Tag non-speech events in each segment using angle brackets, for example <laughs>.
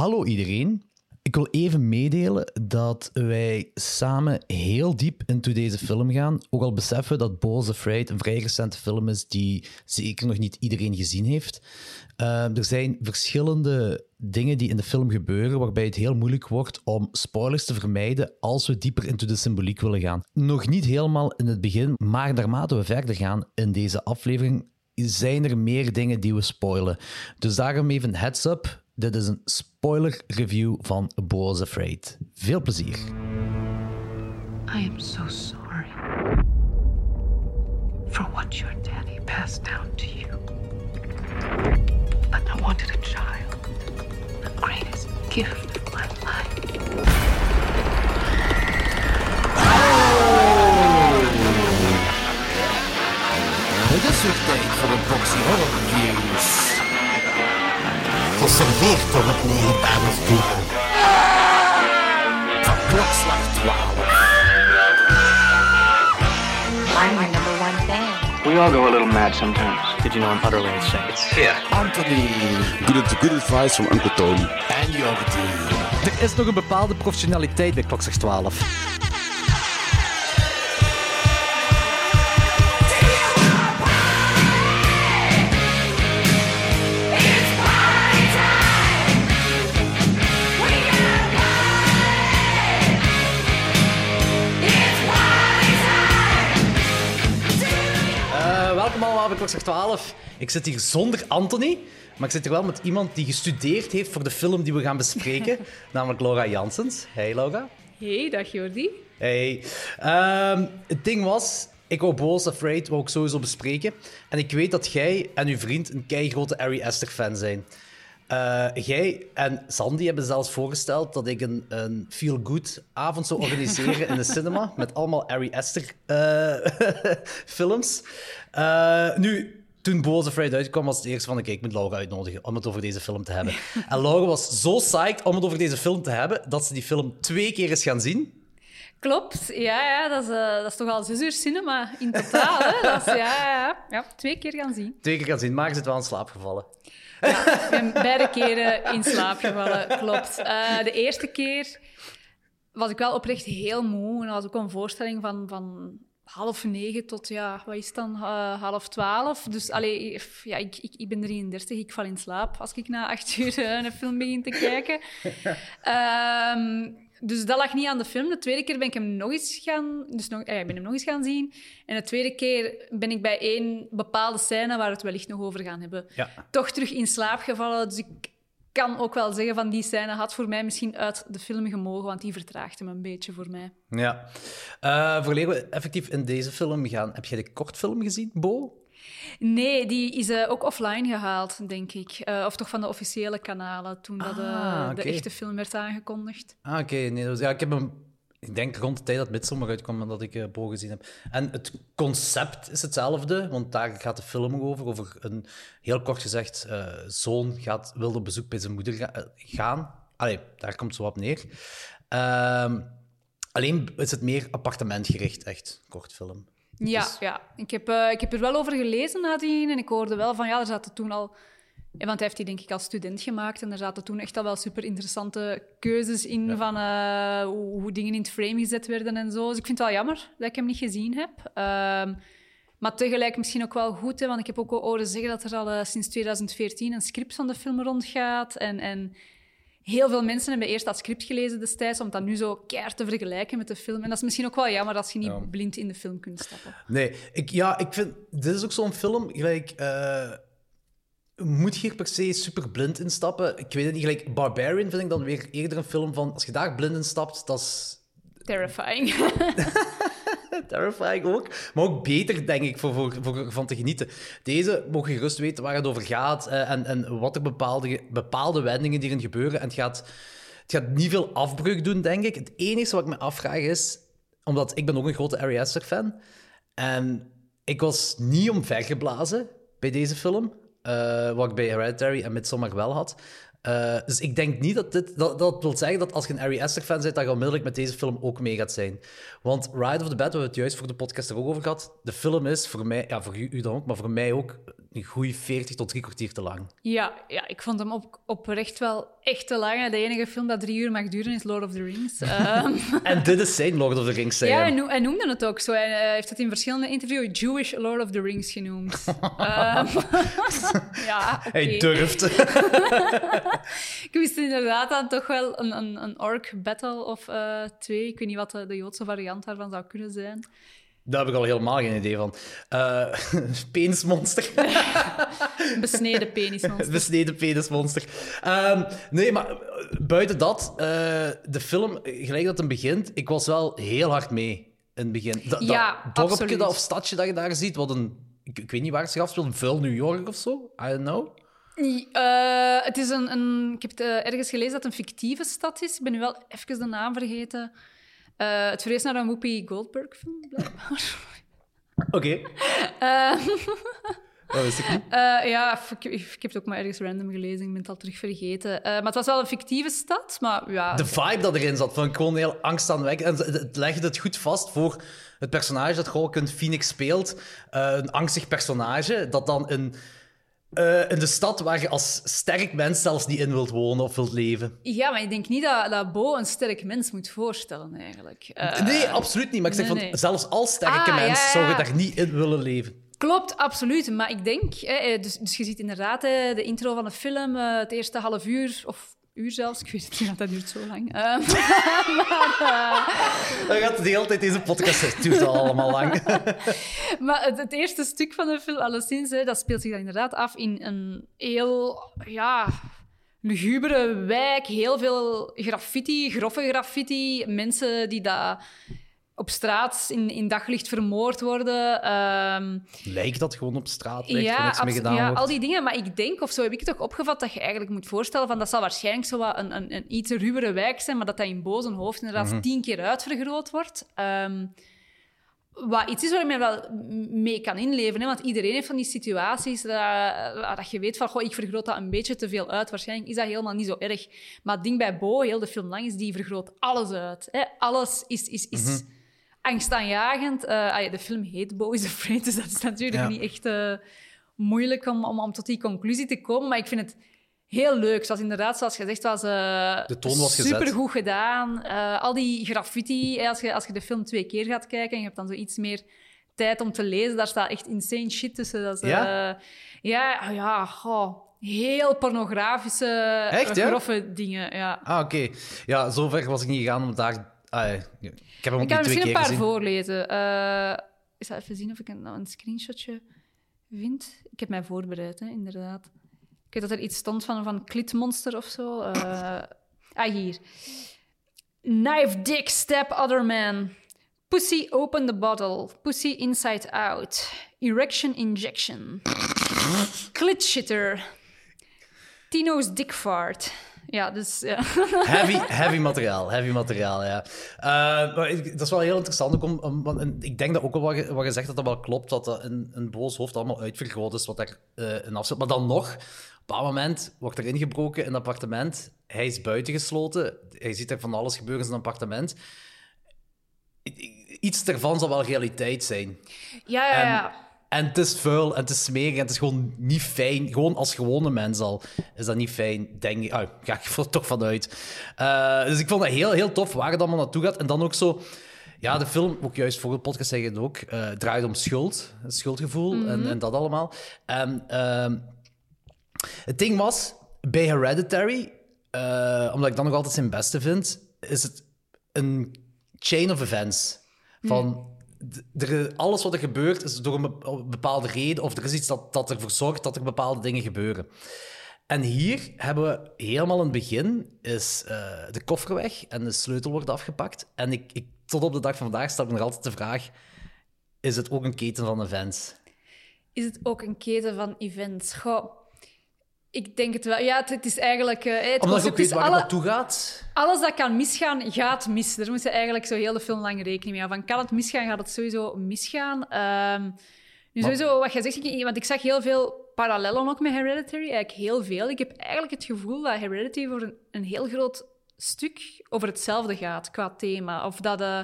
Hallo iedereen. Ik wil even meedelen dat wij samen heel diep into deze film gaan. Ook al beseffen we dat Balls Afraid een vrij recente film is die zeker nog niet iedereen gezien heeft. Uh, er zijn verschillende dingen die in de film gebeuren waarbij het heel moeilijk wordt om spoilers te vermijden als we dieper into de symboliek willen gaan. Nog niet helemaal in het begin, maar naarmate we verder gaan in deze aflevering zijn er meer dingen die we spoilen. Dus daarom even heads up. Dit is een spoiler review van Bo's Afraid. Veel plezier. I am so sorry for what your daddy passed down to you. But I wanted a child, the greatest gift of my life. Het is weer tijd voor een boxy horror reviews. Geserveerd door het legendarische duo. Van klokslag 12. I'm your number one fan. We all go a little mad sometimes. Did you know I'm utterly insane? It's here. Anthony Good, good advice from Uncle Tony. en Jordi. Er is nog een bepaalde professionaliteit bij Klokslag 12. Klokslag 12. Ik zit hier zonder Anthony, maar ik zit hier wel met iemand die gestudeerd heeft voor de film die we gaan bespreken, <laughs> namelijk Laura Janssens. Hey Laura. Hey, dag Jordi. Hey. Ehm, het ding was, ik wou Balls Afraid wou ik sowieso bespreken. En ik weet dat jij en uw vriend een keigrote Ari Aster fan zijn. Eh, jij en Sandy hebben zelfs voorgesteld dat ik een, een feel-good avond zou organiseren in de <laughs> cinema met allemaal Ari Aster eh, <laughs> films. Eh, nu, toen Boos Afraid uitkwam, was het eerst van, oké, ik moet Laura uitnodigen om het over deze film te hebben. <laughs> En Laura was zo psyched om het over deze film te hebben, dat ze die film twee keer is gaan zien. Klopt, ja, ja dat, is, dat is toch al zes uur cinema in totaal. Hè? Dat is, ja, ja, ja. twee keer gaan zien. Twee keer gaan zien, maar ze zit wel in slaap gevallen. Ik ben beide keren in slaap gevallen, klopt. Eh, de eerste keer was ik wel oprecht heel moe. En dat was ook een voorstelling van, van half negen tot, ja, wat is het dan, Eh, half twaalf. Dus allee, ja, ik, ik, ik ben 33, ik val in slaap als ik na acht uur eh, een film begin te kijken. <laughs> Ehm, dus dat lag niet aan de film. De tweede keer ben ik hem nog eens gaan, dus nog, ja, ik ben hem nog eens gaan zien. En de tweede keer ben ik bij één bepaalde scène, waar we het wellicht nog over gaan hebben, Ja. toch terug in slaap gevallen. Dus ik kan ook wel zeggen van die scène had voor mij misschien uit de film gemogen, want die vertraagt hem een beetje voor mij. Ja. Eh voordat we effectief in deze film gaan, heb jij de kortfilm gezien, Bo? Nee, die is eh, ook offline gehaald, denk ik. Eh, of toch van de officiële kanalen, toen dat, eh, Ah, de oké. echte film werd aangekondigd. Ah, oké. Nee, was- ja, ik heb hem... Ik denk rond de tijd dat Midsommar uitkwam dat ik eh Bo gezien heb. En het concept is hetzelfde, want daar gaat de film over. Over een, heel kort gezegd, eh, zoon gaat, wil op bezoek bij zijn moeder ga- eh, gaan. Allee, daar komt zo op neer. Ehm, alleen is het meer appartementgericht, echt, kortfilm. Ja, Dus- ja. Ik, heb, eh, ik heb er wel over gelezen nadien en ik hoorde wel van ja, er zaten toen al. Want hij heeft die denk ik als student gemaakt en er zaten toen echt al wel super interessante keuzes in van eh, hoe, hoe dingen in het frame gezet werden en zo. Dus ik vind het wel jammer dat ik hem niet gezien heb. Ehm, maar tegelijk misschien ook wel goed, hè, want ik heb ook al horen zeggen dat er al eh, sinds 2014 een script van de film rondgaat. En, en heel veel mensen hebben eerst dat script gelezen destijds, om dat nu zo keihard te vergelijken met de film. En dat is misschien ook wel jammer als je niet Ja. blind in de film kunt stappen. Nee, ik, ja, ik vind... Dit is ook zo'n film, gelijk... eh, moet je hier per se super blind instappen? Ik weet het niet, gelijk Barbarian vind ik dan weer eerder een film van... Als je daar blind in stapt, dat is Terrifying. <laughs> terrifying ook. Maar ook beter, denk ik, voor, voor, voor van te genieten. Deze mogen gerust weten waar het over gaat eh, en, en wat er bepaalde, bepaalde wendingen die erin gebeuren. En het gaat, het gaat niet veel afbreuk doen, denk ik. Het enige wat ik me afvraag is... Omdat ik ben ook een grote Ari Aster-fan. En ik was niet omvergeblazen bij deze film. eh, wat ik bij Hereditary en Midsommar wel had. Eh, dus ik denk niet dat dit... Dat, dat wil zeggen dat als je een Ari Aster-fan bent, dat je onmiddellijk met deze film ook mee gaat zijn. Want Ride of the Bed, we hebben het juist voor de podcast er ook over gehad. De film is voor mij... Ja, voor u, u dan ook, maar voor mij ook een goede 40 tot drie kwartier te lang. Ja, ja, ik vond hem op, oprecht wel echt te lang. De enige film dat drie uur mag duren is Lord of the Rings. <laughs> Ehm, En dit is zijn Lord of the Rings, ja, hij, hij. noem- hij noemde het ook zo. Hij eh, heeft het in verschillende interviews Jewish Lord of the Rings genoemd. <laughs> Ehm, <laughs> ja. Hij durft. Ik wist inderdaad dan toch wel een, een, een orc battle of eh, twee. Ik weet niet wat de, de Joodse variant daarvan zou kunnen zijn. Daar heb ik al helemaal geen idee van. Eh <laughs> penismonster. <laughs> Besneden penismonster. <laughs> Besneden penismonster. Ehm, nee, maar eh, buiten dat, eh, de film, gelijk dat het begint, ik was wel heel hard mee in het begin. Dat, Ja, dat dorpje absoluut. dat, of stadje dat je daar ziet, wat een... Ik, ik weet niet waar het zich afspeelt, vuil New York of zo? I don't know. Het is een, een, ik heb het ergens gelezen dat het een fictieve stad is. Ik ben nu wel even de naam vergeten. Eh, het verwees naar een Whoopi Goldberg-film, blijkbaar. <laughs> Oké. Eh, <laughs> Dat wist ik niet. eh, ja, ik, ik heb het ook maar ergens random gelezen. Ik ben het al terug vergeten. Maar het was wel een fictieve stad, maar ja... De vibe dat erin zat, ik gewoon heel angstaanwekkend. En het- legde het goed vast voor het personage dat Joaquin Phoenix speelt. Een angstig personage, dat dan in, eh, in de stad waar je als sterk mens zelfs niet in wilt wonen of wilt leven. Ja, maar ik denk niet dat, dat Bo een sterk mens moet voorstellen, eigenlijk. Eh, nee, absoluut niet. Maar ik zeg nee, van, zelfs als sterke Ah, mens ja, zou je daar niet in willen leven. Klopt, absoluut. Maar ik denk, hè, eh, dus, dus je ziet inderdaad hè, de intro van de film, het eerste half uur, of uur zelfs, ik weet het niet, want dat duurt zo lang. <laughs> Eh, maar, Dan gaat de hele tijd deze podcast, het duurt al allemaal lang. <laughs> maar het, het eerste stuk van de film, alleszins, hè, dat speelt zich dan inderdaad af in een heel, ja, lugubere wijk. Heel veel graffiti, grove graffiti. Mensen die daar op straat in, in daglicht vermoord worden. Ehm, Lijkt dat gewoon op straat, lijkt er ja, niks mee abso- gedaan ja wordt. al die dingen. Maar ik denk, of zo heb ik het ook opgevat, dat je eigenlijk moet voorstellen van dat zal waarschijnlijk zo wat een, een, een iets ruwere wijk zijn, maar dat dat in boze hoofd inderdaad Mhm. tien keer uitvergroot wordt. Ehm, wat iets is waar je mij wel mee kan inleven. Hè? Want iedereen heeft van die situaties dat, dat je weet van, goh, ik vergroot dat een beetje te veel uit. Waarschijnlijk is dat helemaal niet zo erg. Maar het ding bij Bo, heel de film lang, is die vergroot alles uit. Hè? Alles is, is, is Mhm. Angstaanjagend. Ja, de film heet Bo is Afraid, <laughs> dus dat is natuurlijk Ja. niet echt eh, moeilijk om, om, om tot die conclusie te komen. Maar ik vind het heel leuk. Zoals inderdaad, zoals gezegd, was eh De toon was gezet. supergoed gedaan. Al die graffiti, als, je, als je de film twee keer gaat kijken en je hebt dan zo iets meer tijd om te lezen, daar staat echt insane shit tussen. Dat is, Ja? ja, ja, goh, heel pornografische, Echt, ja? dingen. Ja. Ah, oké. Ja, zover was ik niet gegaan om daar... Ah, ik heb hem ook Ik kan niet twee misschien een paar gezien. voorlezen. Eh ik zal even zien of ik een, een screenshotje vind. Ik heb mij voorbereid, hè, inderdaad. Ik weet dat er iets stond van, van Klitmonster of zo. Eh, ah, hier. Knife dick stab other man. Pussy open the bottle. Pussy inside out. Erection injection. Clit shitter. Tino's dick fart. Ja, dus... Ja. <laughs> Heavy, heavy materiaal, heavy materiaal, ja. Eh, maar ik- dat is wel heel interessant, om, om- want ik denk dat ook al wat je, wat je zegt, dat dat wel klopt, dat dat een, een boos hoofd allemaal uitvergroot is wat daar eh in afzet. Maar dan nog, op een moment wordt er ingebroken in een appartement, hij is buitengesloten, hij ziet er van alles gebeuren in zijn appartement. Iets daarvan zal wel realiteit zijn. Ja, ja, ja. En het is vuil en het is smerig en het is gewoon niet fijn. Gewoon als gewone mens al is dat niet fijn, denk ik. Ah, ga ik <laughs> er toch vanuit. Eh, dus ik vond het heel, heel tof waar het allemaal naartoe gaat. En dan ook zo... Ja, de film, ook juist voor de podcast zeg je het ook, eh, draait om schuld. Het schuldgevoel en, en dat allemaal. En ehm, het ding was, bij Hereditary, eh, omdat ik dan nog altijd zijn beste vind, is het een chain of events. Van alles wat er gebeurt is door een be- bepaalde reden, of er is iets dat, dat ervoor zorgt dat er bepaalde dingen gebeuren. En hier hebben we helemaal in het begin is eh, de koffer weg en de sleutel wordt afgepakt. En ik, ik, tot op de dag van vandaag stel ik nog altijd de vraag: is het ook een keten van events? is het ook een keten van events. Ik denk het wel. Ja, het, het is eigenlijk... eh, het Omdat je ook weet waar het alle, naartoe gaat. alles dat kan misgaan, gaat mis. Daar moet je eigenlijk zo heel de film lang rekening mee houden. Van, kan het misgaan, gaat het sowieso misgaan. Ehm nu, Maar- sowieso, wat jij zegt, ik- want ik zag heel veel parallellen ook met Hereditary. Eigenlijk heel veel. Ik heb eigenlijk het gevoel dat Hereditary voor een, een heel groot stuk over hetzelfde gaat qua thema. Of dat... eh,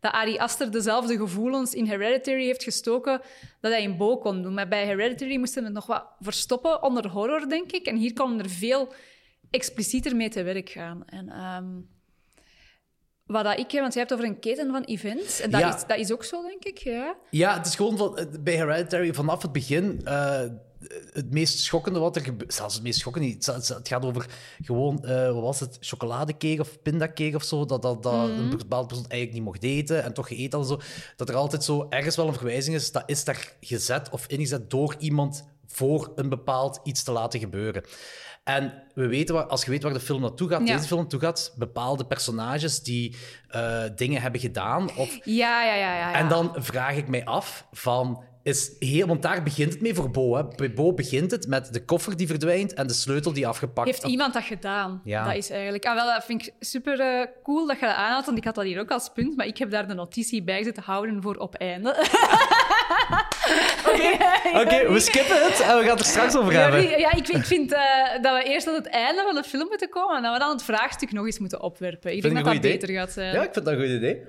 dat Ari Aster dezelfde gevoelens in Hereditary heeft gestoken dat hij in Bo kon doen. Maar bij Hereditary moesten we het nog wat verstoppen onder horror, denk ik. En hier kon er veel explicieter mee te werk gaan. En ehm, wat dat ik, want je hebt over een keten van events. En dat, Ja. is, dat is ook zo, denk ik. Ja. Ja, het is gewoon van, eh, bij Hereditary vanaf het begin. eh, het meest schokkende wat er gebeurt. Zelfs het meest schokkende niet. Het, gaat over gewoon, eh, wat was het? Chocoladecake of pindacake of zo. Dat, dat, dat een bepaalde persoon eigenlijk niet mocht eten en toch gegeten en Zo. Dat er altijd zo ergens wel een verwijzing is. Dat is daar gezet of ingezet door iemand voor een bepaald iets te laten gebeuren. En we weten waar, als je weet waar de film naartoe gaat, Ja. deze film naartoe gaat, bepaalde personages die eh, dingen hebben gedaan of Ja, ja, ja, ja, ja. en dan vraag ik mij af van... Is heel, want daar begint het mee voor Bo. Hè. Bij Bo begint het met de koffer die verdwijnt en de sleutel die afgepakt Heeft iemand dat gedaan? Ja. Dat is eigenlijk... Ah, wel, dat vind ik super eh, cool dat je dat aanhaalt, want ik had dat hier ook als punt, maar ik heb daar de notitie bij zitten houden voor op einde. <laughs> Oké, we skippen het en we gaan het er straks over hebben. ja, ik, ik vind eh, dat we eerst tot het einde van de film moeten komen en dat we dan het vraagstuk nog eens moeten opwerpen. Ik Vind denk dat dat beter gaat zijn. Ja, ik vind dat een goed idee.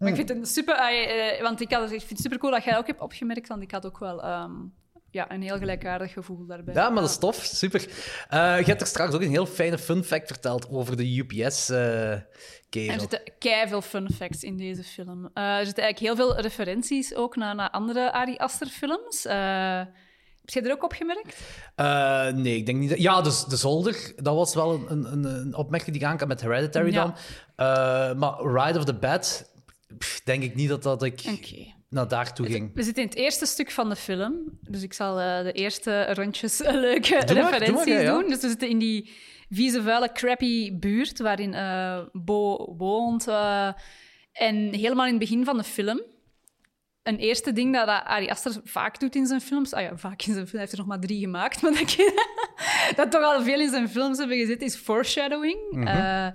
Maar ik vind het super... eh, want ik, had, ik vind het super cool dat jij ook hebt opgemerkt, want ik had ook wel ehm, ja, een heel gelijkaardig gevoel daarbij. Ja, maar dat is tof. Super. Eh, je hebt er straks ook een heel fijne fun fact verteld over de UPS-kerel. Er zitten keiveel fun facts in deze film. Eh, er zitten eigenlijk heel veel referenties ook naar, naar andere Ari Aster films. Eh, heb jij er ook opgemerkt? Eh, nee, ik denk niet. Dat... Ja, dus de zolder, dat was wel een, een, een- opmerking die aankwam met Hereditary Ja. dan. Eh, maar Ride of the Bed, pff, denk ik niet dat, dat ik Oké. naar daartoe ging. We zitten in het eerste stuk van de film. Dus ik zal eh, de eerste rondjes eh, leuke Doe maar, referenties doe maar, ja, ja. doen. Dus we zitten in die vieze, vuile, crappy buurt waarin eh, Bo woont. en helemaal in het begin van de film. Een eerste ding dat, Ari Aster vaak doet in zijn films. Ah ja, vaak in zijn film. Hij heeft er nog maar drie gemaakt. <laughs> Maar dat, dat toch al veel in zijn films hebben gezet, is foreshadowing. Mhm. Eh, Ja,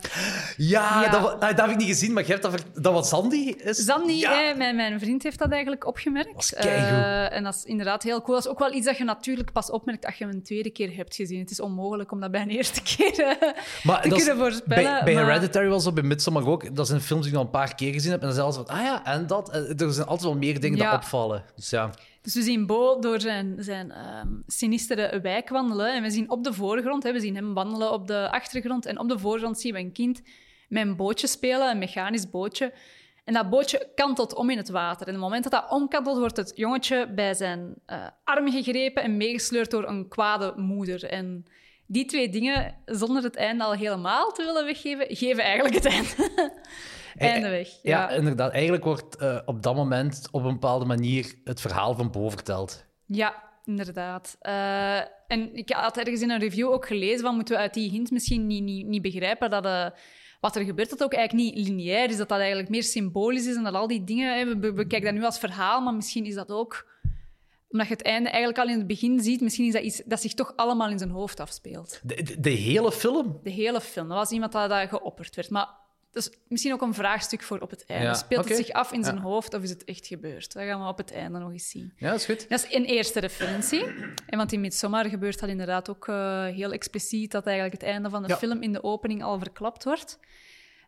Ja. Dat, wa- ah, dat heb ik niet gezien, maar hebt dat, dat wat Sandy is. Ja. eh, mijn, mijn vriend, heeft dat eigenlijk opgemerkt. Dat. Eh, en dat is inderdaad heel cool. Dat is ook wel iets dat je natuurlijk pas opmerkt als je hem een tweede keer hebt gezien. Het is onmogelijk om dat bij een eerste keer eh, Maar te is- kunnen voorspellen. Bij, bij maar- Hereditary was dat, bij Midsommar ook. Dat zijn films die ik al een paar keer gezien heb. En dan zelfs van, ah ja, en dat. Er zijn altijd wel meer dingen Ja. die opvallen. Dus ja. Dus we zien Bo door zijn, zijn ehm, sinistere wijk wandelen. En we zien op de voorgrond, hè, we zien hem wandelen op de achtergrond. En op de voorgrond zien we een kind met een bootje spelen, een mechanisch bootje. En dat bootje kantelt om in het water. En op het moment dat dat omkantelt, wordt het jongetje bij zijn eh, arm gegrepen en meegesleurd door een kwade moeder. En die twee dingen, zonder het einde al helemaal te willen weggeven, geven eigenlijk het einde. <laughs> einde weg. Ja, Ja. inderdaad. Eigenlijk wordt eh, op dat moment op een bepaalde manier het verhaal van Bo verteld. Ja, inderdaad. Eh, en ik had ergens in een review ook gelezen van moeten we uit die hint misschien niet, niet, niet begrijpen dat eh, wat er gebeurt, dat ook eigenlijk niet lineair is, dat dat eigenlijk meer symbolisch is en dat al die dingen, hè, we, we bekijken dat nu als verhaal, maar misschien is dat ook omdat je het einde eigenlijk al in het begin ziet, misschien is dat iets dat zich toch allemaal in zijn hoofd afspeelt. De, de, de hele film. De hele film. Dat was iemand dat, dat geopperd werd. Maar dat is misschien ook een vraagstuk voor op het einde. Ja, Speelt het zich af in zijn Ja. hoofd of is het echt gebeurd? Dat gaan we op het einde nog eens zien. Ja, dat is goed. Dat is een eerste referentie. En want in Midsommar gebeurt dat inderdaad ook eh, heel expliciet, dat eigenlijk het einde van de Ja. film in de opening al verklapt wordt.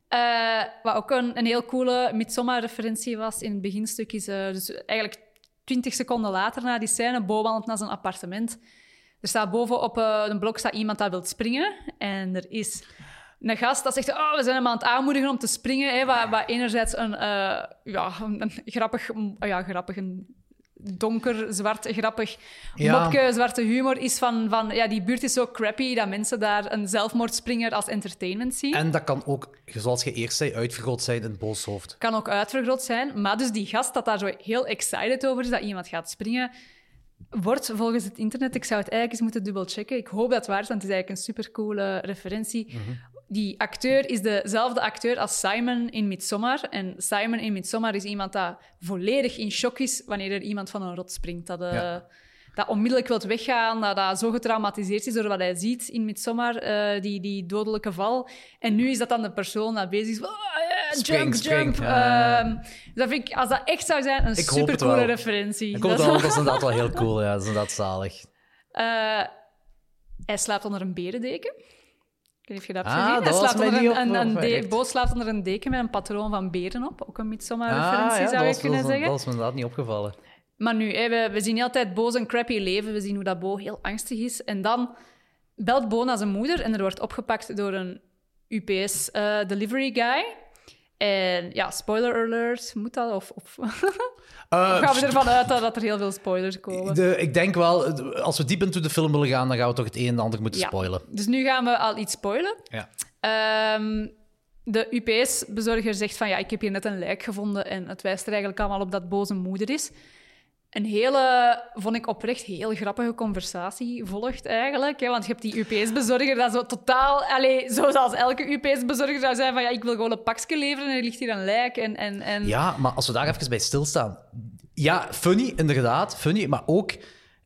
Eh, wat ook een, een heel coole Midsommar-referentie was in het beginstuk, is eh, dus eigenlijk twintig seconden later na die scène, Bo wandelt naar zijn appartement. Er staat boven op eh, een blok staat iemand dat wil springen. En er is een gast dat zegt, oh, we zijn hem aan het aanmoedigen om te springen. Hè, wat, wat enerzijds een, eh, ja, een, grappig, mm, ja, grappig, een donker, zwart, grappig Ja. mopje, zwarte humor is van, van, ja, die buurt is zo crappy dat mensen daar een zelfmoordspringer als entertainment zien. En dat kan ook, zoals je eerst zei, uitvergroot zijn in het booshoofd. Kan ook uitvergroot zijn. Maar dus die gast dat daar zo heel excited over is, dat iemand gaat springen, wordt volgens het internet, ik zou het eigenlijk eens moeten dubbelchecken. Ik hoop dat het waar is, want het is eigenlijk een supercoole referentie. Die acteur is dezelfde acteur als Simon in Midsommar. En Simon in Midsommar is iemand dat volledig in shock is wanneer er iemand van een rot springt. Dat, eh, Ja. dat onmiddellijk wilt weggaan, dat, dat zo getraumatiseerd is door wat hij ziet in Midsommar, eh, die, die dodelijke val. En nu is dat dan de persoon dat bezig is. van, "Ah, ja, Spring, jump, spring, jump. ja. Ehm, dat vind ik, als dat echt zou zijn, een supercoole referentie. Ik hoop Dat dat, is- wel, dat is inderdaad wel heel cool. Ja, dat is inderdaad zalig. Eh, hij slaapt onder een berendeken. Ik weet niet of je dat hebt Ah, gezien. Hij mij onder een, een, een slaapt onder een deken met een patroon van beren op. Ook een Midsommar-referentie, Ah, ja, zou je kunnen zeggen. dat was me inderdaad niet opgevallen. Maar nu, we, we zien altijd Bo zijn crappy leven. We zien hoe dat Bo heel angstig is. En dan belt Bo naar zijn moeder en er wordt opgepakt door een UPS-delivery guy. En ja, spoiler alert, moet dat? Of, of <laughs> Eh, gaan we ervan uit dat, er heel veel spoilers komen? de, ik denk wel, als we diep into de film willen gaan, dan gaan we toch het een en ander moeten Ja. spoilen. Dus nu gaan we al iets spoilen. Ja. Ehm, de UPS-bezorger zegt van ja, ik heb hier net een lijk gevonden en het wijst er eigenlijk allemaal op dat boze moeder is. Een hele, vond ik oprecht, heel grappige conversatie volgt eigenlijk. Hè? Want je hebt die UPS-bezorger dat zo totaal... Allee, zoals elke UPS-bezorger zou zijn van ja, ik wil gewoon een pakje leveren en er ligt hier een lijk. En, en, en... Ja, maar als we daar even bij stilstaan. Ja, funny, inderdaad, funny. Maar ook,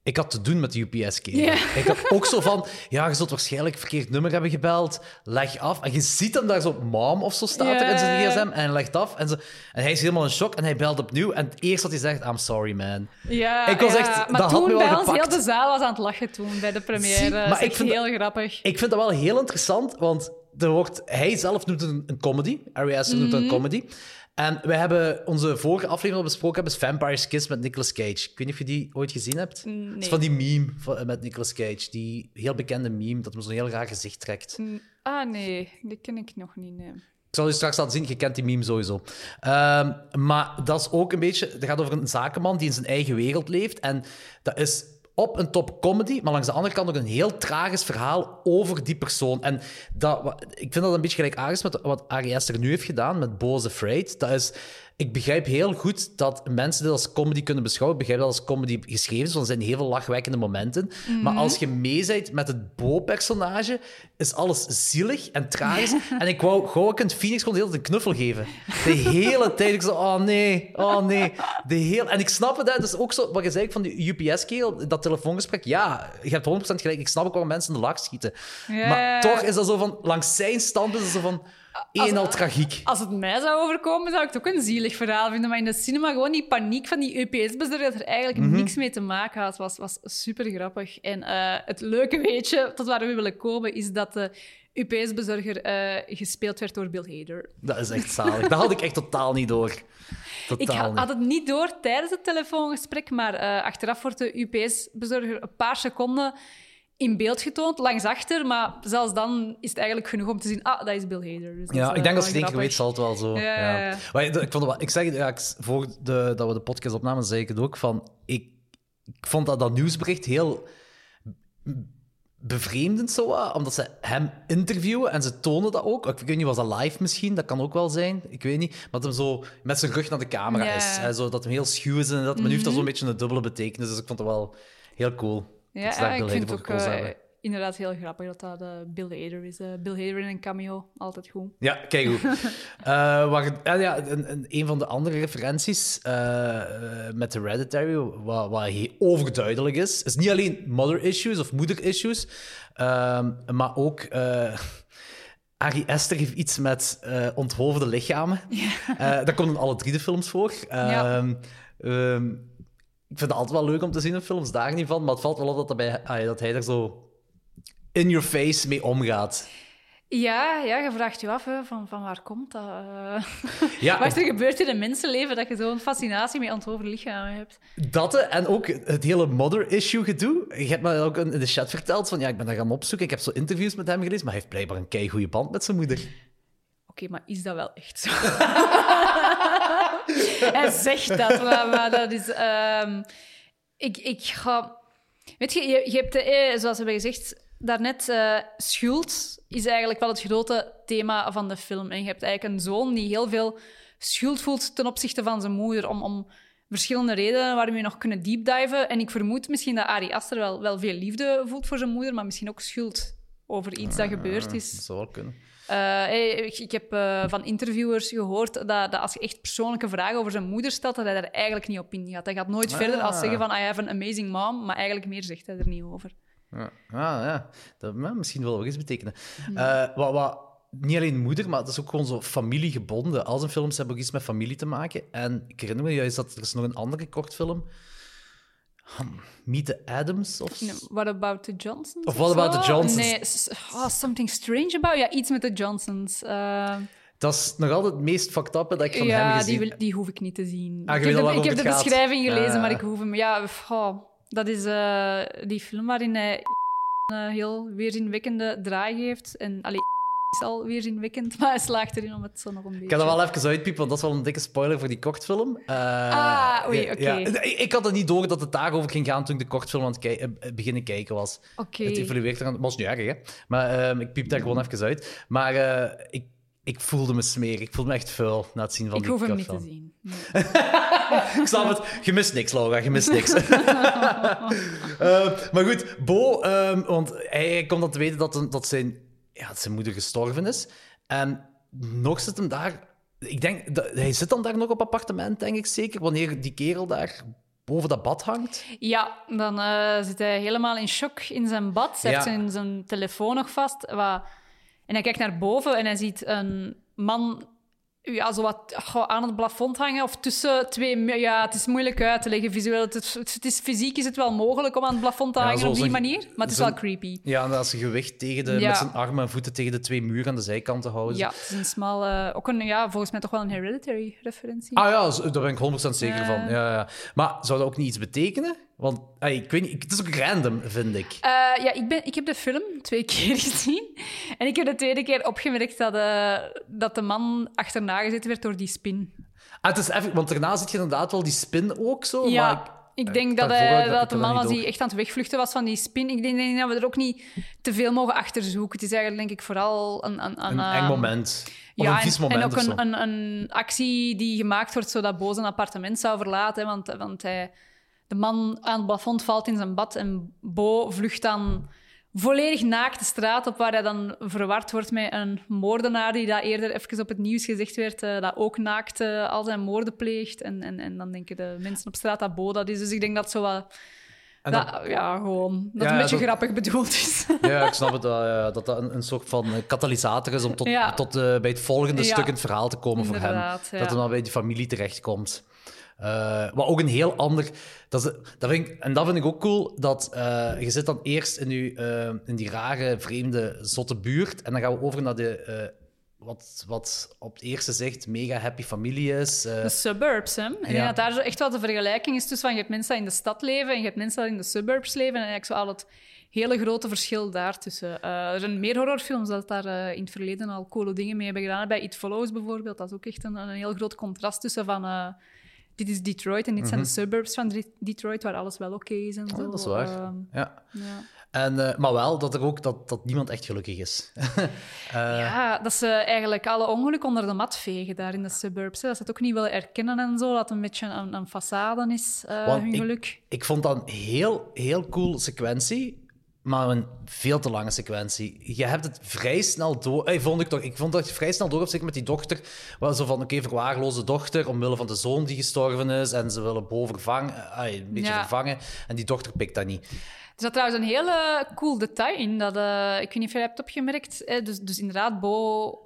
ik had te doen met de UPS-kerel. Ik had ook zo van, ja, je zult waarschijnlijk verkeerd nummer hebben gebeld. Leg af. En je ziet hem daar zo, mom of zo staat er in zijn gsm. En legt af. En, zo, en hij is helemaal in shock. En hij belt opnieuw. En het eerste wat hij zegt, I'm sorry, man. Ja, Ik was ja. echt- Maar dat had toen me wel bij ons, gepakt. heel de zaal was aan het lachen toen bij de première. Zie, dat maar is ik vind heel grappig. Ik vind dat wel heel interessant, want er wordt, hij zelf noemt het een, een comedy. Ari Aster noemt het een Mhm. comedy. En wij hebben onze vorige aflevering al besproken hebben, is Vampire's Kiss met Nicolas Cage. Ik weet niet of je die ooit gezien hebt. Het is Nee. van die meme van- met Nicolas Cage. Die heel bekende meme, dat hem zo'n heel raar gezicht trekt. Ah, nee, die ken ik nog niet. Nee. Ik zal je straks laten zien, je kent die meme sowieso. Ehm, maar dat is ook een beetje... Het gaat over een zakenman die in zijn eigen wereld leeft. En dat is op een top comedy, maar langs de andere kant ook een heel tragisch verhaal over die persoon. En dat, ik vind dat een beetje gelijkaardig met wat Ari Aster nu heeft gedaan met Bo's Afraid. Dat is... Ik begrijp heel goed dat mensen dit als comedy kunnen beschouwen. Ik begrijp dat als comedy geschreven is, want er zijn heel veel lachwekkende momenten. Maar als je mee bent met het Bo-personage, is alles zielig en tragisch. <laughs> En ik wou gewoon een Phoenix gewoon de hele tijd een knuffel geven. De hele tijd. Ik zo, oh nee, oh nee. De heel... En ik snap het, hè. dus ook zo, wat je zei van die UPS-kerel, dat telefoongesprek. Ja, je hebt 100% gelijk. Ik snap ook waarom mensen in de lach schieten. Maar toch is dat zo van, langs zijn stand is het zo van, en al tragiek. Als het mij zou overkomen, zou ik het ook een zielig verhaal vinden. Maar in de cinema gewoon die paniek van die UPS-bezorger dat er eigenlijk Mhm. niks mee te maken had, was, was super grappig. En eh, het leuke weetje, tot waar we willen komen, is dat de UPS-bezorger eh, gespeeld werd door Bill Hader. Dat is echt <laughs> zalig. Dat had ik echt totaal niet door. Totaal Ik had het niet door tijdens het telefoongesprek, maar eh, achteraf wordt de UPS-bezorger een paar seconden in beeld getoond, langs achter. Maar zelfs dan is het eigenlijk genoeg om te zien, ah, dat is Bill Hader. Dus dat Ja, is, ik denk eh, als je wel het één keer weet, zal het wel zo. Ja, Ja, ja, ja. Maar ik, ik vond wel, ik zeg het, ja, ik- voor de, dat we de podcast opnamen, zei ik het ook van. Ik, ik vond dat, dat nieuwsbericht heel bevreemdend zo, omdat ze hem interviewen en ze tonen dat ook. Ik weet niet, was dat live misschien? Dat kan ook wel zijn. Ik weet niet. Maar dat hem zo met zijn rug naar de camera is. Hè, zo, dat hem heel schuw is en dat. Maar nu heeft dat zo'n beetje een dubbele betekenis. Dus ik vond het wel heel cool. Ja, daar ik vind het ook eh, inderdaad heel grappig dat dat eh, Bill Hader is. Eh, Bill Hader in een cameo, altijd goed. Ja, kijk goed. Waar, en ja, een, een, een van de andere referenties met Hereditary, wat, wat he- overduidelijk is, is niet alleen mother issues of moeder issues, ehm, maar ook. Ari Esther heeft iets met eh onthoofde lichamen. Dat komt in alle drie de films voor. Ja. Ehm, ehm, ik vind het altijd wel leuk om te zien in films, daar niet van. Maar het valt wel op dat, dat, bij, ah, dat hij er zo in your face mee omgaat. Ja, ja, je vraagt je af hè, van, van waar komt dat? eh? <laughs> Ja, Wat er gebeurd in een mensenleven dat je zo'n fascinatie met onthoofde lichamen hebt? Dat en ook het hele mother-issue gedoe. Je hebt me ook in de chat verteld van ja, ik ben daar gaan opzoeken. Ik heb zo interviews met hem gelezen, maar hij heeft blijkbaar een kei goede band met zijn moeder. Oké, maar is dat wel echt zo? <laughs> <laughs> <laughs> Hij zegt dat, maar, maar dat is... ehm, ik, ik ga... Weet je, je, je hebt, eh, zoals we hebben gezegd daarnet, eh schuld is eigenlijk wel het grote thema van de film. En je hebt eigenlijk een zoon die heel veel schuld voelt ten opzichte van zijn moeder, om, om verschillende redenen waarom we nog kunnen deepdiven. En ik vermoed misschien dat Ari Aster wel, wel veel liefde voelt voor zijn moeder, maar misschien ook schuld over iets dat gebeurd is. Dat zou wel kunnen. Eh, ik, ik heb eh, van interviewers gehoord dat, dat als je echt persoonlijke vragen over zijn moeder stelt, dat hij daar eigenlijk niet op ingaat. Hij gaat nooit verder als zeggen van I have an amazing mom, maar eigenlijk meer zegt hij er niet over. Ja, ah, ja. dat ja, misschien wel wat iets betekenen. Eh, wat, wat, niet alleen moeder, maar het is ook gewoon zo familiegebonden. Al zijn films hebben ook iets met familie te maken. En ik herinner me juist dat er is nog een andere kortfilm. Meet the Adams of No, What About the Johnsons? Of What About the? Johnsons? Nee, oh, Something Strange About... Ja, iets met de Johnsons. Eh, Dat is nog altijd het meest fucked up dat ik van hem ja, gezien die, wil- die hoef ik niet te zien. Ah, ik heb de, ik heb beschrijving gelezen, Ja. maar ik hoef hem... Ja, oh, dat is eh, die film waarin hij een heel weerzinwekkende draai geeft. En allee, is al weerzinwekkend, <laughs> maar hij slaagt erin om het zo nog een beetje... Ik ga dat wel even uitpiepen, want dat is wel een dikke spoiler voor die kortfilm. Eh, Ah, oei, oké. ja. Ik, ik had het niet door dat het daarover ging gaan toen ik de kortfilm aan het kei- eh, beginnen kijken was. Oké. Het evolueert eraan. Het was niet erg, hè. Maar ehm, ik piep daar gewoon even uit. Maar eh, ik, ik voelde me smerig. Ik voelde me echt vuil na het zien van Ik die hoef hem niet te kortfilm. zien. <laughs> Nee. Ik snap het. Je mist niks, Laura. Je mist niks. <laughs> Eh, maar goed, Bo, ehm, want hij, hij komt dan te weten dat, dat, zijn, ja, dat zijn moeder gestorven is. En nog zit hem daar... Ik denk, dat, hij zit dan daar nog op appartement, denk ik zeker, wanneer die kerel daar boven dat bad hangt. Ja, dan eh, zit hij helemaal in shock in zijn bad. Hij Ja. heeft zijn, zijn telefoon nog vast. Wat... En hij kijkt naar boven en hij ziet een man ja, zo wat aan het plafond hangen. Of tussen twee... Ja, het is moeilijk uit te leggen visueel. Het is, het is, fysiek is het wel mogelijk om aan het plafond te Ja, hangen op die manier. Maar het is wel creepy. Ja, en als zijn gewicht tegen de, Ja. met zijn armen en voeten tegen de twee muren aan de zijkant te houden. Ja, het is een smal... ook een, ja, volgens mij toch wel een hereditary referentie. Ah ja, daar ben ik 100% zeker van. Ja, ja. Maar zou dat ook niet iets betekenen? Want ey, ik weet niet, het is ook random, vind ik. Eh, ja, ik, ben, ik heb de film twee <laughs> keer gezien. En ik heb de tweede keer opgemerkt dat, eh, dat de man achterna gezeten werd door die spin. Ah, het is even, want daarna zit je inderdaad wel die spin ook zo. Ja, maar ik- ik, denk dat, hij, dat de man die door. echt aan het wegvluchten was van die spin. Ik denk, denk dat we er ook niet te veel mogen achterzoeken. Het is eigenlijk, denk ik, vooral een... Een, een eh, eng moment. Of ja, een en, en ook een, een, een actie die gemaakt wordt zodat Boos een appartement zou verlaten. Want, want hij, de man aan het plafond valt in zijn bad en Bo vlucht dan volledig naakt de straat op, waar hij dan verward wordt met een moordenaar die dat eerder even op het nieuws gezegd werd, eh, dat ook naakt eh, al zijn moorden pleegt. En, en, en dan denken de mensen op straat dat Bo dat is. Dus ik denk dat zo wat... Dat, ja, gewoon. Dat Ja, een beetje dat- grappig bedoeld is. <laughs> Ja, ik snap het dat dat een, een soort van katalysator is om tot, Ja. tot eh, bij het volgende Ja. stuk in het verhaal te komen voor hem. Dat hij dan bij die familie terechtkomt. Eh wat ook een heel ander... Dat is, dat vind ik, en dat vind ik ook cool, dat eh, je zit dan eerst in, je, eh, in die rare, vreemde, zotte buurt en dan gaan we over naar de... wat, wat op het eerste zicht mega happy familie is. De suburbs, hè. Ja. dat daar zo echt wel de vergelijking is tussen van je hebt mensen die in de stad leven en je hebt mensen die in de suburbs leven. En eigenlijk zo al het hele grote verschil daartussen. Eh er zijn meer horrorfilms dat daar in het verleden al coole dingen mee hebben gedaan. Bij It Follows bijvoorbeeld, dat is ook echt een, een heel groot contrast tussen van... dit is Detroit en dit zijn de suburbs van De- Detroit, waar alles wel oké is en zo. Mhm. dat is waar. Ehm, ja. ja. En, eh, maar wel dat er ook dat, dat niemand echt gelukkig is. <laughs> Ja, dat ze eigenlijk alle ongeluk onder de mat vegen daar in de suburbs. Hè. Dat ze het ook niet willen erkennen en zo, dat het een beetje een, een façade is, eh, hun ik- geluk. Ik vond dat een heel, heel cool sequentie, maar een veel te lange sequentie. Je hebt het vrij snel door... Eh, vond ik, toch, ik vond dat je vrij snel door zeker met die dochter. Waar zo van, oké, verwaarloze dochter, omwille van de zoon die gestorven is, en ze willen Bo vervangen, eh, een beetje Ja. vervangen, en die dochter pikt dat niet. Er zat trouwens een heel cool detail in. Dat, eh, ik weet niet of je hebt opgemerkt. Hè? Dus, dus inderdaad, Bo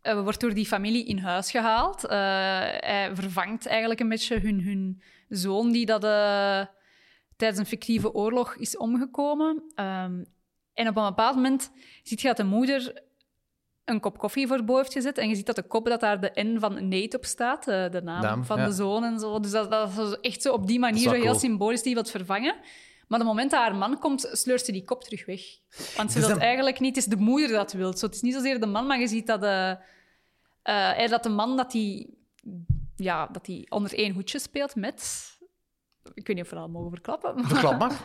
eh, wordt door die familie in huis gehaald. Eh, hij vervangt eigenlijk een beetje hun, hun zoon, die dat, eh, tijdens een fictieve oorlog is omgekomen. Ehm, en op een bepaald moment ziet je dat de moeder een kop koffie voor Bo heeft gezet. En je ziet dat de kop dat daar de N van Nate op staat, eh, de naam van ja. de zoon en zo. Dus dat, dat is echt zo op die manier zo heel cool. symbolisch die wat vervangen. Maar op het moment dat haar man komt, sleurt ze die kop terug weg. Want ze Dus wil dan- eigenlijk niet. Het is de moeder dat wil. Zo, het is niet zozeer de man, maar je ziet dat, de, eh, eh, dat de man dat die, ja, dat die onder één hoedje speelt met... Ik weet niet of we dat mogen verklappen. maar- Verklap maar. <laughs>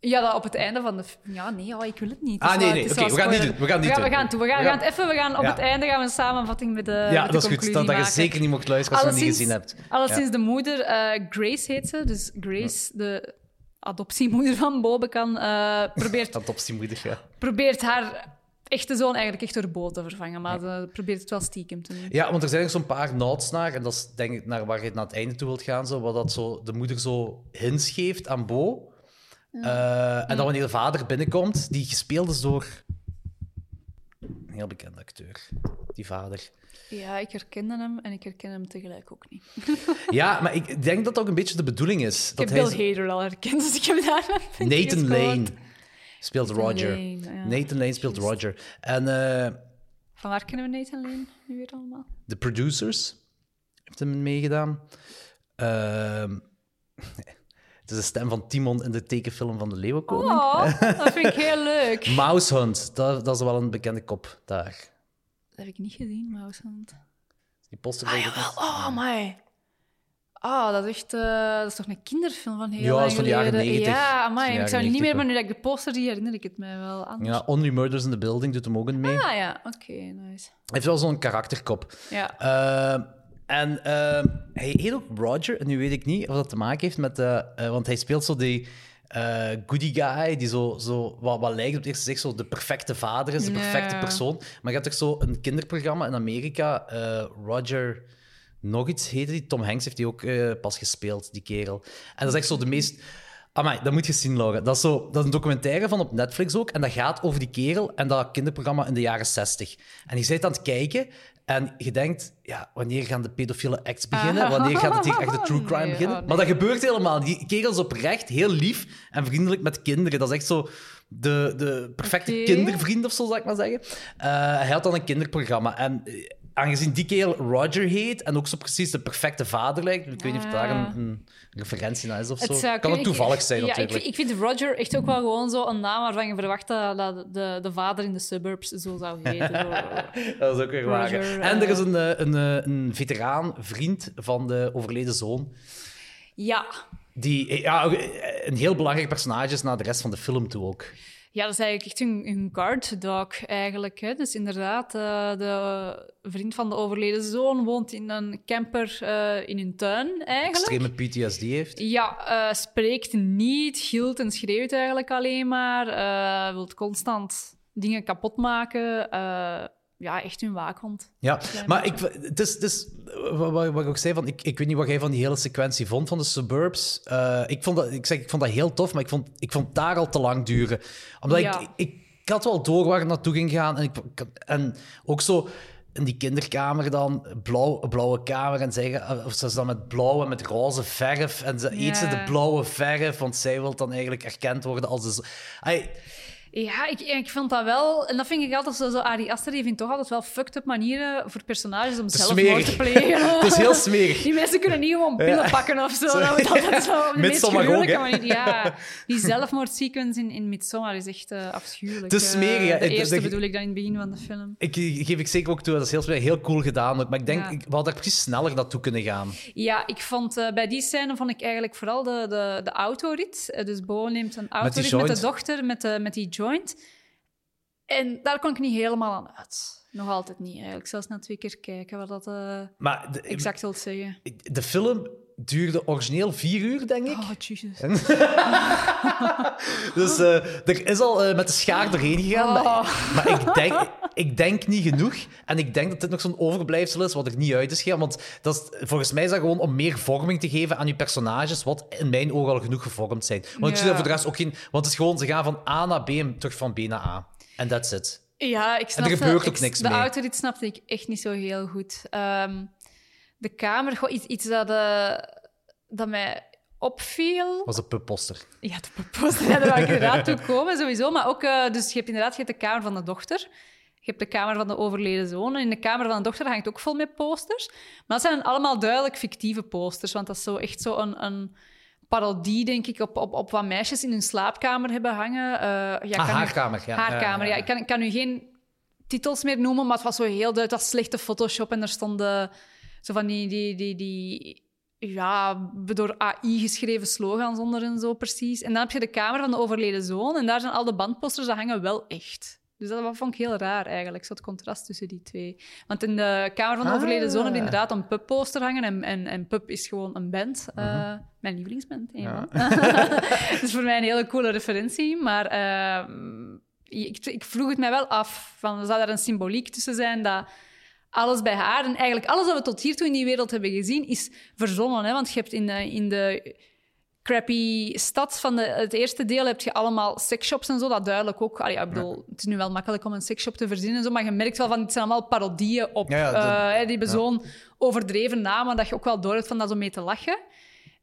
Ja, dat op het einde van de... Ja, nee, oh, ik wil het niet. Ah, is nee, nee. Oké, we gaan het niet doen. We gaan het niet we gaan, we gaan, doen. toe. We gaan, We gaan het even... We gaan, op Ja. het einde gaan we een samenvatting met de, ja, met de dat is goed. Dat, dat je zeker niet mocht luisteren als je het niet gezien hebt. Alleszins de moeder, eh, Grace heet ze. Dus Grace, de adoptiemoeder van Bobe, kan, eh, probeert, <laughs> Adoptiemoeder, ja. probeert haar echte zoon eigenlijk echt door Bo te vervangen. Maar ze probeert het wel stiekem te doen. Ja, want er zijn er zo'n paar notes naar, en dat is denk ik naar waar je naar het einde toe wilt gaan, zo, wat dat zo de moeder zo hints geeft aan Bo. Eh, en dan wanneer de vader binnenkomt, die gespeeld is door een heel bekende acteur. die vader. Ja, ik herkende hem en ik herken hem tegelijk ook niet. <laughs> Ja, maar ik denk dat dat ook een beetje de bedoeling is. Ik Dat heb hij Bill Hader al herkend, dus ik heb daar Nathan. Lane speelt Nathan Roger. Lane, ja. Nathan Lane speelt Roger. En eh, Van waar kennen we Nathan Lane nu weer allemaal? de producers heeft hem meegedaan. Ehm, <laughs> het is de stem van Timon in de tekenfilm van de Leeuwenkoning. Oh, <laughs> dat vind ik heel leuk. Mouse Hunt, dat, dat is wel een bekende kop daar. Dat heb ik niet gezien, Mousehand. Die poster Ah. Oh, my. Ah, dat is echt... eh, dat is toch een kinderfilm van heel Ja, dat is van de jaren geleden? 90. Ja, de Ik zou niet 90 meer, maar nu dat ik de poster zie, herinner ik het mij wel anders. Ja, Only Murders in the Building doet hem ook in mee. Ah ja, oké, nice. Hij heeft wel zo'n karakterkop. Ja. Ehm, en ehm, hij heet ook Roger. En nu weet ik niet of dat te maken heeft met... eh, want hij speelt zo die eh, goody guy, die zo, zo wat, wat lijkt op het eerste zicht zo de perfecte vader is, de perfecte persoon. Maar je hebt toch zo een kinderprogramma in Amerika, eh, Roger... Nog iets heette die. Tom Hanks heeft die ook eh, pas gespeeld, die kerel. En dat is echt zo de meest... Amai, dat moet je zien, Laura. Dat is, zo, dat is een documentaire van op Netflix ook. En dat gaat over die kerel en dat kinderprogramma in de jaren 60. En je zit aan het kijken en je denkt... Ja, wanneer gaan de pedofiele acts beginnen? Wanneer gaat het hier echt de true crime <laughs> Nee, beginnen? oh, nee. Maar dat gebeurt helemaal. Die kerel is oprecht heel lief en vriendelijk met kinderen. Dat is echt zo de, de perfecte kindervriend of zo, zal ik maar zeggen. Eh, hij had dan een kinderprogramma. En eh, aangezien die kerel Roger heet en ook zo precies de perfecte vader lijkt, ik weet niet of daar een, een referentie naar is of zo. Het kan ook kunnen- toevallig zijn, ja, natuurlijk. Ik, ik vind Roger echt ook wel gewoon zo een naam waarvan je verwacht dat, dat de, de vader in de suburbs zo zou heten. <laughs> Dat is ook weer waar. En er is eh, een, eh, een, eh, een veteraan, vriend van de overleden zoon, Ja. die ja, een heel belangrijk personage is naar de rest van de film toe ook. Ja, dat is eigenlijk echt een, een guard dog eigenlijk. Hè. Dus inderdaad, eh, de vriend van de overleden zoon woont in een camper eh, in hun tuin eigenlijk. Extreme PTSD heeft. Ja, eh, spreekt niet, gilt en schreeuwt eigenlijk alleen maar. wilt constant dingen kapot maken. Eh, ja, echt hun waakhond. Ja, maar ik, het is, het is wat, wat ik ook zei, van, ik, ik weet niet wat jij van die hele sequentie vond van de suburbs. Eh, ik, vond dat, ik, zeg, ik vond dat heel tof, maar ik vond, ik vond daar al te lang duren. Omdat Ja. ik, ik, ik had wel door waar het naartoe ging gaan. En, ik, en ook zo in die kinderkamer dan, blauw, blauwe kamer, en zeggen, of ze dan met blauwe, met roze verf. En ze eet ze de blauwe verf, want zij wil dan eigenlijk erkend worden als de... Ja, ik, ik vond dat wel... En dat vind ik altijd zo... zo Ari Aster die vindt toch altijd wel fucked up manieren voor personages om zelfmoord smerig. te plegen. <laughs> het is heel smerig. Die mensen kunnen niet gewoon pillen pakken of zo. Dat wordt altijd zo <laughs> op de meest gruwelijke manier. Ja, <laughs> die zelfmoordsequence in, in Midsommar is echt eh, afschuwelijk. Het is smerig, Eh, hè. De Ik- eerste dat- bedoel ik dan in het begin van de film. Ik, geef ik zeker ook toe, dat is heel, smerig, heel cool gedaan. ook. Maar ik denk, Ja. ik, we hadden precies sneller naartoe kunnen gaan. Ja, ik vond eh, bij die scène vond ik eigenlijk vooral de, de, de autorit. Eh, dus Bo neemt een autorit met, de dochter, met, de, met die joint. En daar kon ik niet helemaal aan uit. Nog altijd niet, eigenlijk. Zelfs na twee keer kijken wat dat eh, Maar de, exact wil zeggen. de film duurde origineel vier uur, denk ik. Oh, Jesus. <laughs> Dus eh, er is al eh, met de schaar doorheen gegaan. Maar, Oh. maar ik, denk, ik denk niet genoeg. En ik denk dat dit nog zo'n overblijfsel is wat er niet uit is gegaan. Want dat is, volgens mij is dat gewoon om meer vorming te geven aan je personages, wat in mijn ogen al genoeg gevormd zijn. Want ik zie daar voor de rest ook geen... Want het is gewoon, ze gaan van A naar B en terug van B naar A. En that's it. Ja, ik snap gebeurt ook niks De mee. autorit snapte ik echt niet zo heel goed. Ehm, de kamer, iets, iets dat, eh, dat mij opviel... was een pubposter. Ja, de poster, ja, daar wou ik inderdaad toe komen, sowieso. Maar ook, eh, dus je hebt inderdaad je hebt de kamer van de dochter. Je hebt de kamer van de overleden zoon. En in de kamer van de dochter hangt ook vol met posters. Maar dat zijn allemaal duidelijk fictieve posters. Want dat is zo echt zo een, een parodie, denk ik, op, op, op wat meisjes in hun slaapkamer hebben hangen. Eh, ja, Ah, haar kamer. Ja, haar kamer, ja. Ik kan, ik kan u geen titels meer noemen, maar het was zo heel duidelijk. Het was slechte Photoshop en er stonden zo van die... die, die, die ja, door AI geschreven slogans onder en zo precies. En dan heb je de kamer van de overleden zoon en daar zijn al de bandposters, dat hangen wel echt. Dus dat vond ik heel raar eigenlijk, zo het contrast tussen die twee. Want in de kamer van de Ah. overleden zoon heb je inderdaad een pub-poster hangen en, en, en pub is gewoon een band. Eh, mijn lievelingsband, van. <laughs> Dat is voor mij een hele coole referentie, maar ehm, ik, ik vroeg het mij wel af, van, zou daar een symboliek tussen zijn dat alles bij haar, en eigenlijk alles wat we tot hiertoe in die wereld hebben gezien, is verzonnen. Hè? Want je hebt in de, in de crappy stad van de, het eerste deel heb je allemaal sexshops en zo. Dat duidelijk ook. Allee, ik bedoel, het is nu wel makkelijk om een sexshop te verzinnen en zo, maar je merkt wel van het zijn allemaal parodieën op. Ja, ja, dat- eh, hè, die hebben zo'n overdreven namen dat je ook wel door hebt van dat zo mee te lachen.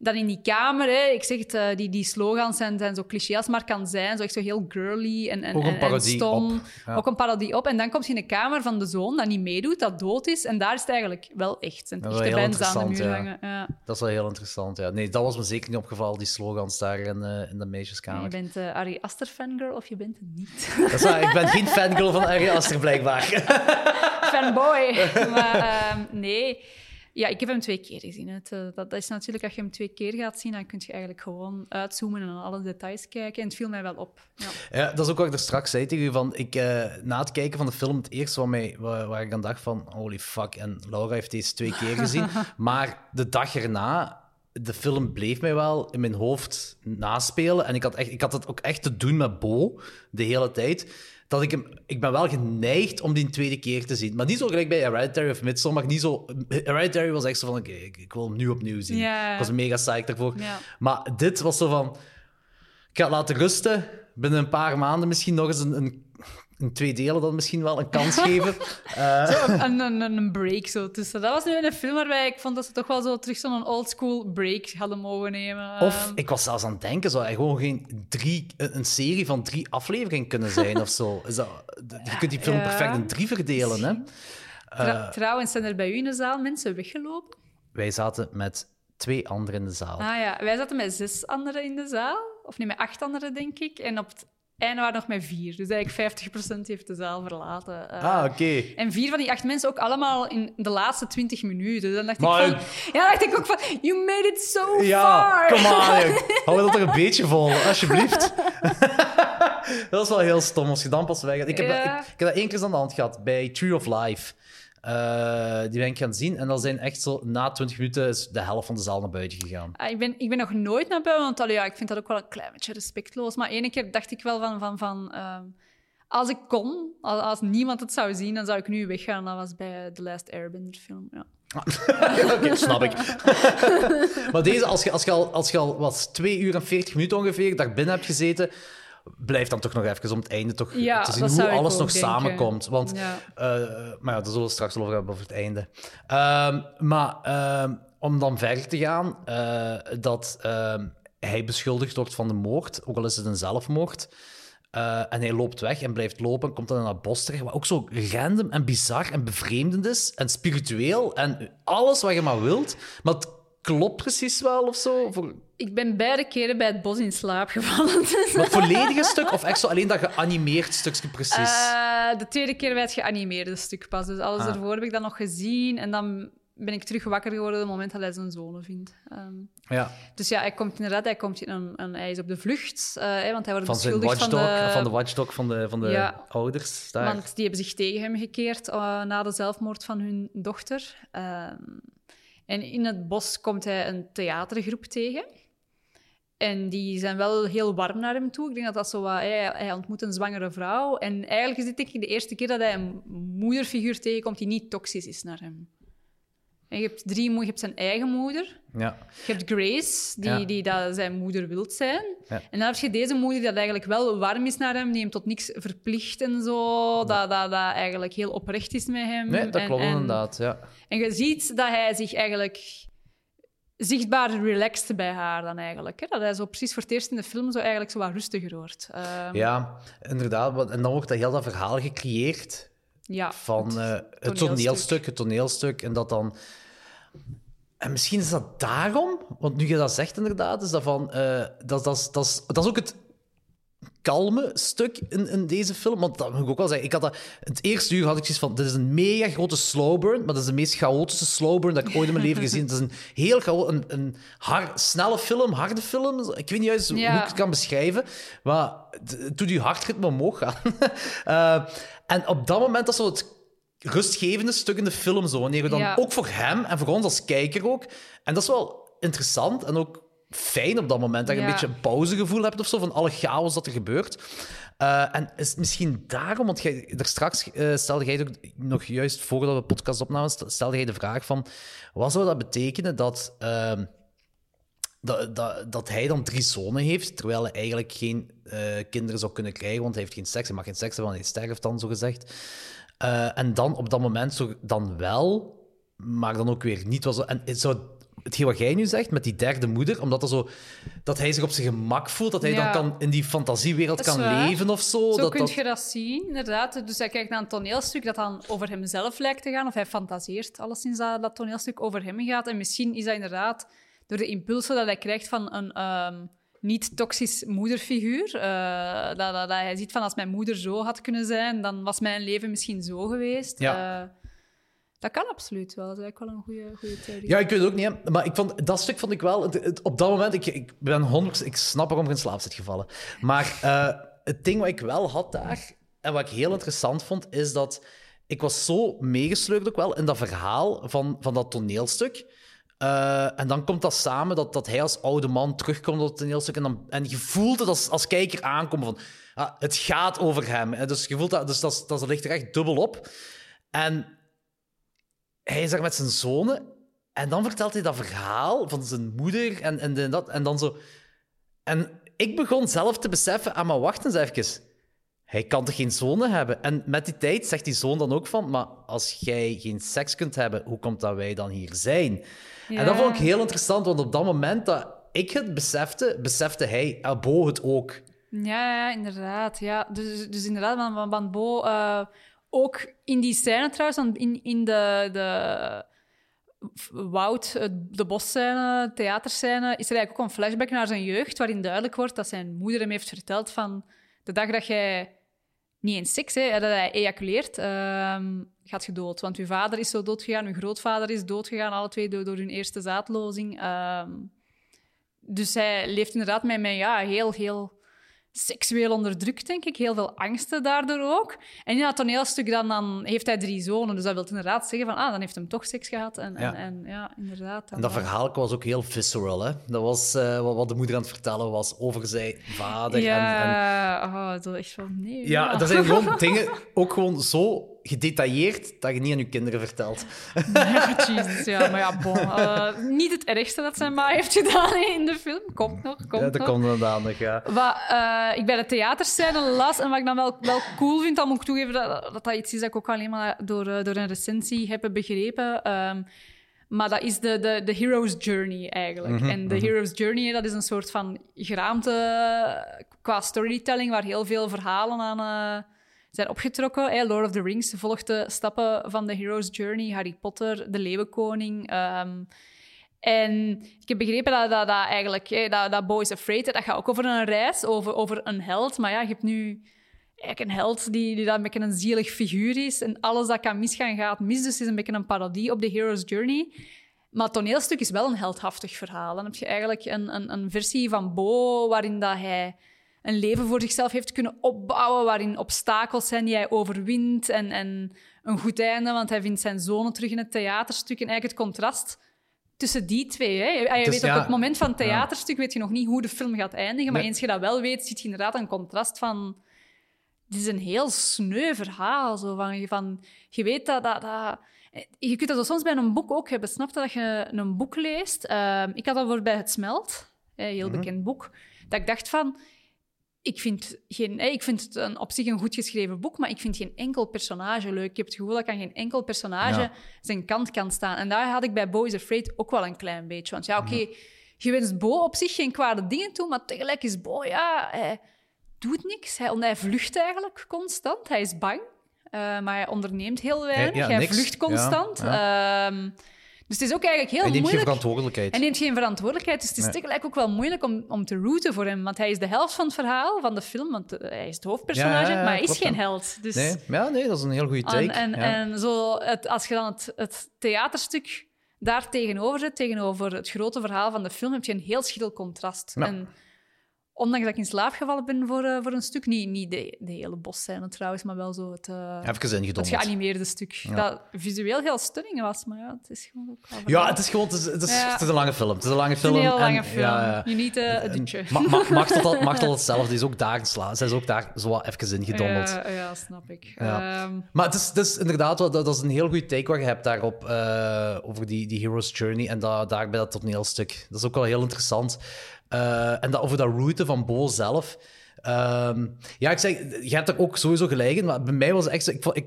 Dan in die kamer, hè, ik zeg het, eh, die, die slogans zijn, zijn zo cliché als maar kan zijn. Zo echt zo heel girly en, en, Ook een en- stom. op, ja. Ook een parodie op. En dan komt je in de kamer van de zoon dat niet meedoet, dat dood is. En daar is het eigenlijk wel echt. Zijn echte bands aan de muur hangen. Ja. Dat is wel heel interessant, ja. Nee, dat was me zeker niet opgevallen, die slogans daar in, eh, in de meisjeskamer. Je bent eh Ari Aster fangirl of je bent het niet. Dat is waar, ik ben geen fangirl van Ari Aster, blijkbaar. <laughs> Fanboy. maar ehm, nee. Ja, ik heb hem twee keer gezien. Het, eh, dat, dat is natuurlijk, als je hem twee keer gaat zien, dan kun je eigenlijk gewoon uitzoomen en alle details kijken. En het viel mij wel op. Ja. Ja, dat is ook wat ik er straks zei tegen u. Van, ik, eh, na het kijken van de film, het eerste wat mij, waar, waar ik aan dacht van... Holy fuck, en Laura heeft deze twee keer gezien. <laughs> maar de dag erna, de film bleef mij wel in mijn hoofd naspelen. En ik had, echt, ik had het ook echt te doen met Bo, de hele tijd. Dat ik, hem, ik ben wel geneigd om die een tweede keer te zien. Maar niet zo gelijk bij Hereditary of Midsommar. Niet zo, Hereditary was echt zo van, oké, ik, ik wil hem nu opnieuw zien. Ja. Ik was mega psyched daarvoor. Maar dit was zo van... Ik ga het laten rusten. Binnen een paar maanden misschien nog eens een, een, een twee delen dan misschien wel een kans geven. <laughs> Eh, Een, een, een een break zo tussen. Dat was nu een film waarbij ik vond dat ze toch wel zo terug zo'n oldschool break hadden mogen nemen. of, ik was zelfs aan het denken, zou hij gewoon geen drie, een, serie van drie afleveringen kunnen zijn of zo? <laughs> Is dat, je kunt die film perfect in drie verdelen, hè? tra- trouwens, zijn er bij u in de zaal mensen weggelopen? Wij zaten met twee anderen in de zaal. Ah ja, wij zaten met zes anderen in de zaal. Of nee, met acht anderen, denk ik. En op het einde waren we nog met vier. Dus eigenlijk 50% heeft de zaal verlaten. Eh, Ah, oké. En vier van die acht mensen ook allemaal in de laatste 20 minuten. Dus dan dacht Maar- ik van... Ja, dan dacht ik ook van... You made it so Ja, far! kom aan. <laughs> Hou dat toch een beetje vol, alsjeblieft. <laughs> dat is wel heel stom als je dan pas weg gaat. Ik heb, dat, ik, ik heb dat één keer aan de hand gehad bij Tree of Life. Eh, die ben ik gaan zien en dan zijn echt zo na 20 minuten is de helft van de zaal naar buiten gegaan. Ah, ik, ben, ik ben nog nooit naar buiten, want allee, ja, ik vind dat ook wel een klein beetje respectloos. Maar ene keer dacht ik wel van... van, van ehm, als ik kon, als, als niemand het zou zien, dan zou ik nu weggaan. Dat was bij The Last Airbender film, ja. <laughs> Oké, snap ik. <laughs> maar deze, als je, als je al, als je al wat, 2 uur en 40 minuten ongeveer daar binnen hebt gezeten, blijf dan toch nog even om het einde toch Ja, te zien hoe alles nog denken. samenkomt. Want, Ja. eh, maar ja, daar zullen we straks wel over hebben over het einde. Ehm, maar ehm, om dan verder te gaan, eh, dat ehm, hij beschuldigd wordt van de moord, ook al is het een zelfmoord. Eh, en hij loopt weg en blijft lopen, komt dan in dat bos terecht, wat ook zo random en bizar en bevreemdend is en spiritueel en alles wat je maar wilt. Maar het klopt precies wel of zo. Voor, Ik ben beide keren bij het bos in slaap gevallen. Dus, <laughs> maar het volledige stuk of echt zo alleen dat geanimeerd stukje precies? Eh, de tweede keer bij het geanimeerde stuk pas. Dus alles Ah. ervoor heb ik dan nog gezien. En dan ben ik terug wakker geworden op het moment dat hij zijn zonen vindt. Ehm, ja, dus ja, hij komt inderdaad hij, komt in een, een, hij is op de vlucht. eh, want hij wordt van beschuldigd watchdog, van de... van de watchdog van de, van de Ja. ouders. Daar. Want die hebben zich tegen hem gekeerd eh, na de zelfmoord van hun dochter. Ehm, en in het bos komt hij een theatergroep tegen. En die zijn wel heel warm naar hem toe. Ik denk dat dat zo wat... Hij, hij ontmoet een zwangere vrouw. En eigenlijk is dit ik de eerste keer dat hij een moederfiguur tegenkomt die niet toxisch is naar hem. En je hebt drie moeders. Je hebt zijn eigen moeder. ja. Je hebt Grace, die, Ja. die dat zijn moeder wilt zijn. Ja. En dan heb je deze moeder die dat eigenlijk wel warm is naar hem, die hem tot niks verplicht en zo. Dat, dat, dat eigenlijk heel oprecht is met hem. Nee, dat en, klopt en, inderdaad. Ja. En je ziet dat hij zich eigenlijk zichtbaar relaxed bij haar dan eigenlijk. Hè? Dat hij zo precies voor het eerst in de film zo eigenlijk zo wat rustiger wordt. Ehm, ja, inderdaad. En dan wordt dat heel dat verhaal gecreëerd ja, van eh, het, toneelstuk. toneelstuk, het toneelstuk. En dat dan... En misschien is dat daarom, want nu je dat zegt inderdaad, is dat van... eh, dat, dat, is- dat, is, dat is ook het kalme stuk in, in deze film. Want dat moet ik ook wel zeggen. Ik had dat, het eerste uur had ik zoiets van... Dit is een mega grote slow burn, maar dat is de meest chaotische slow burn dat ik ooit in mijn leven gezien heb. Het is een heel een, een hard, snelle film, harde film. Ik weet niet juist Ja. hoe ik het kan beschrijven, maar het doet je hartritme omhoog gaan. <laughs> Eh, en op dat moment, dat is zo het rustgevende stuk in de film, zo, wanneer we dan Ja. ook voor hem en voor ons als kijker ook... En dat is wel interessant en ook fijn op dat moment, dat je Ja. een beetje een pauzegevoel hebt of zo, van alle chaos dat er gebeurt. Eh, en is het misschien daarom, want jij, er straks eh, stelde jij ook nog juist voordat we de podcast opnamen, st- stelde jij de vraag van, wat zou dat betekenen dat... ehm, dat, dat, dat hij dan drie zonen heeft, terwijl hij eigenlijk geen eh, kinderen zou kunnen krijgen, want hij heeft geen seks. Hij mag geen seks hebben, want hij sterft dan, zo gezegd. Eh, en dan op dat moment zo, dan wel, maar dan ook weer niet. Was, en het zou, hetgeen wat jij nu zegt, met die derde moeder, omdat er zo, dat hij zich op zijn gemak voelt, dat hij Ja. dan kan in die fantasiewereld Dat kan waar. leven of zo. Zo dat, kun dat, je dat zien, inderdaad. Dus hij kijkt naar een toneelstuk dat dan over hemzelf lijkt te gaan, of hij fantaseert alleszins dat dat toneelstuk over hem gaat. En misschien is dat inderdaad door de impulsen dat hij krijgt van een ehm, niet-toxisch moederfiguur. eh, dat, dat, dat hij ziet van als mijn moeder zo had kunnen zijn, dan was mijn leven misschien zo geweest. Ja. Eh, dat kan absoluut wel. Dat is eigenlijk wel een goede, goede theorie. Ja, ik weet het ook niet, maar ik vond, dat stuk vond ik wel... het- het- op dat moment, ik, ik ben 100... Ik snap waarom je in slaap zit gevallen. Maar eh, het ding wat ik wel had daar, en wat ik heel interessant vond, is dat ik was zo meegesleurd ook wel in dat verhaal van, van dat toneelstuk. Eh, en dan komt dat samen, dat, dat hij als oude man terugkomt op het toneelstuk. En, dan, en je voelt het als, als kijker aankomen van... ah, het gaat over hem. hè. Dus je voelt dat... Dus dat, dat, ligt er echt dubbel op. En hij is daar met zijn zonen. En dan vertelt hij dat verhaal van zijn moeder en, en, en dat. En dan zo... En ik begon zelf te beseffen, ah, maar wacht eens even. Hij kan toch geen zonen hebben? En met die tijd zegt die zoon dan ook van, maar als jij geen seks kunt hebben, hoe komt dat wij dan hier zijn? En dat vond ik heel interessant, want op dat moment dat ik het besefte, besefte hij, Bo het ook. Ja, ja, inderdaad. Ja. Dus, dus inderdaad, van, van, van Bo... eh, ook in die scène trouwens, in, in de, de Wout, eh, de bosscène, theaterscène, is er eigenlijk ook een flashback naar zijn jeugd, waarin duidelijk wordt dat zijn moeder hem heeft verteld van de dag dat jij niet eens seks, hè, dat hij ejaculeert, ehm, gaat je dood. Want uw vader is zo doodgegaan, uw grootvader is doodgegaan, alle twee door, door hun eerste zaadlozing. Ehm, dus hij leeft inderdaad met, met ja, heel, heel seksueel onderdrukt, denk ik. Heel veel angsten daardoor ook. En in dat toneelstuk dan, dan heeft hij drie zonen. Dus dat wil inderdaad zeggen van, ah, dan heeft hem toch seks gehad. En ja, Ja. en, en, ja inderdaad. En dat verhaal was ook heel visceral. Hè? Dat was eh, wat, de moeder aan het vertellen was over zijn vader. En, en, Ja, oh, zo echt van, nee. ja, dat zijn gewoon dingen, ook gewoon zo gedetailleerd, dat je niet aan je kinderen vertelt. Ja, Jesus, ja, maar ja, bon. eh, niet het ergste dat zijn ma heeft gedaan in de film. Komt nog, komt Ja, dat nog. komt nog, ja. Wat eh, ik bij de theaterscène las en wat ik dan wel, wel cool vind, dan moet ik toegeven dat, dat dat iets is dat ik ook alleen maar door, eh, door een recensie heb begrepen. Ehm, maar dat is de, de, de hero's journey eigenlijk. en de hero's journey, dat is een soort van geraamte qua storytelling, waar heel veel verhalen aan zijn opgetrokken. Lord of the Rings volgt de stappen van de hero's journey. Harry Potter, de Leeuwenkoning. ehm, en ik heb begrepen dat, dat, eigenlijk, hè, dat, dat Boys Afraid, dat gaat ook over een reis, over, over een held. Maar ja, je hebt nu eigenlijk een held die, die dat een beetje een zielig figuur is. En alles dat kan misgaan, gaat mis. Dus het is een beetje een parodie op de Hero's Journey. Maar het toneelstuk is wel een heldhaftig verhaal. Dan heb je eigenlijk een, een, een versie van Bo, waarin dat hij een leven voor zichzelf heeft kunnen opbouwen, waarin obstakels zijn die hij overwint en, en een goed einde, want hij vindt zijn zonen terug in het theaterstuk. En eigenlijk het contrast tussen die twee. Hè. Je Dus weet op ja, het moment van het theaterstuk weet je nog niet hoe de film gaat eindigen, maar Nee. eens je dat wel weet, zie je inderdaad een contrast van... Het is een heel sneu verhaal. Zo van, van, je weet dat, dat, dat... Je kunt dat soms bij een boek ook hebben. Snap je dat je een boek leest? Ehm, ik had dat voor bij Het Smelt, een heel Mhm. bekend boek. Dat ik dacht van... Ik vind, geen, ik vind het een, op zich een goed geschreven boek, maar ik vind geen enkel personage leuk. Ik heb het gevoel dat ik aan geen enkel personage Ja. zijn kant kan staan. En daar had ik bij Bo is Afraid ook wel een klein beetje. Want ja, oké, je wenst Bo op zich geen kwade dingen toe, maar tegelijk is Bo, ja, hij doet niks. Hij, hij vlucht eigenlijk constant. Hij is bang, eh, maar hij onderneemt heel weinig. ja, hij niks. vlucht Ja, constant. Ehm, dus het is ook eigenlijk heel Hij neemt geen moeilijk. verantwoordelijkheid. Hij neemt geen verantwoordelijkheid. Dus het is Nee. tegelijk ook wel moeilijk om, om te rooten voor hem. Want hij is de helft van het verhaal, van de film. Want eh, hij is het hoofdpersonage, Ja, ja, ja, maar hij is geen held. Dus Nee, ja, nee, dat is een heel goede take. en, en, ja. en zo het, als je dan het, het theaterstuk daar tegenover zet, tegenover het grote verhaal van de film, heb je een heel schil contrast. Ja. En ondanks dat ik in slaap gevallen ben voor, eh, voor een stuk, niet, niet de, de hele bosscène trouwens, maar wel zo het, Even het geanimeerde stuk. Dat visueel heel stunning was, maar ja, het is gewoon ook. Ja, het is gewoon het is, het is, Ja. het is een lange film. Het is een lange film. een heel en- lange film. ja, ja. Je niet uh, het dutje. Ma, ma, mag, tot, hetzelfde. Is ook daar. Zij is ook daar zo wat even ingedommeld. Ja, ja, snap ik. Ehm, Maar het is, het is inderdaad, dat, dat is een heel goede take wat je hebt daarop, over die, die hero's journey en da, daar bij dat toneelstuk. Dat is ook wel heel interessant. Eh, en dat, over dat route van Bo zelf. Ehm, ja, ik zeg, je hebt er ook sowieso gelijk in, maar bij mij was het echt zo... Ik,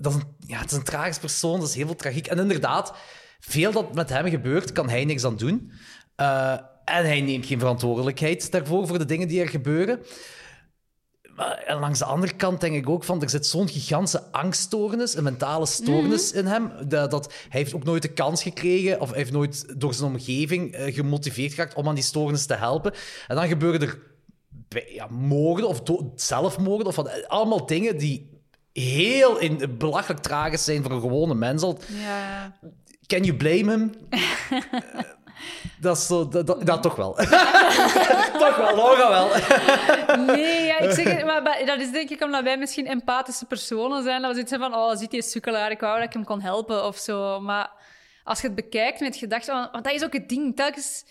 dat is een, ja, het is een tragisch persoon, dat is heel veel tragiek. En inderdaad, veel dat met hem gebeurt, kan hij niks aan doen. Eh, en hij neemt geen verantwoordelijkheid daarvoor, voor de dingen die er gebeuren. Maar en langs de andere kant denk ik ook van, er zit zo'n gigantische angststoornis, een mentale stoornis in hem, dat, dat hij heeft ook nooit de kans gekregen, of hij heeft nooit door zijn omgeving eh, gemotiveerd geraakt om aan die stoornis te helpen. En dan gebeuren er ja, moorden of zelfmoorden, of wat, allemaal dingen die heel in, belachelijk tragisch zijn voor een gewone mens. Can you blame him? <laughs> Dat is zo, dat, dat, dat toch wel. <laughs> toch wel, Laura wel. Nee, ja, ik zeg het, maar, maar dat is denk ik omdat wij misschien empathische personen zijn. Dat we zoiets van, oh, ziet die sukkelaar, ik wou dat ik hem kon helpen of zo. Maar als je het bekijkt met gedachten, want, want dat is ook het ding, telkens...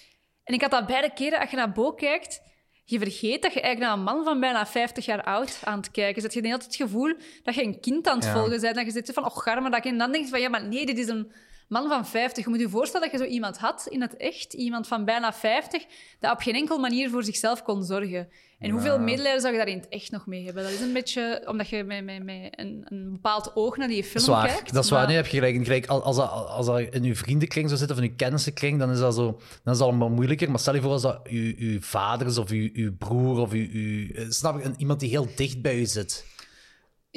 En ik had dat beide keren, als je naar Bo kijkt, je vergeet dat je eigenlijk naar een man van bijna 50 jaar oud aan het kijken is. Dat je de hele tijd het gevoel dat je een kind aan het Ja. volgen bent. Dat je zit van, oh, garme, dat je... En dan denk je van, ja, maar nee, dit is een man van 50. Je moet je voorstellen dat je zo iemand had in het echt, iemand van bijna 50, dat op geen enkele manier voor zichzelf kon zorgen. En hoeveel medelijden zou je daar in het echt nog mee hebben? Dat is een beetje omdat je met, met, met een, een bepaald oog naar die film Dat is waar. kijkt. Dat is waar. maar- Nee, heb je gelijk. gelijk als, als, dat, als dat in uw vriendenkring zou zitten, of in uw kennissenkring, dan is dat, zo, dan is dat allemaal moeilijker. Maar stel je voor als dat uw vader is, of uw broer, of uw, eh, snap ik, iemand die heel dicht bij u zit.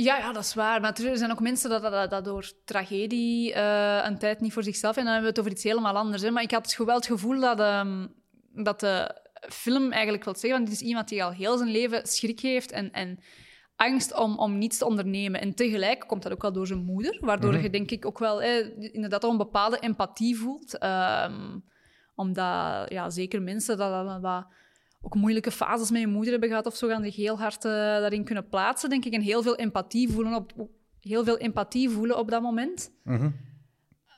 Ja, ja, dat is waar. Maar er zijn ook mensen dat, dat, dat door tragedie eh, een tijd niet voor zichzelf... En dan hebben we het over iets helemaal anders. Hè. Maar ik had wel het gevoel dat, ehm, dat de film eigenlijk wil zeggen... Want dit is iemand die al heel zijn leven schrik heeft en, en angst om, om niets te ondernemen. En tegelijk komt dat ook wel door zijn moeder. Waardoor je denk ik ook wel eh, inderdaad al een bepaalde empathie voelt. Ehm, omdat ja, zeker mensen dat, dat, dat ook moeilijke fases met je moeder hebben gehad of zo, gaan zich heel hard eh, daarin kunnen plaatsen, denk ik. En heel veel empathie voelen op, heel veel empathie voelen op dat moment.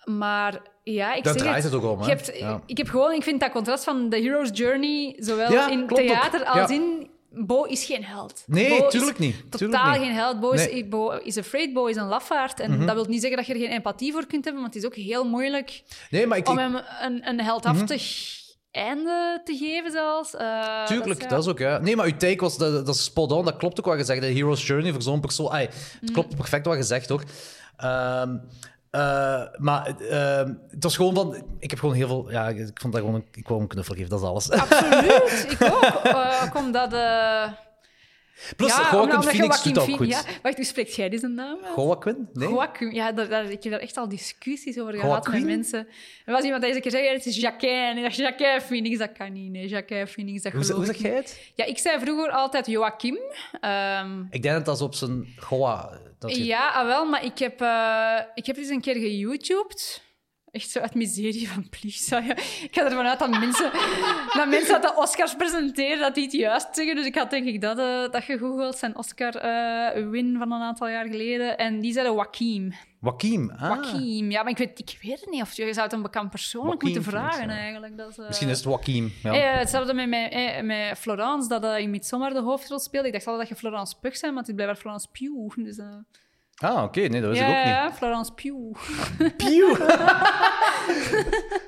Maar ja, ik zeg draait het ook om, hè? Je hebt, Ja. Ik heb gewoon, ik vind dat contrast van The Hero's Journey, zowel Ja, in ook. theater als Ja. in... Bo is geen held. Nee, Bo is tuurlijk niet. Tuurlijk Totaal niet. geen held. Bo is, Nee. Mhm. Bo is afraid, Bo is een lafaard. En dat wil niet zeggen dat je er geen empathie voor kunt hebben, want het is ook heel moeilijk Nee, maar ik... om Mhm. hem een, een heldhaftig einde te geven zelfs. Eh, Tuurlijk, ja. dat is ook, ja. Nee, maar uw take was, dat, dat is spot on, dat klopt ook wat je zegt. De hero's journey voor zo'n persoon... Het Mm. klopt perfect wat je zegt, hoor. Ehm, eh, maar ehm, het was gewoon van... Ik heb gewoon heel veel... Ja, ik vond dat gewoon... Ik wou hem knuffel geven, dat is alles. Absoluut, <laughs> ik ook. Eh, ook omdat... Plus, ja, Joaquin omdat Phoenix doet Joaquin ook goed. Ja, wacht, hoe spreekt jij deze naam? Joaquin? Nee? Joaquin, ja, daar, daar, ik heb daar echt al discussies over gehad met mensen. Er was iemand die eens een keer zei, het is Jacquin. En ik dacht, Jacquin Phoenix, dat kan niet. Nee, Jacquin Phoenix, dat geloof hoe ik zeg jij het? Ja, ik zei vroeger altijd Joachim. Ehm, Ik denk dat dat op zijn... Goa... Dat je- ja, ah, wel, maar ik heb, eh, ik heb eens een keer geYouTubed. Echt zo uit miserie van, please. ja. Ik ga ervan uit dat mensen, dat mensen dat de Oscars presenteren, dat die het juist zeggen. Dus ik had denk ik dat, eh, dat gegoogeld, zijn Oscar-win van een aantal jaar geleden. En die zeiden Joaquim. Joaquim. Ah. Joaquim. Ja, maar ik weet, ik weet het niet. Of je zou het een bekend persoonlijk Joaquin moeten vragen, ja. eigenlijk. Dat eh, Misschien is het Joaquim. Ja. eh, hetzelfde met, met, eh, met Florence, dat eh, in Midsommar de hoofdrol speelde. Ik dacht altijd dat je Florence Pug zei, maar het is blijkbaar Florence Pugh. <laughs> Dus, eh, Ah, oké. Nee, dat wist ja, ik ook niet. ja, Florence Pugh. Pieuw. <laughs>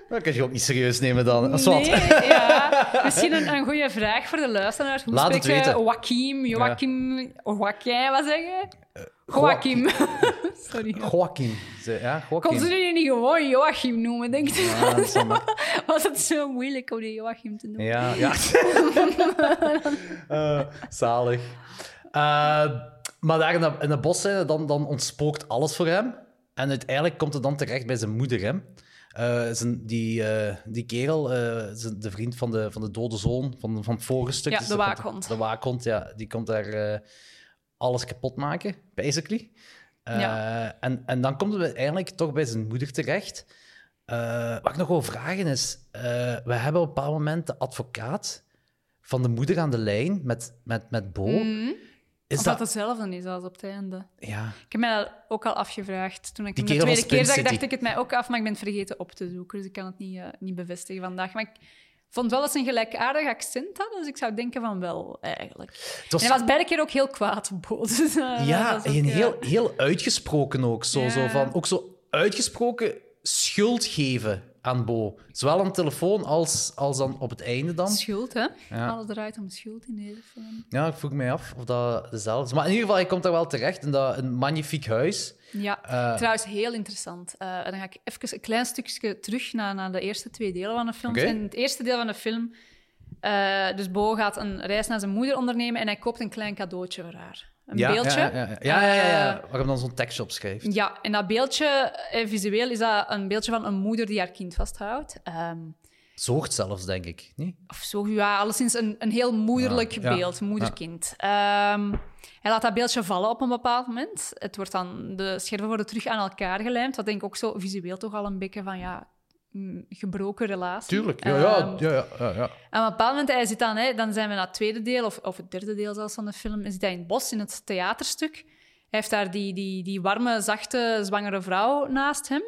dat kan je ook niet serieus nemen dan. Nee, ja. Misschien een, een goede vraag voor de luisteraars. Hoe Laat het weten. Joachim, Joachim, Joaquin, wat zeg je? Joachim. <laughs> Sorry. Joaquim. Ze- Ja, Kon Joaquim. ze die niet gewoon Joachim noemen, denk je? Ja. <laughs> Was het zo moeilijk om die Joachim te noemen? Ja, ja. Eh, zalig. Eh, maar daar in de, in de bosscène, dan, dan ontspookt alles voor hem. En uiteindelijk komt het dan terecht bij zijn moeder. Hè. Eh, zijn, die, eh, die kerel, eh, zijn- de vriend van de, van de dode zoon van, van het vorige stuk. Ja, Dus de waakhond. De waakhond, ja. Die komt daar alles kapot maken, basically. Ja. en, en dan komt het uiteindelijk toch bij zijn moeder terecht. Wat ik nog wil vragen is, we hebben op een bepaald moment de advocaat van de moeder aan de lijn met, met, met Bo. Is Of dat... dat hetzelfde is als op het einde. Ja. Ik heb mij dat ook al afgevraagd. Toen ik de tweede keer zag, dacht ik het mij ook af, maar ik ben het vergeten op te zoeken. Dus ik kan het niet, eh, niet bevestigen vandaag. Maar ik vond wel dat ze een gelijkaardig accent hadden, dus ik zou denken van wel, eigenlijk. Het was, En hij was beide keer ook heel kwaad op Bo. <laughs> Dus, eh, ja, ook, en eh, heel, heel uitgesproken ook. Zo, Ja. zo van, ook zo uitgesproken schuld geven aan Bo. Zowel aan de telefoon als, als dan op het einde dan. Schuld, hè? Ja. Alles draait om schuld in deze film. Ja, ik vroeg mij af of dat dezelfde is. Maar in ieder geval, hij komt daar wel terecht in dat een magnifiek huis. Ja, Eh, trouwens, heel interessant. Eh, en dan ga ik even een klein stukje terug naar, naar de eerste twee delen van de film. In het eerste deel van de film, eh, dus Bo gaat een reis naar zijn moeder ondernemen en hij koopt een klein cadeautje voor haar. Een ja, beeldje. Ja, ja, ja. ja. Eh, Waar hem dan zo'n tekstje op schrijft. Ja, en dat beeldje, eh, visueel, is dat een beeldje van een moeder die haar kind vasthoudt. Soort zelfs, denk ik. Niet? of zo, ja, alleszins een, een heel moederlijk Ja, ja, beeld, moeder-kind. Ehm, hij laat dat beeldje vallen op een bepaald moment. Het wordt dan, de scherven worden terug aan elkaar gelijmd. Wat denk ik ook zo visueel toch al een beetje van, ja, gebroken relatie. Tuurlijk. Ja, ja, Ehm, ja, ja, ja, ja. aan een bepaald moment, hij zit dan, hè, dan zijn we naar het tweede deel, of, of het derde deel zelfs van de film, zit hij in het bos, in het theaterstuk. Hij heeft daar die, die, die warme, zachte, zwangere vrouw naast hem,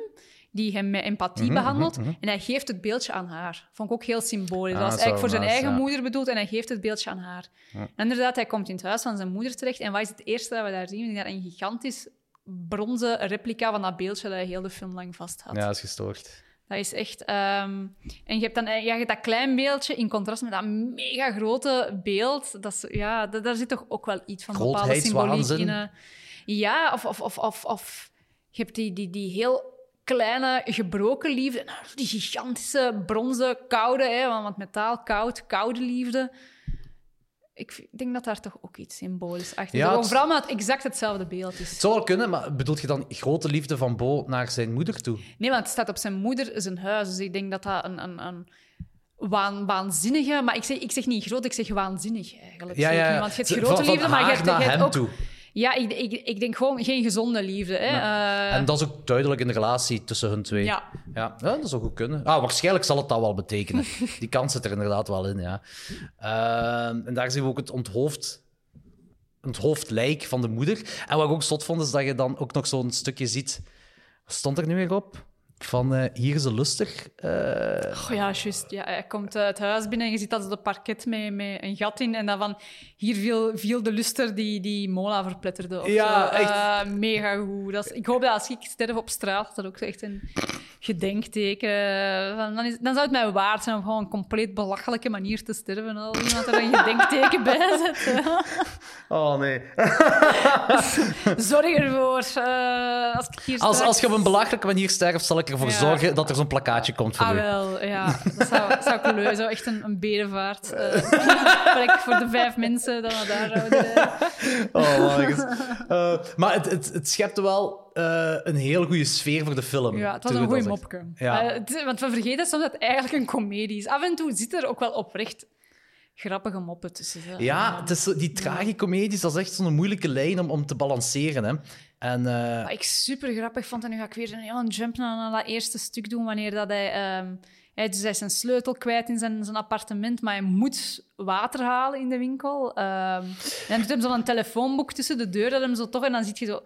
die hem met empathie Mhm, behandelt. En hij geeft het beeldje aan haar. Vond ik ook heel symbolisch. Ah, dat was zo, eigenlijk voor zijn nice, eigen ja. moeder bedoeld en hij geeft het beeldje aan haar. En inderdaad, hij komt in het huis van zijn moeder terecht. En wat is het eerste dat we daar zien? We zien daar een gigantisch bronzen replica van dat beeldje dat hij heel de film lang vast had. Ja, dat is gestoord. Dat is echt... ehm, En je hebt dan ja, je dat klein beeldje in contrast met dat mega grote beeld. Dat is, ja, da- daar zit toch ook wel iets van bepaalde symboliek in. eh. Ja, of, of, of, of, of je hebt die, die, die heel kleine gebroken liefde. Nou, die gigantische bronzen koude, hè, want metaal koud, koude liefde. Ik denk dat daar toch ook iets symbolisch achter Ja, zit. het- Vooral omdat het exact hetzelfde beeld Het is. zou wel kunnen, maar bedoelt je dan grote liefde van Bo naar zijn moeder toe? Nee, want het staat op zijn moeder zijn huis. Dus ik denk dat dat een, een, een waan, waanzinnige... Maar ik zeg, ik zeg niet groot, ik zeg waanzinnig eigenlijk. Ja, ja. Want je hebt grote van liefde, maar je hebt, je hebt ook... toe. Ja, ik, ik, ik denk gewoon geen gezonde liefde. Hè. Eh, En dat is ook duidelijk in de relatie tussen hun twee. Ja. Ja, ja, dat zou goed kunnen. Ah, waarschijnlijk zal het dat wel betekenen. <laughs> Die kans zit er inderdaad wel in, ja. Ehm, en daar zien we ook het onthoofd, onthoofd lijk van de moeder. En wat ik ook zot vond, is dat je dan ook nog zo'n stukje ziet... Wat stond er nu weer op? Van eh, hier is de luster. Eh, Oh ja, juist. Ja, hij komt eh, het huis binnen en je ziet dat ze de parket met, met een gat in. En dan van, hier viel, viel de luster die, die Mola verpletterde. Of Ja, zo. echt. Eh, mega goed. Dat is, ik hoop dat als ik sterf op straat, dat dat ook zo echt een gedenkteken... eh, Van, dan, is, dan zou het mij waard zijn om gewoon een compleet belachelijke manier te sterven. Als iemand er een <laughs> gedenkteken bij zet. Oh, nee. <laughs> Zorg ervoor. eh, als ik hier Als, straks- als je op een belachelijke manier sterft, zal ik ervoor Ja. zorgen dat er zo'n plakkaatje komt voor Ah, u. wel, ja. Dat zou, zou ik leuk echt een, een berenvaart. eh <laughs> plek voor de vijf mensen dat we daar zouden rijden. Oh, my God. Eh, maar het, het, het schept wel eh, een heel goede sfeer voor de film. Ja, het was een goede. Ja. Eh, het- want we vergeten soms dat het eigenlijk een komedie is. Af en toe zit er ook wel oprecht grappige moppen tussen. hè. Ja, het is zo, die tragicomedies, dat is echt zo'n moeilijke lijn om, om te balanceren. Hè. En eh, Wat ik super grappig vond, en nu ga ik weer een hele jump naar, dat eerste stuk doen, wanneer dat hij... ehm, hij, dus hij is zijn sleutel kwijt in zijn, zijn appartement, maar hij moet water halen in de winkel. Ehm, en dan doet hem zo'n telefoonboek tussen de deur, dat hem zo toch... En dan ziet je zo...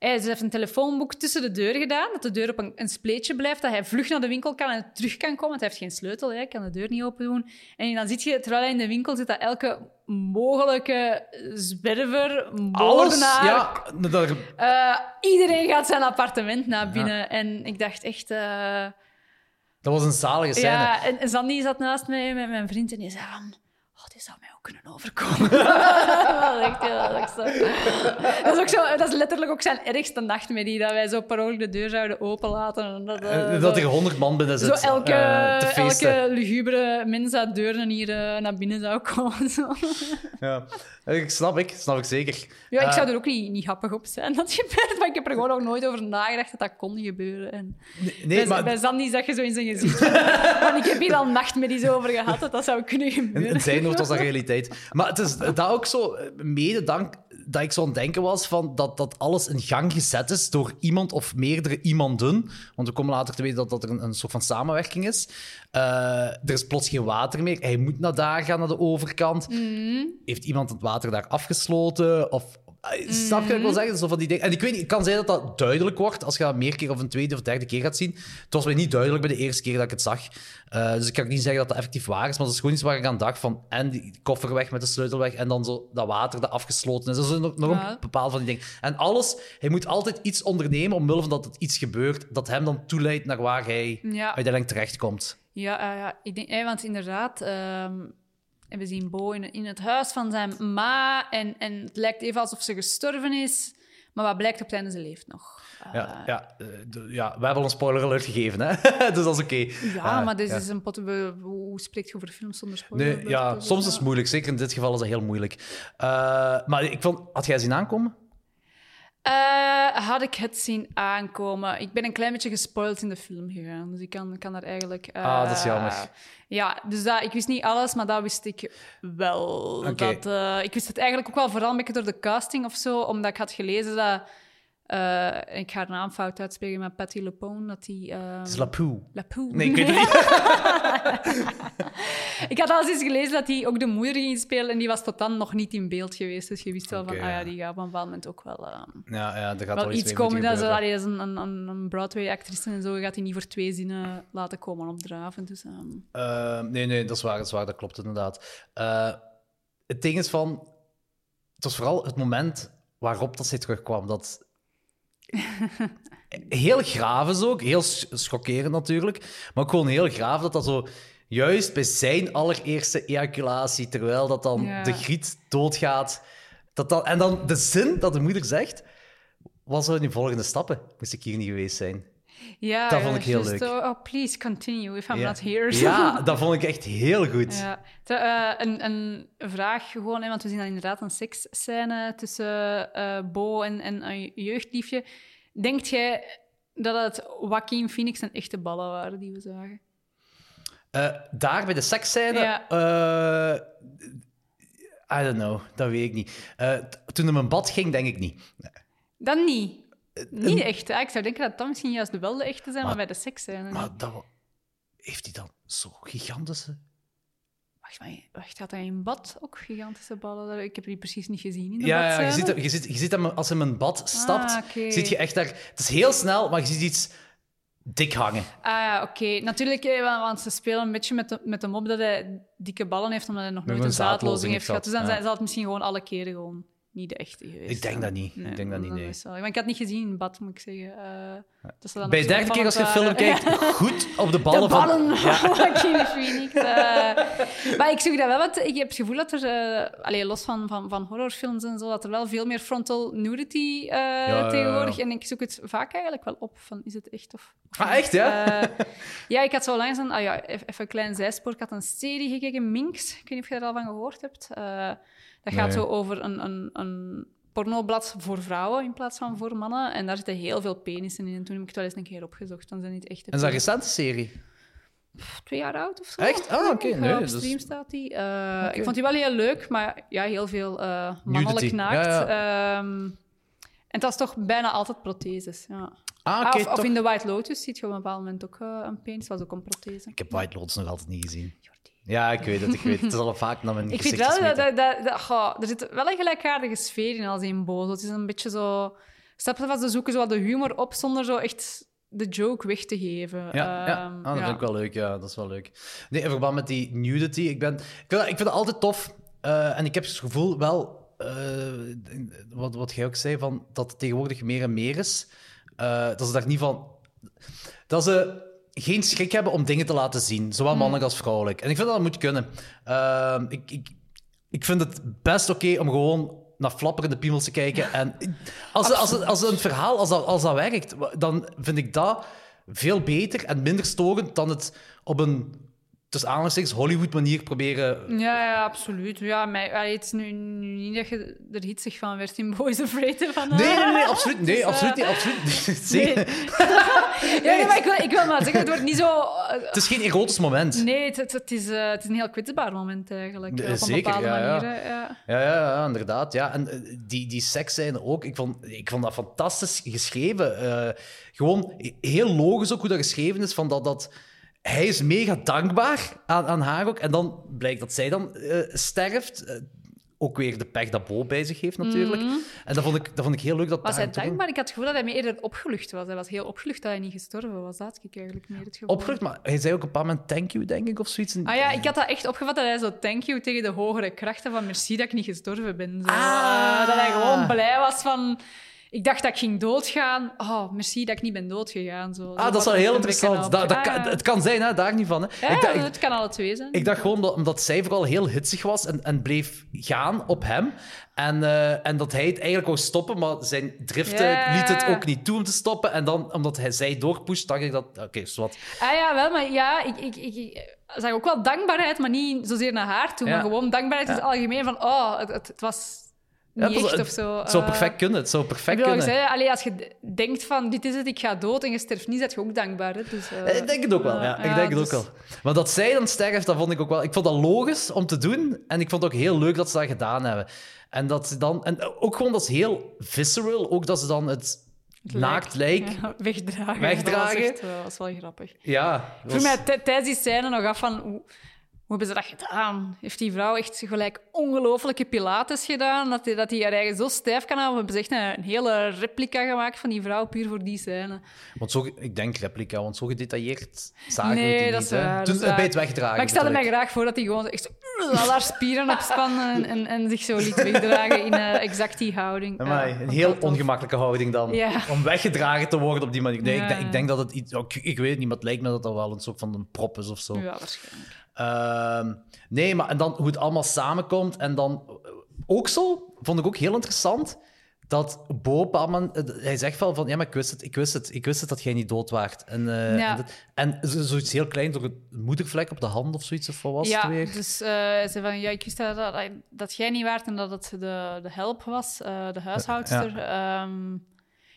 Hij dus heeft een telefoonboek tussen de deur gedaan, dat de deur op een, een spleetje blijft, dat hij vlug naar de winkel kan en terug kan komen, want hij heeft geen sleutel, hij kan de deur niet open doen. En dan zie je, terwijl hij in de winkel zit, dat elke mogelijke zwerver, alles, moordenaar, ja, dat, eh, iedereen gaat zijn appartement naar binnen. En ik dacht echt... eh, dat was een zalige scène. ja, en Sandy zat naast mij met mijn vriend en die zei van... Oh, dit zou mij kunnen overkomen. <laughs> dat, is echt, ja, dat, is echt zo. dat is ook zo... Dat is letterlijk ook zijn ergste nachtmerrie, dat wij zo per ongeluk de deur zouden openlaten. En dat, eh, Eh, dat zo- er honderd man binnen zo zit elke, eh, te feesten. elke lugubere mens uit deuren hier naar binnen zou komen. Zo. Ja. Ik snap ik, snap ik zeker. Ja, ik zou er ook niet, niet happig op zijn dat het gebeurt, maar ik heb er gewoon nog nooit over nagedacht dat dat kon gebeuren. En nee, bij, maar bij Sandy zag je zo in zijn gezicht van, <laughs> ik heb hier al nachtmerries over gehad, dat dat zou kunnen in, gebeuren. in zijn hoofd was dat <laughs> realiteit. Maar het is dat ook zo, eh, mede dank, dat ik zo aan het denken was van dat, dat alles in gang gezet is door iemand of meerdere iemanden. Want we komen later te weten dat dat er een, een soort van samenwerking is. Eh, er is plots geen water meer. Hij moet naar daar gaan, naar de overkant. Heeft iemand het water daar afgesloten? Of, Snap je wat ik wil zeggen? Zo van die dingen. En ik weet niet, het kan zijn dat dat duidelijk wordt als je dat meer keer of een tweede of derde keer gaat zien. Het was mij niet duidelijk bij de eerste keer dat ik het zag. Eh, dus ik kan niet zeggen dat dat effectief waar is, maar dat is gewoon iets waar ik aan dacht van en die koffer weg met de sleutel weg en dan zo dat water dat afgesloten is. Dat is nog, nog Ja. een bepaald van die dingen. En alles, hij moet altijd iets ondernemen omwille van dat het iets gebeurt dat hem dan toeleidt naar waar hij Ja. uiteindelijk terechtkomt. Ja, eh, ja ik denk, eh, want inderdaad, ehm, en we zien Bo in, in het huis van zijn ma en, en het lijkt even alsof ze gestorven is, maar wat blijkt op het einde, ze leeft nog. Eh, Ja, ja, eh, ja, we hebben al een spoiler alert gegeven, hè? <laughs> dus dat is oké. ja, Eh, maar dit ja. is een pot... Hoe spreekt je over films zonder spoiler? Nee, ja, soms is het moeilijk. Zeker in dit geval is dat heel moeilijk. Eh, maar ik vond, had jij zien aankomen? Eh, had ik het zien aankomen. Ik ben een klein beetje gespoild in de film gegaan, dus ik kan, kan daar eigenlijk... eh, Ah, dat is jammer. Ja, dus dat, ik wist niet alles, maar dat wist ik wel. Dat, eh, ik wist het eigenlijk ook wel vooral een beetje door de casting of zo, omdat ik had gelezen dat... eh, ik ga haar naam fout uitspreken, maar Patty LuPone, dat die... eh, Het is Lapoe. Lapoe. Nee, ik weet het niet. <laughs> Ik had al eens gelezen dat hij ook de moeder ging spelen en die was tot dan nog niet in beeld geweest. Dus je wist wel van, ah ja, die gaat op een bepaald moment ook wel... eh, Ja, ja, er gaat wel wel iets komen. Dat ze, allee, is een, een, een, Broadway-actrice en zo gaat hij niet voor twee zinnen laten komen opdraven. Dus, ehm, Eh, nee, nee, dat is waar, dat is waar, dat klopt inderdaad. Eh, het ding is van... Het was vooral het moment waarop dat zij terugkwam. Dat... heel graaf is ook, heel sch- schokkerend natuurlijk, maar gewoon heel graaf dat dat zo... Juist bij zijn allereerste ejaculatie, terwijl dat dan Ja. de griet doodgaat... Dat dan, en dan de zin dat de moeder zegt... Wat zouden die volgende stappen? Moest ik hier niet geweest zijn? Ja, Dat vond ik heel leuk. Oh, oh, please continue if I'm not here. Ja, <laughs> dat vond ik echt heel goed. Ja. Te- eh, een, een vraag gewoon, hè, want we zien dan inderdaad een seksscène tussen eh, Bo en, en een jeugdliefje. Denkt jij dat het Joaquin Phoenix en echte ballen waren die we zagen? Eh, daar bij de seksscène... Ja. I don't know, dat weet ik niet. Toen hij mijn bad ging, denk ik niet. Dan niet. Niet de echte. Ik zou denken dat dat misschien juist wel de echte zijn, maar, bij de seksscène Maar niet. dat, heeft hij dan zo gigantische... Wacht, maar, wacht, had hij in bad ook gigantische ballen? Ik heb die precies niet gezien in de Ja, ja je, ziet, hem- je, ziet, je ziet hem als hij in mijn bad stapt, Ah, oké. ziet je echt daar... Het is heel snel, maar je ziet iets dik hangen. Ah ja, oké. Natuurlijk, eh, want, ze spelen een beetje met de, met de mop dat hij dikke ballen heeft, omdat hij nog nooit een een zaadlozing heeft gehad. Dus dan zijn- zal het misschien gewoon alle keren gewoon niet de echte geweest. Ik denk dat niet. Ik denk dat niet, nee. wel- Maar ik had niet gezien in bad, moet ik zeggen. Eh, dat ze dan Bij de derde keer als je opvallend film kijkt, <laughs> goed op de ballen, De ballen van... Joaquin Phoenix. eh. maar ik zoek dat wel wat. Ik heb het gevoel dat er, eh allee, los van, van, van horrorfilms en zo, dat er wel veel meer frontal nudity eh, ja, tegenwoordig. En ik zoek het vaak eigenlijk wel op. Van, is het echt of. of Ah, echt, ja? Eh, ja, ik had zo langs een. Ah ja, even even een klein zijspoor. Ik had een serie gekeken, Minx. Ik weet niet of je daar al van gehoord hebt. Eh, dat gaat Nee. zo over een. een, een pornoblad voor vrouwen in plaats van voor mannen. En daar zitten heel veel penissen in. En toen heb ik het wel eens een keer opgezocht. Dan zijn niet echt En is dat een recente serie? twee jaar oud of zo. Echt? Ah, oké, Ja, nee, op dus- stream staat die. Eh. Ik vond die wel heel leuk, maar ja, heel veel eh, mannelijk Nudity. naakt. Ja, Ehm, en het was toch bijna altijd protheses. Ja. Ah, Ah, of, in The White Lotus ziet je op een bepaald moment ook eh, een penis. was ook een prothese. Ik heb White Lotus nog altijd niet gezien. Ja, ik weet het, ik weet het. Het is al vaak naar mijn Ik vind wel dat, dat, dat, dat- goh, er zit wel een gelijkaardige sfeer in als in Bozo. Het is een beetje zo... Stapje vast, ze zoeken zo wat de humor op zonder zo echt de joke weg te geven. Ja, ja. Ehm, Ah, dat ja. vind ik wel leuk. Ja, dat is wel leuk. Nee, in verband met die nudity, ik, ben, ik, vind, dat- ik vind dat altijd tof. Eh, en ik heb het gevoel wel, eh, wat, wat jij ook zei, van, dat het tegenwoordig meer en meer is. Eh, dat ze daar niet van... Dat ze geen schrik hebben om dingen te laten zien, zowel mannelijk als vrouwelijk. En ik vind dat dat moet kunnen. Eh, ik, ik, ik vind het best oké om gewoon naar flapperende piemels te kijken. En als, als, als, een verhaal, als dat, als dat werkt, dan vind ik dat veel beter en minder storend dan het op een tussen aanhalingstekens Hollywood-manier proberen... Ja, ja, absoluut. Ja, maar allee, het is nu, nu niet dat je er hitsig van werd in Boys Afraid van. Nee, nee, nee, absoluut, nee, Dus, eh, absoluut niet, absoluut. <laughs> <laughs> Zeker. <laughs> Ja, nee, maar ik wil, maar ik wil maar zeggen, het wordt niet zo... eh, Het is geen erotisch moment. Nee, het, het, het is, eh, het is een heel kwetsbaar moment eigenlijk. Op een zeker, bepaalde ja, ja. manier. Ja. Ja, ja, ja, inderdaad. Ja. En eh, die, die seksscène ook, ik vond, ik vond dat fantastisch geschreven. Eh, gewoon heel logisch ook hoe dat geschreven is, van dat... dat hij is mega dankbaar aan, aan haar ook. En dan blijkt dat zij dan eh, sterft. Eh, ook weer de pech dat Bo bij zich heeft, natuurlijk. En dat vond, ik, dat vond ik heel leuk. Dat Was hij dankbaar? Ik had het gevoel dat hij meer eerder opgelucht was. Hij was heel opgelucht dat hij niet gestorven was. Dat had ik eigenlijk meer het gevoel. Opgelucht, maar hij zei ook een paar moment thank you, denk ik, of zoiets. Ah ja, ik had dat echt opgevat dat hij zo thank you tegen de hogere krachten van merci dat ik niet gestorven ben. Zo. Ah. Dat hij gewoon blij was van... Ik dacht dat ik ging doodgaan. Oh, merci dat ik niet ben doodgegaan. Zo. Zo Ah, dat is wel heel interessant. Dat, dat kan, het kan zijn, hè, daar niet van. Hè. Ja, ik, dacht- het kan alle twee zijn. Ik dacht gewoon omdat, omdat zij vooral heel hitsig was en, en bleef gaan op hem. En, eh, en dat hij het eigenlijk wou stoppen, maar zijn driften Ja. liet het ook niet toe om te stoppen. En dan, omdat hij zij doorpusht, dacht ik dat... Oké, zwart. Ah ja, wel, maar ja, ik, ik, ik, zag ook wel dankbaarheid, maar niet zozeer naar haar toe. Ja. Maar gewoon dankbaarheid het algemeen van, oh, het, het was Ja, niet het was- echt of zo. Het zou Eh, perfect kunnen. Het zou perfect kunnen. ik zei, allee, als je denkt van, dit is het, ik ga dood en je sterft niet, zet je ook dankbaar. Hè? Dus, eh, ik denk het ook wel, ja. eh, ik denk het dus- ook wel. Maar dat zij dan sterft, dat vond ik ook wel... Ik vond dat logisch om te doen. En ik vond het ook heel leuk dat ze dat gedaan hebben. En dat ze dan... En ook gewoon, dat is heel visceral. Ook dat ze dan het, het naakt lijk... Ja, wegdragen. Wegdragen. Dat was, echt, wel- dat was wel grappig. Ja. Ik vroeg mij tij- tijdens die scène nog af van... Hoe, hebben ze dat gedaan? Heeft die vrouw echt gelijk ongelofelijke pilates gedaan? Dat hij dat die haar eigen zo stijf kan houden? We hebben ze echt een, een hele replica gemaakt van die vrouw, puur voor die scène. Want zo, ik denk replica, want zo gedetailleerd zagen we Nee, die dat niet. is hè. waar, dat Toen, is eh, bij waar. het wegdragen. Maar ik stelde mij graag voor dat hij gewoon echt zo, al haar spieren opspannen en, en, en zich zo liet wegdragen in eh, exact die houding. Amai, Ja, een heel ongemakkelijke houding dan. Ja. Om weggedragen te worden op die manier. Nee, ik, denk, ik denk dat het iets... Ik, ik weet het niet, maar het lijkt me dat dat wel een soort van een prop is of zo. Ja, waarschijnlijk. Ehm, nee, maar en dan hoe het allemaal samenkomt. En dan eh, ook zo, vond ik ook heel interessant, dat Bo eh, hij zegt wel van, ja, maar ik wist het, ik wist het, ik wist het dat jij niet dood waart. En, eh, Ja. en, dat- en zo- zoiets heel klein, door een moedervlek op de hand of zoiets, of wat was ja, het weer? dus eh, hij zei van, ja, ik wist dat, dat, dat jij niet waart en dat het de, de help was, eh, de huishoudster. Ehm,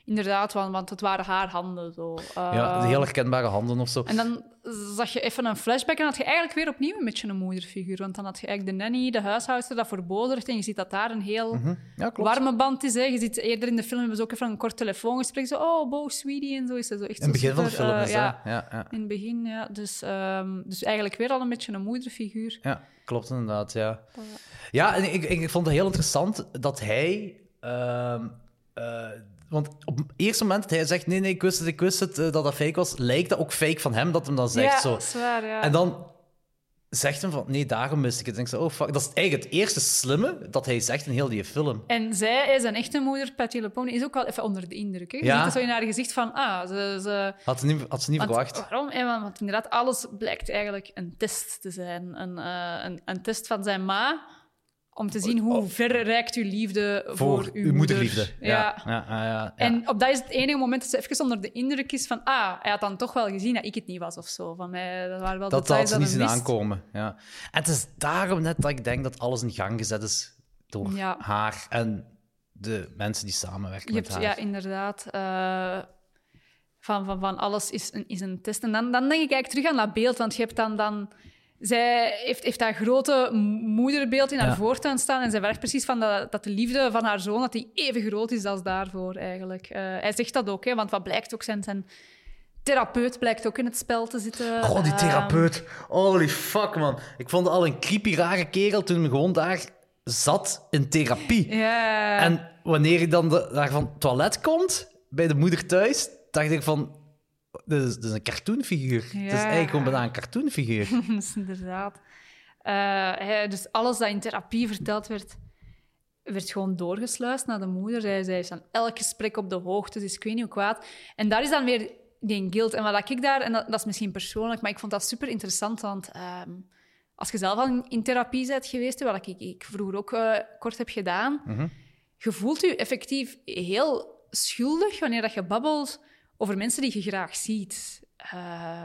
inderdaad, want, want het waren haar handen. Zo. ja, Eh, heel herkenbare handen of zo. En dan zag je even een flashback en had je eigenlijk weer opnieuw een beetje een moederfiguur. Want dan had je eigenlijk de nanny, de huishoudster, dat verbodert. En je ziet dat daar een heel Ja, klopt. warme band is. Hè. Je ziet eerder in de film hebben ze ook even een kort telefoongesprek. Zo, oh, Bo, sweetie, en zo is dat zo echt In het begin van de film eh, is ja. Ja, ja. in het begin, ja. Dus, ehm, dus eigenlijk weer al een beetje een moederfiguur. Ja, klopt inderdaad, ja. Ja, en ik, ik, ik vond het heel interessant dat hij... ehm, eh, want op het eerste moment dat hij zegt, nee, nee, ik wist het, ik wist het, eh, dat dat fake was, lijkt dat ook fake van hem dat hem dat zegt. ja, zo. dat is waar, ja. En dan zegt hem van, nee, daarom wist ik het. En ik zeg, oh fuck, dat is eigenlijk het eerste slimme dat hij zegt in heel die film. En zij is een echte moeder, Patty is ook wel even onder de indruk. Hè? Ja. zo in haar gezicht van, ah, ze... ze Had ze niet, had ze niet want, verwacht. Waarom? Want, want inderdaad, alles blijkt eigenlijk een test te zijn. Een, eh, een, een test van zijn ma, om te zien hoe ver reikt uw liefde voor, Voor uw uw moeder. moederliefde. Ja. Ja. Ja, ja. En op dat is het enige moment dat ze even onder de indruk is van, ah, hij had dan toch wel gezien dat ik het niet was of zo. Van mij, dat waren wel dat details had ze niet zien aankomen. Ja. En het is daarom net dat ik denk dat alles in gang gezet is door haar en de mensen die samenwerken Je met hebt, haar. ja, inderdaad. eh, van, van, van alles is een, is een test. En dan, dan denk ik eigenlijk terug aan dat beeld, want je hebt dan... dan zij heeft, heeft dat grote moederbeeld in haar Ja. voortuin staan en zij vergt precies van dat, dat de liefde van haar zoon dat die even groot is als daarvoor, eigenlijk. Eh, hij zegt dat ook, hè, want wat blijkt ook, zijn, zijn therapeut blijkt ook in het spel te zitten. Oh, die Ehm, therapeut. Holy fuck, man. Ik vond het al een creepy, rare kerel toen hij gewoon daar zat in therapie. ja. En wanneer hij dan de- daar van het toilet komt, bij de moeder thuis, dacht ik van... Dit is, een cartoonfiguur. Het is Ja. eigenlijk gewoon bijna een cartoonfiguur. <laughs> Dat is inderdaad. Hij- dus alles dat in therapie verteld werd, werd gewoon doorgesluist naar de moeder. Zij, zij is aan elk gesprek op de hoogte, dus ik weet niet hoe kwaad. En daar is dan weer die guilt. En wat ik daar, en dat, dat is misschien persoonlijk, maar ik vond dat super interessant, want ehm, als je zelf al in, in therapie bent geweest, wat ik, ik vroeger ook eh, kort heb gedaan, je voelt je effectief heel schuldig wanneer dat je babbelt over mensen die je graag ziet. Eh,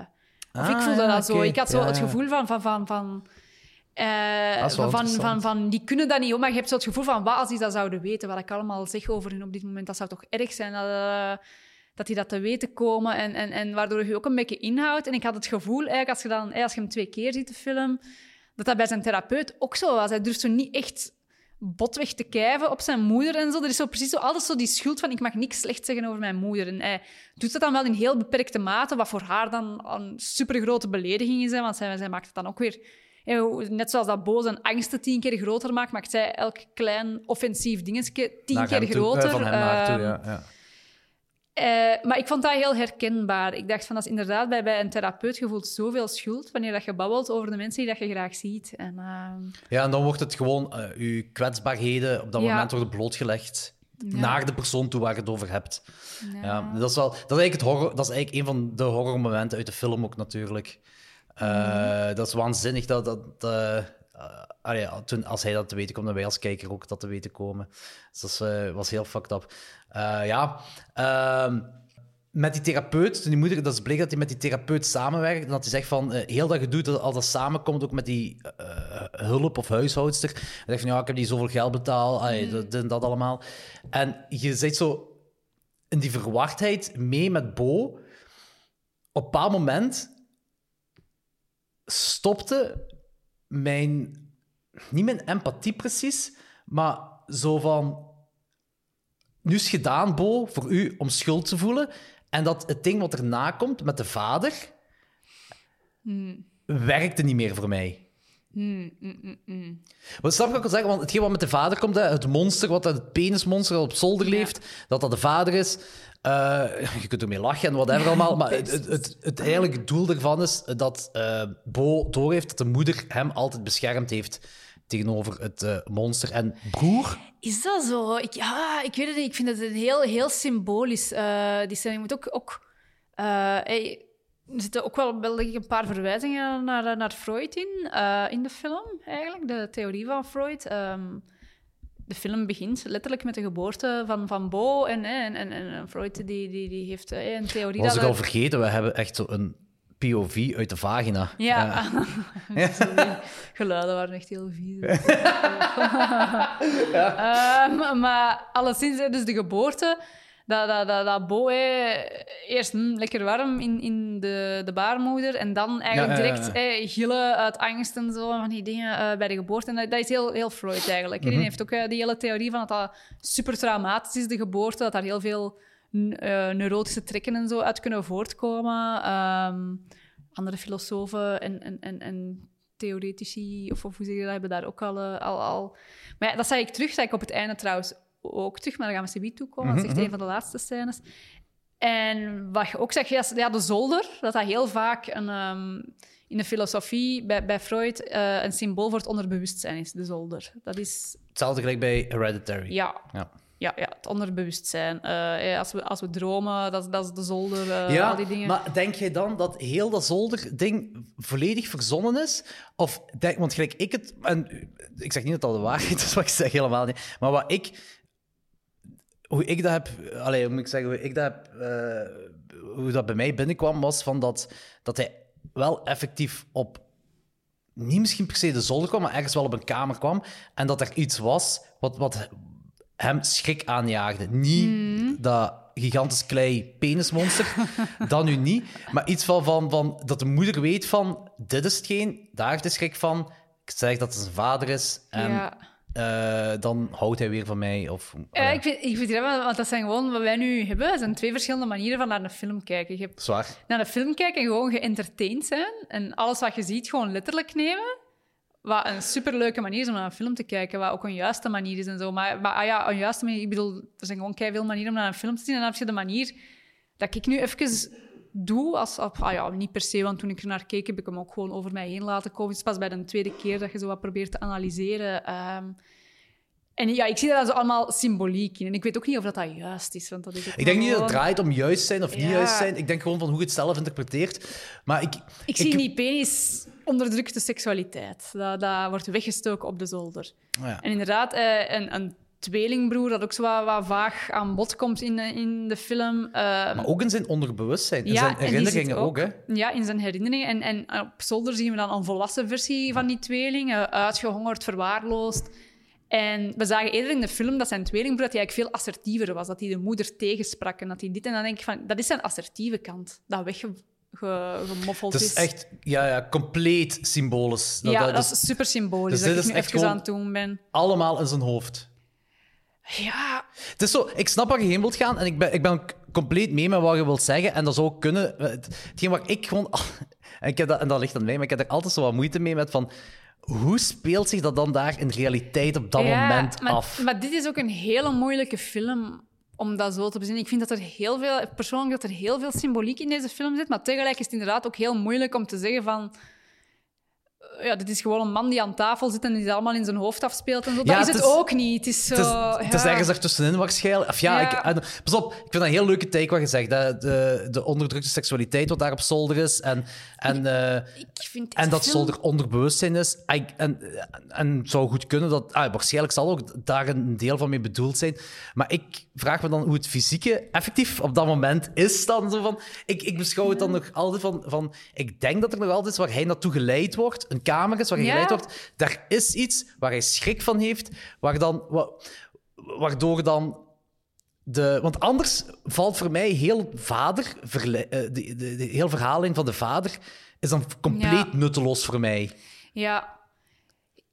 of ik Ah, voelde ja, dat zo. Ik had zo Ja, het gevoel van... van, van, van eh, van, van, van, die kunnen dat niet, hoor, maar je hebt zo het gevoel van, wat als die dat zouden weten, wat ik allemaal zeg over hun op dit moment, dat zou toch erg zijn. Dat, eh, dat die dat te weten komen en, en, en waardoor je ook een beetje inhoudt. En ik had het gevoel, eigenlijk, als je, dan, als je hem twee keer ziet, de film, dat dat bij zijn therapeut ook zo was. Hij durft zo niet echt botweg te kijven op zijn moeder en zo. Er is zo precies zo, altijd zo die schuld van ik mag niks slecht zeggen over mijn moeder. En hij doet dat dan wel in heel beperkte mate, wat voor haar dan een supergrote belediging is. Hè, want zij, zij maakt het dan ook weer... Net zoals dat boos en angsten tien keer groter maakt, maakt zij elk klein offensief dingetje tien Naar keer toe, groter. van hem naar toe, ja. ja. Eh, maar ik vond dat heel herkenbaar. Ik dacht van, dat is inderdaad bij, bij een therapeut, je voelt zoveel schuld wanneer dat je babbelt over de mensen die dat je graag ziet. En, ehm, Ja, en dan wordt het gewoon, eh uw kwetsbaarheden op dat Ja. moment worden blootgelegd naar de persoon toe waar je het over hebt. ja. Ja, dat, is wel, dat, is eigenlijk het horror, dat is eigenlijk een van de horrormomenten uit de film ook natuurlijk. Eh, Dat is waanzinnig dat... dat eh, eh, allee, ja, toen, als hij dat te weten komt, en wij als kijker ook dat te weten komen. Dus dat is, eh, was heel fucked up. Eh, ja, ehm, met die therapeut, toen die moeder, dat is bleek dat hij met die therapeut samenwerkt. En dat hij zegt van, eh, heel dat gedoe, dat als dat samenkomt, ook met die eh, hulp of huishoudster. Hij zegt van, ja, ik heb die zoveel geld betaald, allee, dat, dat allemaal. En je zit zo in die verwardheid mee met Bo. Op een bepaald moment stopte mijn... Niet mijn empathie precies, maar zo van... Nu is gedaan, Bo, voor u om schuld te voelen. En dat het ding wat erna komt met de vader... werkte niet meer voor mij. Wat snap ik ook al zeggen? Want hetgeen wat met de vader komt, hè, het monster, wat het penismonster dat op zolder leeft, dat dat de vader is. eh, je kunt ermee lachen en whatever allemaal, maar het, het, het, het eigenlijke doel ervan is dat eh Bo doorheeft dat de moeder hem altijd beschermd heeft tegenover het eh, monster. En broer, Is dat zo? Ik, ja, ik weet het niet. Ik vind het een heel, heel symbolisch. eh, die stelling moet ook... ook eh, hey, er zitten ook wel, wel denk ik, een paar verwijzingen naar, naar Freud in, eh, in de film, eigenlijk. De theorie van Freud. Ehm, de film begint letterlijk met de geboorte van, van Bo. En, en, en, en Freud die, die, die heeft een theorie... was dat ik al er- vergeten, we hebben echt zo een POV uit de vagina. Ja, Sorry. <laughs> geluiden waren echt heel vies. <laughs> Ehm, maar alleszins, dus de geboorte, dat, dat, dat, dat eerst hm, lekker warm in, in de, de baarmoeder en dan eigenlijk Ja, direct ja. hè, gillen uit angst en zo, van die dingen eh, bij de geboorte. En dat, dat is heel, heel Freud eigenlijk. hè. Die heeft ook eh, die hele theorie van dat dat super traumatisch is, de geboorte, dat daar heel veel eh, neurotische trekken en zo uit kunnen voortkomen. Ehm, andere filosofen en, en, en, en theoretici, of, of hoe zeg je dat, hebben daar ook al... eh, al, al... Maar ja, dat zei ik terug, zei ik op het einde trouwens ook terug, maar daar gaan we subiet toe komen. Dat is echt een van de laatste scènes. En wat je ook zegt, ja, ja, de zolder, dat dat heel vaak een, ehm, in de filosofie bij, bij Freud eh, een symbool voor het onderbewustzijn is, de zolder. Dat is, Hetzelfde gelijk bij Hereditary. ja, Ja. Ja, ja het onderbewustzijn. Eh, als, we, als we dromen, dat, is- dat is de zolder, Ja, al die dingen. maar denk jij dan dat heel dat zolderding volledig verzonnen is? Of denk, want gelijk ik het... En ik zeg niet dat dat de waarheid is <laughs> wat ik zeg, helemaal niet. Maar wat ik... Hoe ik dat heb... Allee, hoe moet ik zeggen? Hoe ik dat heb... eh, hoe dat bij mij binnenkwam, was van dat, dat hij wel effectief op... Niet misschien per se de zolder kwam, maar ergens wel op een kamer kwam. En dat er iets was wat, wat hem schrik aanjaagde. Niet dat gigantisch klei penismonster, <laughs> dat nu niet. Maar iets van, van, van dat de moeder weet van, dit is hetgeen, daar heeft hij schrik van. Ik zeg dat het zijn vader is en ja. eh, dan houdt hij weer van mij. Of, Ja, ik vind, ik vind het want dat zijn gewoon wat wij nu hebben. Dat zijn twee verschillende manieren van naar een film kijken. Je hebt Zwaar. naar een film kijken en gewoon geëntertained zijn. En alles wat je ziet gewoon letterlijk nemen. Wat een superleuke manier is om naar een film te kijken. Wat ook een juiste manier is en zo. Maar, maar ah ja, een juiste manier... Ik bedoel, er zijn gewoon veel manieren om naar een film te zien. En dan heb je de manier dat ik nu even doe. Als, ah ja, niet per se, want toen ik er naar keek, heb ik hem ook gewoon over mij heen laten komen. Het is pas bij de tweede keer dat je zo wat probeert te analyseren. Ehm, en ja, ik zie daar zo allemaal symboliek in. En ik weet ook niet of dat, dat juist is. Want dat is Ik denk niet dat het draait om juist zijn of niet juist zijn. Ik denk gewoon van hoe je het zelf interpreteert. Maar ik, Ik zie niet penis onderdrukte seksualiteit. Dat, dat wordt weggestoken op de zolder. Oh ja. En inderdaad, eh, een, een tweelingbroer dat ook zo wat, wat vaag aan bod komt in, in de film. eh, Maar ook in zijn onderbewustzijn, in ja, zijn herinneringen ook. hè? Ja, in zijn herinneringen. En, en op zolder zien we dan een volwassen versie van die tweeling. eh, uitgehongerd, verwaarloosd. En we zagen eerder in de film dat zijn tweelingbroer dat hij eigenlijk veel assertiever was. Dat hij de moeder tegensprak en dat hij dit... En dan denk ik van, dat is zijn assertieve kant. Dat weggemoffeld Het is. is echt ja, ja, compleet symbolisch. Dat- ja, dat- dat is super symbolisch. dus dat ik nu echt even aan het doen ben. allemaal in zijn hoofd. Ja, Het is zo, ik snap waar je heen wilt gaan en ik ben, ik ben compleet mee met wat je wilt zeggen. En dat zou ook kunnen. Het- Hetgeen waar ik gewoon. <laughs> En, ik heb dat, en dat ligt aan mij, maar ik heb er altijd zo wat moeite mee met van. Hoe speelt zich dat dan daar in realiteit op dat ja, moment maar, af? Maar dit is ook een hele moeilijke film om dat zo te bezien. Ik vind dat er heel veel, persoonlijk dat er heel veel symboliek in deze film zit, maar tegelijk is het inderdaad ook heel moeilijk om te zeggen van... Ja, dit is gewoon een man die aan tafel zit en die het allemaal in zijn hoofd afspeelt en zo. Dat is het het, is- ook niet. Het is zo... Het is, het is ja. ergens ertussenin waarschijnlijk. Of ja, Ja. Ik, pas op, ik vind dat een heel leuke take wat je zegt. hè. De, de onderdrukte seksualiteit wat daar op zolder is. En, en, eh, Ik vind en dat film- zolder onderbewustzijn is. En, en, en het zou goed kunnen dat... Ah, waarschijnlijk zal ook daar een deel van mee bedoeld zijn. Maar ik vraag me dan hoe het fysieke effectief op dat moment is. Dan zo van, ik, ik beschouw het dan nog altijd van, van... Ik denk dat er nog altijd is waar hij naartoe geleid wordt. Een kamer is waar hij Ja. geleid wordt. Daar is iets waar hij schrik van heeft. Waar dan, wa- waardoor dan... De, want anders valt voor mij heel vader, verle- eh, de, de, de, heel verhaling van de vader is dan compleet Ja. nutteloos voor mij. Ja.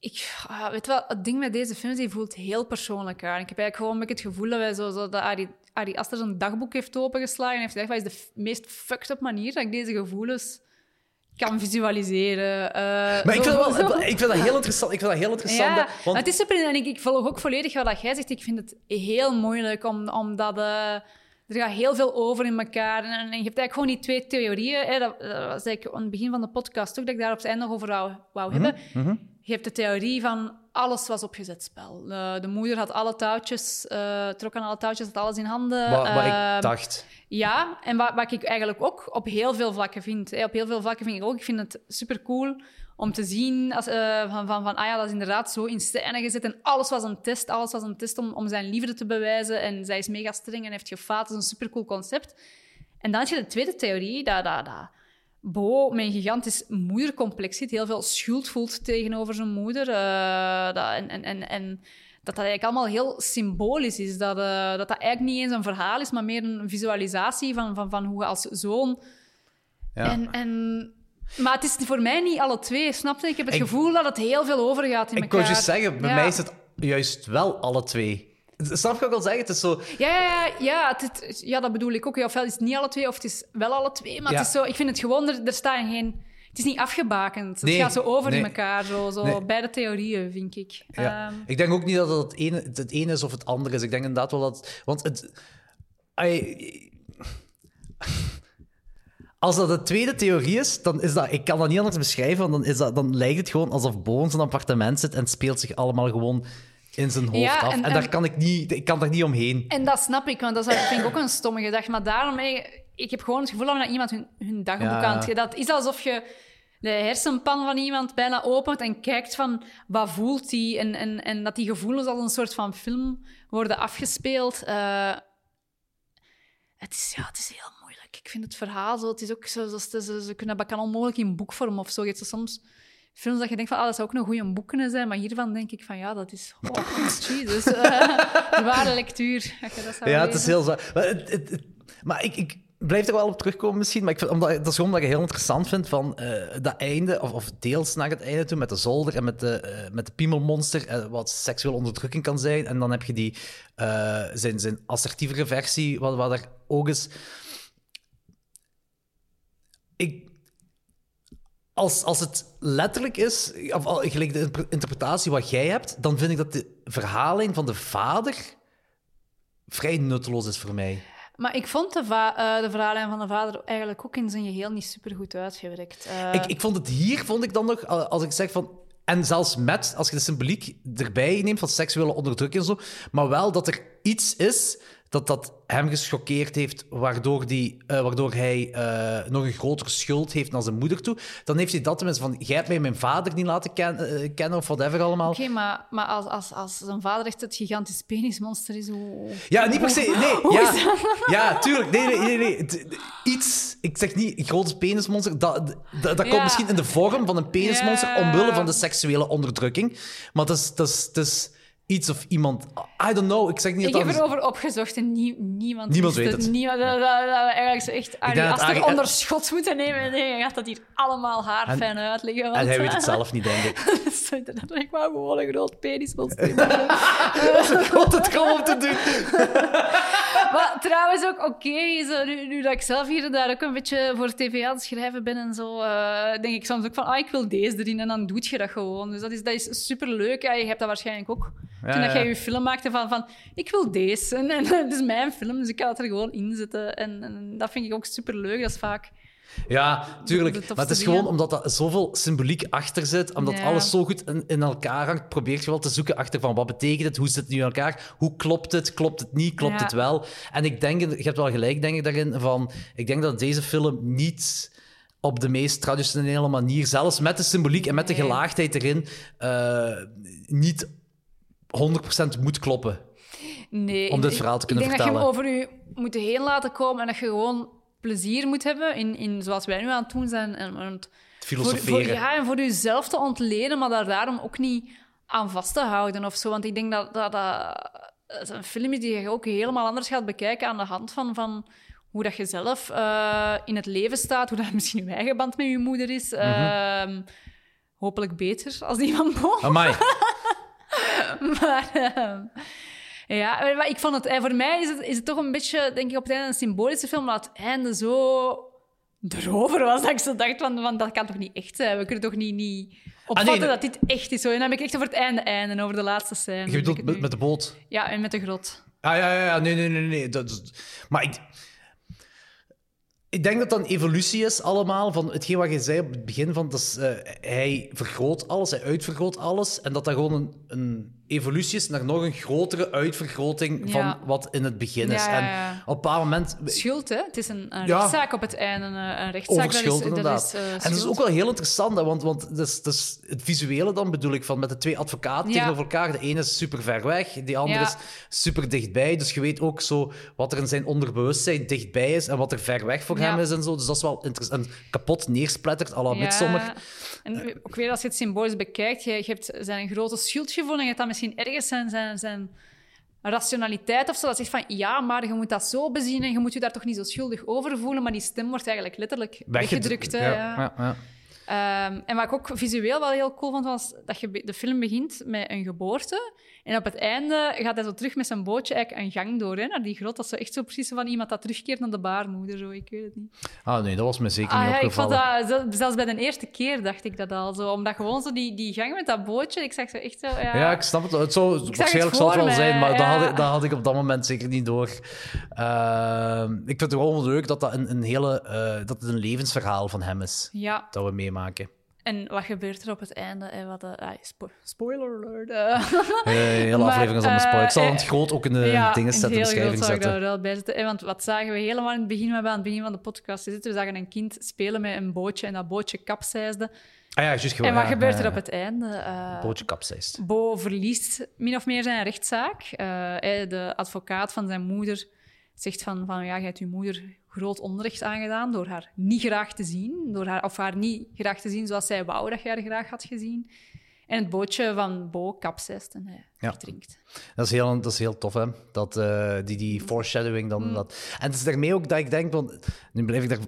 Ik, ah, weet je wel, het ding met deze films, die voelt heel persoonlijk aan. Ik heb eigenlijk gewoon een het gevoel dat wij zo, zo dat Ari, Ari Aster zijn dagboek heeft opengeslagen en heeft gezegd, wat is de meest fucked up manier dat ik deze gevoelens kan visualiseren. Eh, Maar ik vind, wel, ik vind dat heel interessant. Ik vind dat heel interessant. Ja, want, het is super... En ik, ik volg ook volledig wat jij zegt. Ik vind het heel moeilijk, om, omdat... eh, er gaat heel veel over in elkaar. En, en je hebt eigenlijk gewoon die twee theorieën. Hè, dat, dat zei ik aan het begin van de podcast ook, dat ik daar op het einde nog over wou, wou Mhm, hebben. Je hebt de theorie van alles was opgezet spel. De, de moeder had alle touwtjes, eh, trok aan alle touwtjes, had alles in handen. wat, wat Ehm, ik dacht. ja, en wat, wat ik eigenlijk ook op heel veel vlakken vind. Hè. Op heel veel vlakken vind ik ook. Ik vind het super cool om te zien als, eh, van, van, van, ah ja, dat is inderdaad zo in scène gezet. En alles was een test. Alles was een test om, om zijn liefde te bewijzen. En zij is mega streng en heeft gefaald. Dat is een super cool concept. En dan heb je de tweede theorie, dat, dat, dat Bo een gigantisch moedercomplex zit, heel veel schuld voelt tegenover zijn moeder. eh, dat, en, en, en, en dat dat eigenlijk allemaal heel symbolisch is. Dat, eh, dat dat eigenlijk niet eens een verhaal is, maar meer een visualisatie van, van, van hoe je als zoon... Ja. En, en, maar het is voor mij niet alle twee, snap je? Ik heb het Ik- gevoel dat het heel veel overgaat in Ik elkaar. kon je zeggen, bij Ja. mij is het juist wel alle twee. Snap je wat ik wil zeggen? Het is zo... Ja, ja, ja, ja, het, het- ja, dat bedoel ik ook. Ja, ofwel is het niet alle twee, of het is wel alle twee. Maar Ja. het is zo, ik vind het gewoon, er, er staat geen... Het is niet afgebakend. Nee, het gaat zo over nee. in elkaar, zo, zo Nee. beide theorieën, vind ik. Ja. Ehm, Ik denk ook niet dat het het ene, het ene is of het andere is. Ik denk inderdaad wel dat... Want het... Als dat de tweede theorie is, dan is dat... Ik kan dat niet anders beschrijven, want dan, is dat, dan lijkt het gewoon alsof Bo in zijn appartement zit en speelt zich allemaal gewoon in zijn hoofd Ja, af. En, en- daar kan ik, niet, ik kan daar niet omheen. En dat snap ik, want dat is, vind ik ook een stomme gedachte. Maar daarom, eh, ik heb gewoon het gevoel dat iemand hun, hun dagboek Ja. aan het... Dat is alsof je de hersenpan van iemand bijna opent en kijkt van wat voelt hij en, en, en dat die gevoelens als een soort van film worden afgespeeld. Eh, het, is, ja, het is heel moeilijk. Ik vind het verhaal zo... Het is ook zo... ze, ze, ze kunnen dat kan onmogelijk in boekvorm of zo soms films dat je denkt van, ah, dat zou ook een goede boek kunnen zijn, maar hiervan denk ik van, ja, dat is... Oh, <laughs> Jesus. <laughs> Eh, zware lectuur. als je dat zou Ja, het is heel zwaar. Maar, het, het- het- maar ik, ik blijf er wel op terugkomen misschien. Maar ik vind, omdat, dat is gewoon omdat ik heel interessant vind van eh, dat einde, of, of deels naar het einde toe, met de zolder en met de, eh, met de piemelmonster, eh, wat seksuele onderdrukking kan zijn. En dan heb je die, zijn, zijn assertievere versie, wat, wat er ook is. Ik, als, als het letterlijk is, of gelijk de interpre- interpretatie wat jij hebt, dan vind ik dat de verhaling van de vader vrij nutteloos is voor mij. Maar ik vond de, eh, de van de vader eigenlijk ook in zijn geheel niet super goed uitgewerkt. Eh, Ik, ik vond het hier, vond ik dan nog, als ik zeg van... En zelfs met, als je de symboliek erbij neemt van seksuele onderdrukking en zo, maar wel dat er iets is dat dat hem gechoqueerd heeft, waardoor, die, eh, waardoor hij eh, nog een grotere schuld heeft naar zijn moeder toe, dan heeft hij dat tenminste van, jij hebt mij mijn vader niet laten ken- eh, kennen, of whatever allemaal. Oké, maar, maar als, als, als zijn vader echt het gigantisch penismonster is, hoe... Ja, niet per se. Nee, <laughs> ja, dat? ja, tuurlijk. Nee, nee, nee. Iets, ik zeg niet een groot penismonster, dat, dat, dat komt misschien in de vorm van een penismonster Ja. omwille van de seksuele onderdrukking. Maar het is, het is, het is, iets of iemand... I don't know, ik zeg niet Ik dat heb dat... erover opgezocht en nie- niemand, Niemand weet het. Niemand, dat, dat, echt, denk het Arie- onder schot moeten nemen, nee, je gaat dat hier allemaal haarfijn uitleggen. Want, En hij weet het zelf niet, denk ik. <laughs> Dat ik wou gewoon een groot penis. Wat <laughs> het gewoon om te doen. <laughs> Maar trouwens ook oké, nu, nu dat ik zelf hier en daar ook een beetje voor tv aan het schrijven ben en zo, eh, denk ik soms ook van, ah, ik wil deze erin en dan doe je dat gewoon. Dus dat is, dat is superleuk. Ja, je hebt dat waarschijnlijk ook. Toen dat jij je film maakte van, van ik wil deze. En, en het is <laughs> mijn film, dus ik kan het er gewoon in zetten. En, en dat vind ik ook superleuk. Dat is vaak... Ja, tuurlijk. Maar het is dingen. gewoon omdat er zoveel symboliek achter zit, omdat Ja. alles zo goed in, in elkaar hangt, probeert je wel te zoeken achter van wat betekent het, hoe zit het nu in elkaar, hoe klopt het, klopt het niet, klopt Ja. het wel. En ik denk, je hebt wel gelijk, denk ik, daarin, van, ik denk dat deze film niet op de meest traditionele manier, zelfs met de symboliek en met de gelaagdheid erin, eh, niet 100% moet kloppen. Nee, Om dit verhaal te kunnen Ik denk dat je vertellen. hem over je moet heen laten komen en dat je gewoon plezier moet hebben in, in zoals wij nu aan het doen zijn. En, en het- Filosoferen. voor, ja, en voor jezelf te ontleden, maar daar daarom ook niet aan vast te houden of zo. Want ik denk dat dat, dat is een film is die je ook helemaal anders gaat bekijken aan de hand van, van hoe dat je zelf eh, in het leven staat, hoe dat <laughs> misschien je eigen band met je moeder is. Mhm. Ehm, hopelijk beter als die van Bo. Amai. <laughs> <laughs> Maar ehm, ja, maar ik vond het, eh, voor mij is het, is het toch een beetje, denk ik, op het einde een symbolische film, maar het einde zo erover was dat ik zo dacht van, van dat kan toch niet echt zijn? We kunnen toch niet, niet opvatten Ah, nee, dat dit echt is. Zo. En dan heb ik echt over het einde einde, over de laatste scène. Je bedoelt met, de boot. Ja, en met de grot. Ah ja, ja, ja. Nee, nee, nee, nee. Dat, maar ik... Ik denk dat dat een evolutie is allemaal van hetgeen wat je zei op het begin. Van, dat eh, hij vergroot alles, hij uitvergroot alles. En dat dat gewoon een, een evolutie is naar nog een grotere uitvergroting van Ja. wat in het begin is. Ja, ja, En op een bepaald moment... Schuld, hè? Het is een, een rechtszaak op het einde. Een, rechtszaak, Over schuld, dat is, inderdaad. Dat is, eh, en dat is ook wel heel interessant, hè, want, want dat is, dat is het visuele dan bedoel ik, van met de twee advocaten tegenover elkaar. De ene is super ver weg, die andere is super dichtbij. Dus je weet ook zo wat er in zijn onderbewustzijn dichtbij is en wat er ver weg voor hem is en zo. Dus dat is wel interessant. En kapot neersplattert, à la. En ook weer als je het symbolisch bekijkt, je, je hebt zijn grote schuldgevoel en je hebt dan misschien ergens zijn, zijn, zijn rationaliteit of zo. Dat zegt van, ja, maar je moet dat zo bezien en je moet je daar toch niet zo schuldig over voelen. Maar die stem wordt eigenlijk letterlijk weggedrukt. hè, Ja, ja. ja, Ehm, en wat ik ook visueel wel heel cool vond, was dat je de film begint met een geboorte. En op het einde gaat hij zo terug met zijn bootje eigenlijk een gang door hè, naar die grot. Dat is zo echt zo precies van iemand dat terugkeert naar de baarmoeder. Zo. Ik weet het niet. Ah nee, dat was me zeker Ah, niet ja, ik vond opgevallen. dat, zel- zelfs bij de eerste keer dacht ik dat al zo. Omdat gewoon zo die, die gang met dat bootje, ik zag zo echt zo... Ja, Ja, ik snap het. het zou, het waarschijnlijk zal het wel mij, zijn, maar dat, had ik, dat had ik op dat moment zeker niet door. Ehm, ik vind het gewoon leuk dat dat een, een hele, eh, dat het een levensverhaal van hem is. ja, Dat we meemaken. En wat gebeurt er op het einde? Wat, eh, ah, spo- spoiler alert. De <laughs> hele Maar, aflevering is allemaal spoiler. Ik zal het groot ook in de ja, dingen in zetten, de heel beschrijving ik daar zetten. wel bij zetten. Want wat zagen we helemaal in het begin, we hebben aan het begin van de podcast zitten, we zagen een kind spelen met een bootje en dat bootje kapseisde. Ah ja, juist gewoon. En wat ja, gebeurt er ja. op het einde? Bootje kapseist. Bo verliest min of meer zijn rechtszaak. De advocaat van zijn moeder zegt van, van ja, je hebt je moeder groot onrecht aangedaan door haar niet graag te zien, door haar, of haar niet graag te zien zoals zij wou dat jij haar graag had gezien. En het bootje van Bo kapseist en hij Ja. verdrinkt. Dat is heel, dat is heel tof, hè? Dat, eh, die, die foreshadowing dan. Dat. En het is daarmee ook dat ik denk, want nu blijf ik daar,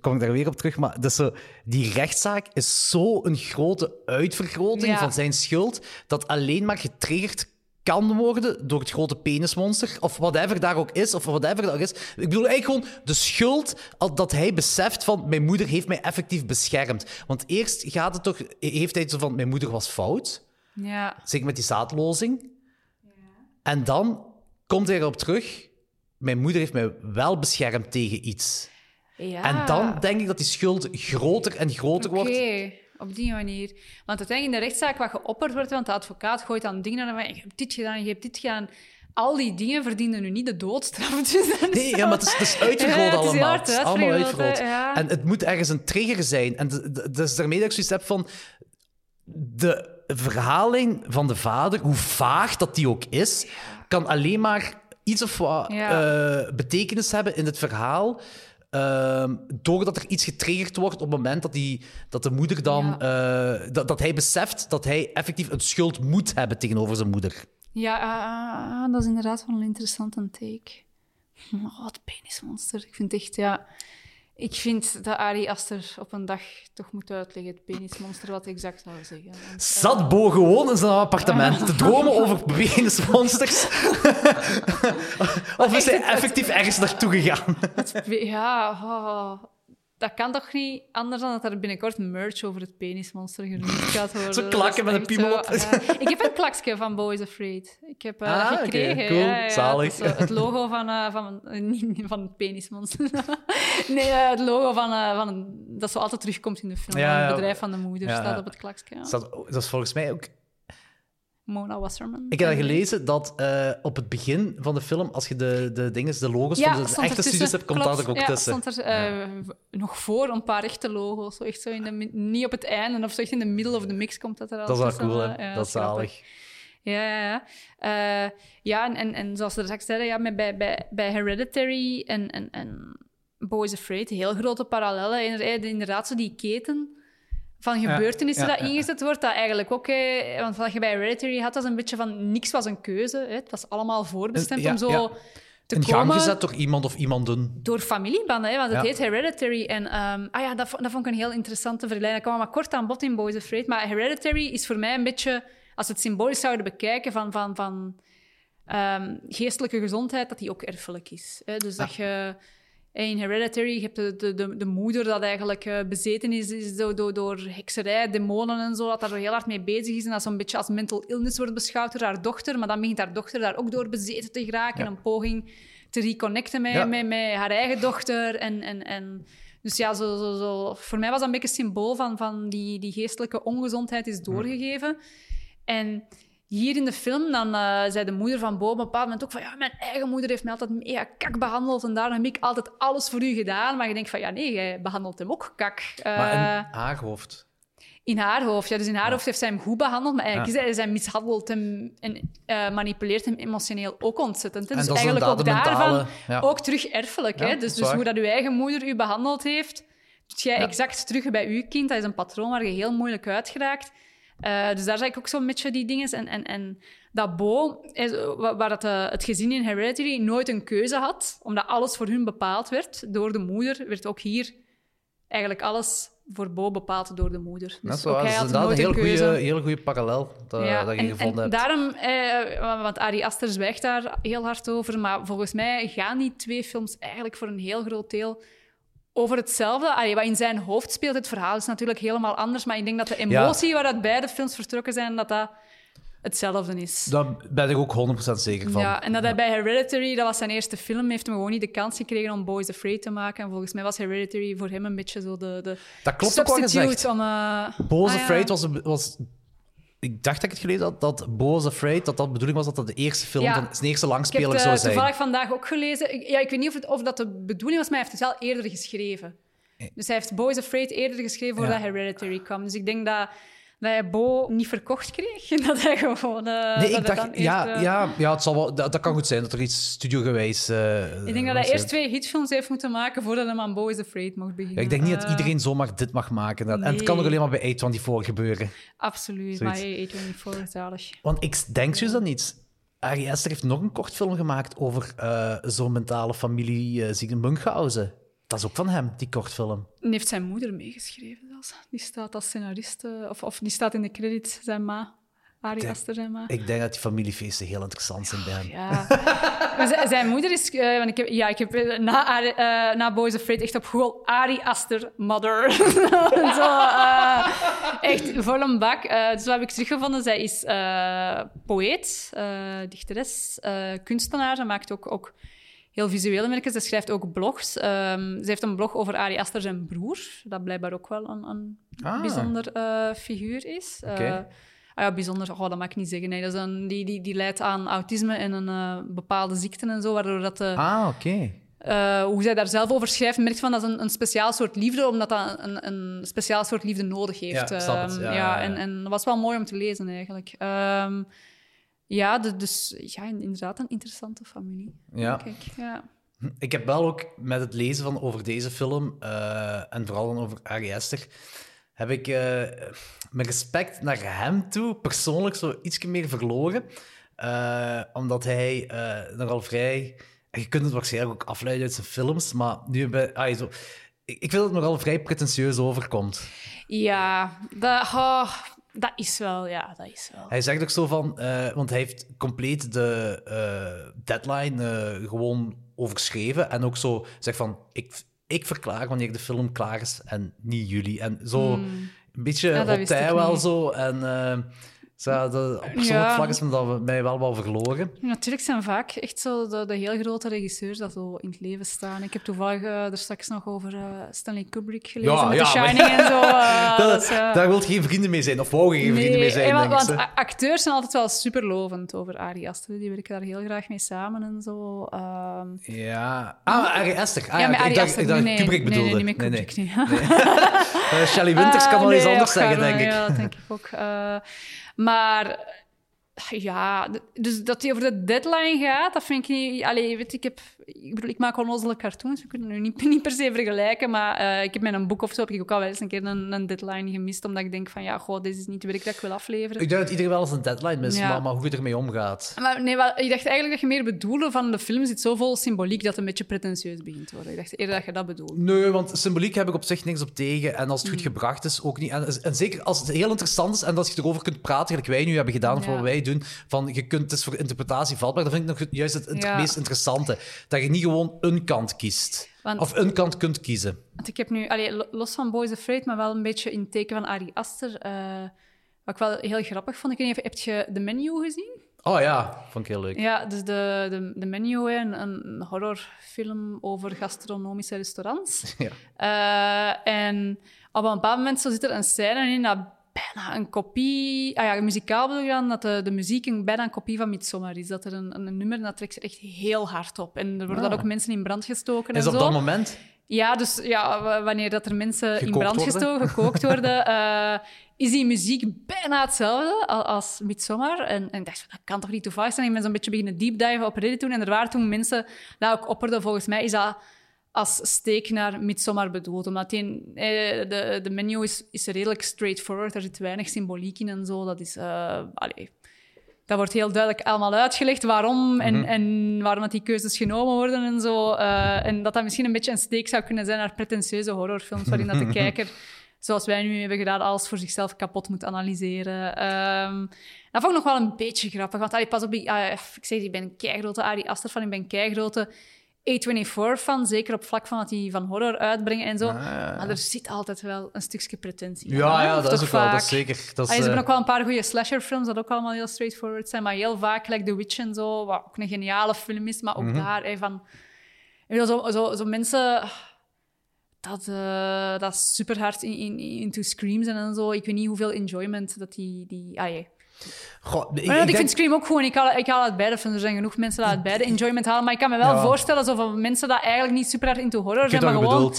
kom ik daar weer op terug, maar dat zo, die rechtszaak is zo een grote uitvergroting Ja. van zijn schuld, dat alleen maar getriggerd kan worden door het grote penismonster, of whatever daar ook is, of whatever dat ook is. Ik bedoel eigenlijk gewoon de schuld dat hij beseft van mijn moeder heeft mij effectief beschermd. Want eerst gaat het toch, heeft hij zo van mijn moeder was fout, Ja, Zeker met die zaadlozing. En dan komt hij erop terug. Mijn moeder heeft mij wel beschermd tegen iets. ja. En dan denk ik dat die schuld groter en groter wordt. Op die manier. Want uiteindelijk in de rechtszaak wat geopperd wordt, want de advocaat gooit dan dingen naar hem, je hebt dit gedaan, je hebt dit gedaan. Al die dingen verdienen nu niet de doodstraf. Dus Nee, ja, maar het is, het is uitvergroot Ja, allemaal. Het is allemaal uitvergroot, ja. En het moet ergens een trigger zijn. En dat is daarmee dat ik zoiets heb van... De verhaallijn van de vader, hoe vaag dat die ook is, kan alleen maar iets of wat eh, betekenis hebben in het verhaal. Ehm, doordat er iets getriggerd wordt op het moment dat, die, dat de moeder dan... eh, dat, dat hij beseft dat hij effectief een schuld moet hebben tegenover zijn moeder. Ja, ah, dat is inderdaad wel een interessante take. <laughs> Oh, het penismonster. Ik vind echt, ja... Ik vind dat Ari Aster op een dag toch moet uitleggen, het penismonster, wat exact zou zeggen. Want, Zat Bo gewoon in zijn appartement te dromen over penismonsters? <laughs> of is hij effectief ergens naartoe gegaan? eh, Ja, oh, dat kan toch niet anders dan dat er binnenkort merch over het penismonster gereleased <laughs> gaat worden. Zo klakken met een piemel op. Ik heb een klakje van Boys Afraid. Ik heb eh, Ah, gekregen. cool, ja, ja, zalig. zo het logo van, eh, van, eh, niet van het penismonster. <laughs> nee, eh, het logo van, eh, van dat zo altijd terugkomt in de film. Ja, het bedrijf van de moeder staat op het klakje. dat is volgens mij ook... Mona Wasserman. Ik heb dat gelezen dat eh, op het begin van de film, als je de, de, dinges, de logo's van de echte studios hebt, komt dat er ook ja, tussen. stond er v- nog voor een paar echte logo's. Zo echt zo in de, niet op het einde of zo echt in de middle of the mix komt dat er al Dat is wel cool, hè? ja, dat is zalig. Ja, ja, ja. Eh, ja en, en, en zoals we straks zeiden, ja, met, bij, bij, bij Hereditary en, en, en Boys Afraid, heel grote parallellen. Inderdaad, inderdaad zo die keten van gebeurtenissen dat ingezet wordt, dat eigenlijk ook... eh, want wat je bij Hereditary had, was een beetje van... Niks was een keuze. Hè. Het was allemaal voorbestemd Ja, om zo te In gang gezet door iemand of iemanden. door familiebanden, hè, want het Ja. heet Hereditary. En ehm, ah ja, dat, vo- dat vond ik een heel interessante vergelijking. Dat kwam maar kort aan bod in Boys Afraid. Maar Hereditary is voor mij een beetje, als we het symbolisch zouden bekijken, van, van, van ehm, geestelijke gezondheid, dat die ook erfelijk is. Hè? Dus dat je in Hereditary, je hebt de, de, de, de moeder dat eigenlijk eh, bezeten is, is door, door, door hekserij, demonen en zo, dat daar heel hard mee bezig is en dat zo'n beetje als mental illness wordt beschouwd door haar dochter. Maar dan begint haar dochter daar ook door bezeten te geraken, Ja. een poging te reconnecten met, Ja. met, met haar eigen dochter. En, en, en, dus ja, zo, zo, zo. voor mij was dat een beetje een symbool van, van die, die geestelijke ongezondheid is doorgegeven. En hier in de film, dan eh, zei de moeder van Bo op een bepaald moment ook van ja, mijn eigen moeder heeft mij altijd mega kak behandeld en daarom heb ik altijd alles voor u gedaan. Maar je denkt van ja, nee, jij behandelt hem ook kak. Eh, Maar in haar hoofd. in haar hoofd. Ja, dus in haar hoofd heeft zij hem goed behandeld, maar eigenlijk Ja. is hij, zij mishandelt hem en eh, manipuleert hem emotioneel ook ontzettend. Hè. Dus eigenlijk ook daarvan mentale- ja. ook terug erfelijk. Hè. Dus, dus hoe dat uw eigen moeder u behandeld heeft, doet jij exact terug bij uw kind. Dat is een patroon waar je heel moeilijk uit Eh, dus daar zag ik ook zo'n beetje die dingen. En, en, en dat Bo, is, wa- waar dat, eh, het gezin in Hereditary nooit een keuze had, omdat alles voor hun bepaald werd door de moeder, werd ook hier eigenlijk alles voor Bo bepaald door de moeder. Dus dat ook hij is had inderdaad een heel een goede, heel goede parallel dat, Ja, dat je en, gevonden en hebt. daarom, eh, want Ari Aster zwijgt daar heel hard over, maar volgens mij gaan die twee films eigenlijk voor een heel groot deel over hetzelfde. Allee, wat in zijn hoofd speelt, het verhaal is natuurlijk helemaal anders, maar ik denk dat de emotie waaruit beide films vertrokken zijn, dat dat hetzelfde is. Daar ben ik ook 100% zeker van. Ja, en dat hij bij Hereditary, dat was zijn eerste film, heeft hem gewoon niet de kans gekregen om Boys Afraid te maken. En volgens mij was Hereditary voor hem een beetje zo de, de Dat klopt ook wel gezegd. om... eh, Boos ah ja. Afraid was, was... Ik dacht dat ik het gelezen had, dat Boos Afraid, dat dat de bedoeling was dat dat de eerste film, Ja. van- zijn eerste Ik heb langspeler het zou eh, zijn. toevallig vandaag ook gelezen. Ik, ja, ik weet niet of, het, of dat de bedoeling was, maar hij heeft het wel eerder geschreven. Dus hij heeft Boys Afraid eerder geschreven voordat Ja. Hereditary kwam. Dus ik denk dat, dat hij Bo niet verkocht kreeg. <laughs> Dat hij gewoon... eh, Nee, dat ik dacht... Ja, eerst, eh, ja, ja het zal wel, dat, dat kan goed zijn, dat er iets studiogewijs... eh Ik denk dat hij eerst twee hitfilms heeft moeten maken voordat hij aan Boys Afraid mocht beginnen. Ja, ik denk niet dat iedereen zomaar dit mag maken. En het kan ook alleen maar bij A24 gebeuren. Absoluut, Zoiets. maar hey, A24 zalig. Want ik denk dus dat niet. Ari Aster heeft nog een kort film gemaakt over zo'n mentale familie uh, Munchausen. Dat is ook van hem, die kortfilm. En heeft zijn moeder meegeschreven zelfs. Die staat als scenarist, eh, of, of die staat in de credits, zijn ma. Ari Aster, zijn ma. Ik denk dat die familiefeesten heel interessant zijn bij hem. Ja. <laughs> Maar zijn moeder is... eh, want ik heb, ja, ik heb eh, na, eh, na Boys Afraid echt op Google Ari Aster Mother. <laughs> Zo, echt vol een bak. Dus wat heb ik teruggevonden? Zij is poëet, dichteres, kunstenaar. Ze maakt ook, ook heel visuele werken. Ze schrijft ook blogs. Ehm, ze heeft een blog over Ari Aster, zijn broer. Dat blijkbaar ook wel een, een Ah. bijzonder eh, figuur is. Eh, Oké. Ah ja, bijzonder, oh, dat mag ik niet zeggen. Nee, dat is een, die, die, die leidt aan autisme en een eh, bepaalde ziekte en zo, waardoor dat Ah, oké. hoe zij daar zelf over schrijft, merkt van dat is een, een speciaal soort liefde, omdat dat een, een speciaal soort liefde nodig heeft. Ja, het. Ehm, ja, ja. En, en dat was wel mooi om te lezen eigenlijk. Ehm, ja, de- dus ja, inderdaad een interessante familie. Ja. Kijk, ja. Ik heb wel ook met het lezen van over deze film, eh, en vooral dan over Ari Aster, heb ik eh, mijn respect naar hem toe persoonlijk zo iets meer verloren. Eh, omdat hij nogal vrij... en Je kunt het waarschijnlijk ook afleiden uit zijn films, maar nu bij... ah, zo, ik, ik vind dat het nogal vrij pretentieus overkomt. Ja, dat, oh, dat is wel, ja, dat is wel. Hij zegt ook zo van... eh, want hij heeft compleet de eh, deadline eh, gewoon overschreven. En ook zo zegt van... Ik, ik verklaar wanneer de film klaar is en niet jullie. En zo een beetje Hmm. Ja, wel niet. zo. En zo, de, op sommige Ja. vlakken is dat mij wel wel verloren. Natuurlijk zijn vaak echt zo de, de heel grote regisseurs dat zo in het leven staan. Ik heb toevallig eh, er straks nog over eh, Stanley Kubrick gelezen Ja, met ja, The maar- Shining en zo. eh, <laughs> Dat- dat is, Daar wil je geen vrienden mee zijn. Of je geen vrienden mee zijn, want, denk ik. want acteurs zijn altijd wel superlovend over Ari Aster. Die werken daar heel graag mee samen en zo. ehm. Ja. Ah, Ari Aster. Ah, ja, met ik Ari dacht, Aster. ik dacht nee, Kubrick nee, bedoelde. Nee, nee, niet Nee, Kubrick. nee. nee. <laughs> Eh, Shelley Winters kan Ah, wel iets nee, anders och, zeggen, denk ik. Ja, dat denk ik ook. Maar ja, dus dat hij over de deadline gaat, dat vind ik niet... Allee, weet, ik, heb, ik bedoel, ik maak onnozele cartoons, we kunnen nu niet, <laughs> niet per se vergelijken, maar eh, ik heb met een boek of zo heb ik ook al wel eens een keer een, een deadline gemist, omdat ik denk van, ja, goh, dit is niet het werk dat ik wil afleveren. Ik denk dat iedereen wel eens een deadline mist, Ja. maar, maar hoe je ermee omgaat. Maar nee, wel, ik dacht eigenlijk dat je meer bedoelde van de film zit zo vol symboliek dat het een beetje pretentieus begint te worden. Ik dacht eerder dat je dat bedoelde. Nee, want symboliek heb ik op zich niks op tegen. En als het goed Mm. gebracht is, ook niet. En, en zeker als het heel interessant is en als je erover kunt praten, gelijk wij nu hebben gedaan, of Ja. wat wij doen, van je kunt, het is voor interpretatie vatbaar, dan vind ik nog juist het Ja. meest interessante. Dat je niet gewoon een kant kiest. Want- Of een kant kunt kiezen. Want ik heb nu, allee, lo- los van Boys Afraid, maar wel een beetje in het teken van Ari Aster. eh, wat ik wel heel grappig vond. Ik weet niet, of- heb je de menu gezien? Oh ja, vond ik heel leuk. Ja, dus de, de, de menu, een, een horrorfilm over gastronomische restaurants. <laughs> Ja. Eh, en op een bepaald moment zo zit er een scène in dat bijna een kopie... Ah ja, muzikaal bedoel je dan, dat de, de muziek een, bijna een kopie van Midsommar is. Dat er een, een, nummer, dat trekt zich echt heel hard op. En er worden dan Ah. ook mensen in brand gestoken Is en op zo. dat moment? Ja, dus ja, wanneer dat er mensen in brand worden? gestoken, gekookt worden, <laughs> eh, is die muziek bijna hetzelfde a- als Midsommar. En, en ik dacht, dat kan toch niet toevallig zijn? Ik ben zo'n beetje beginnen deepdiven op Reddit toen. En er waren toen mensen dat ook opperden, volgens mij is dat als steek naar Midsommar bedoeld. Omdat die, eh, de, de menu is, is redelijk straightforward. Er zit weinig symboliek in en zo. Dat is... allee, dat wordt heel duidelijk allemaal uitgelegd waarom en, en waarom dat die keuzes genomen worden en zo. Eh, en dat dat misschien een beetje een steek zou kunnen zijn naar pretentieuze horrorfilms, waarin dat de <laughs> kijker, zoals wij nu hebben gedaan, alles voor zichzelf kapot moet analyseren. Ehm, dat vond ik nog wel een beetje grappig, want allee, pas op, ik, ah, ik zeg, ik ben een keigrote Ari Aster van, ik ben een keigrote A24 van, zeker op vlak van wat die van horror uitbrengen en zo. Maar er zit altijd wel een stukje pretentie in, Ja, dat is ook wel. Dat vaak? is zeker. Dat Ah, is, ze hebben eh, ook wel een paar goede slasherfilms dat ook allemaal heel straightforward zijn, maar heel vaak, like The Witch en zo, wat ook een geniale film is, maar ook Mhm. daar, hè, van... Zo, zo, zo mensen... Dat, eh, dat is super hard in, in, into screams en zo. Ik weet niet hoeveel enjoyment dat die... die ah. Ik, Maar ik, denk- vind Scream ook gewoon... Ik haal, ik haal uit beide films. Er zijn genoeg mensen die uit beide enjoyment halen. Maar ik kan me wel Ja. voorstellen, van mensen die eigenlijk niet super hard into horror zijn, maar gewoon.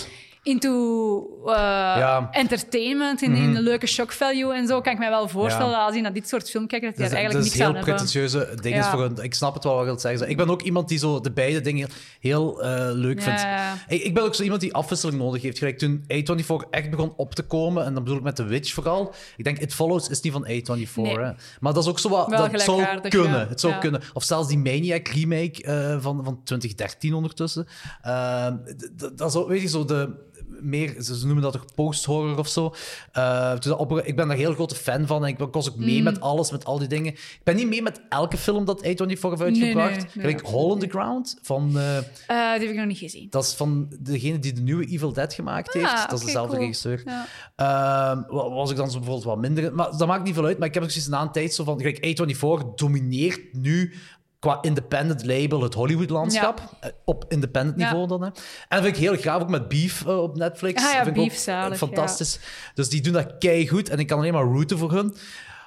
Into eh, Ja. Mhm. entertainment, in, in een leuke shock value en zo, kan ik mij wel voorstellen Ja. dat als die naar dit soort film kijken, dat die Dat er is, eigenlijk dat is niks heel aan pretentieuze dingen Ja. voor hun. Ik snap het wel wat je wilt zeggen. Ik ben ook iemand die zo de beide dingen heel eh, leuk vindt. Ik, ik ben ook zo iemand die afwisseling nodig heeft. Gelijk toen A24 echt begon op te komen, en dan bedoel ik met The Witch vooral. Ik denk It Follows is niet van A24, Nee. hè. Maar dat is ook zo wat... Wel dat zou kunnen. Het zou kunnen. Of zelfs die Maniac remake eh, van, van 2013 ondertussen. Dat is ook, weet je, zo de... Meer, ze noemen dat toch post-horror of zo. Eh, op, ik ben daar heel grote fan van en ik was ook Mm. mee met alles, met al die dingen. Ik ben niet mee met elke film dat A24 heeft uitgebracht. nee, nee, Hole in the. Ground van... eh, Eh, die heb ik nog niet gezien. dat is van degene die de nieuwe Evil Dead gemaakt heeft. Ah, dat is dezelfde cool. regisseur. Ja. Ehm, wa- was ik dan zo bijvoorbeeld wat minder... Maar dat maakt niet veel uit. Maar ik heb ook zoiets na een tijd zo van... Kijk, A24 domineert nu qua independent label het Hollywood-landschap. Eh, Op independent Ja. niveau dan. Hè. En dat vind ik heel graag, ook met Beef eh, op Netflix. Ah ja, vind ik ook, Beef, zalig, eh, Fantastisch. Dus die doen dat keigoed. En ik kan alleen maar rooten voor hun.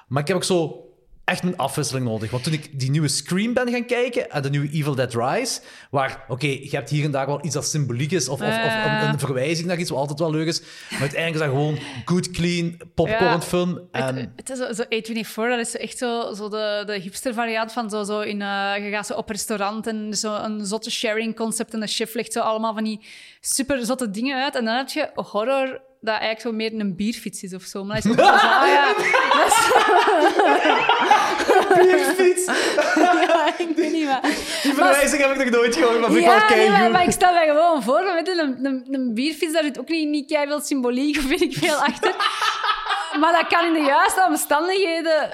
Maar ik heb ook zo echt een afwisseling nodig. Want toen ik die nieuwe Scream ben gaan kijken en de nieuwe Evil Dead Rise, waar, oké, je hebt hier en daar wel iets dat symboliek is of, of, of een, een verwijzing naar iets wat altijd wel leuk is. Maar uiteindelijk is dat gewoon good, clean, popcorn Ja. fun. En, Het, het is zo, zo A24, dat is echt zo, zo de, de hipster variant van zo, zo in, eh, je gaat zo op restaurant en zo een zotte sharing concept en de chef legt zo allemaal van die super zotte dingen uit. En dan heb je horror dat eigenlijk zo meer een bierfiets is of zo. Maar dat is <laughs> ook zo, ah ja, Bierfiets. <laughs> ja, ik weet niet wat. Die verwijzing heb ik nog nooit gehoord, maar vind ik wel Ja, nee, maar, ik stel mij gewoon voor, weet je, een, een, een bierfiets, daar zit ook niet, niet veel symboliek <laughs> of weet ik veel achter. maar dat kan in de juiste omstandigheden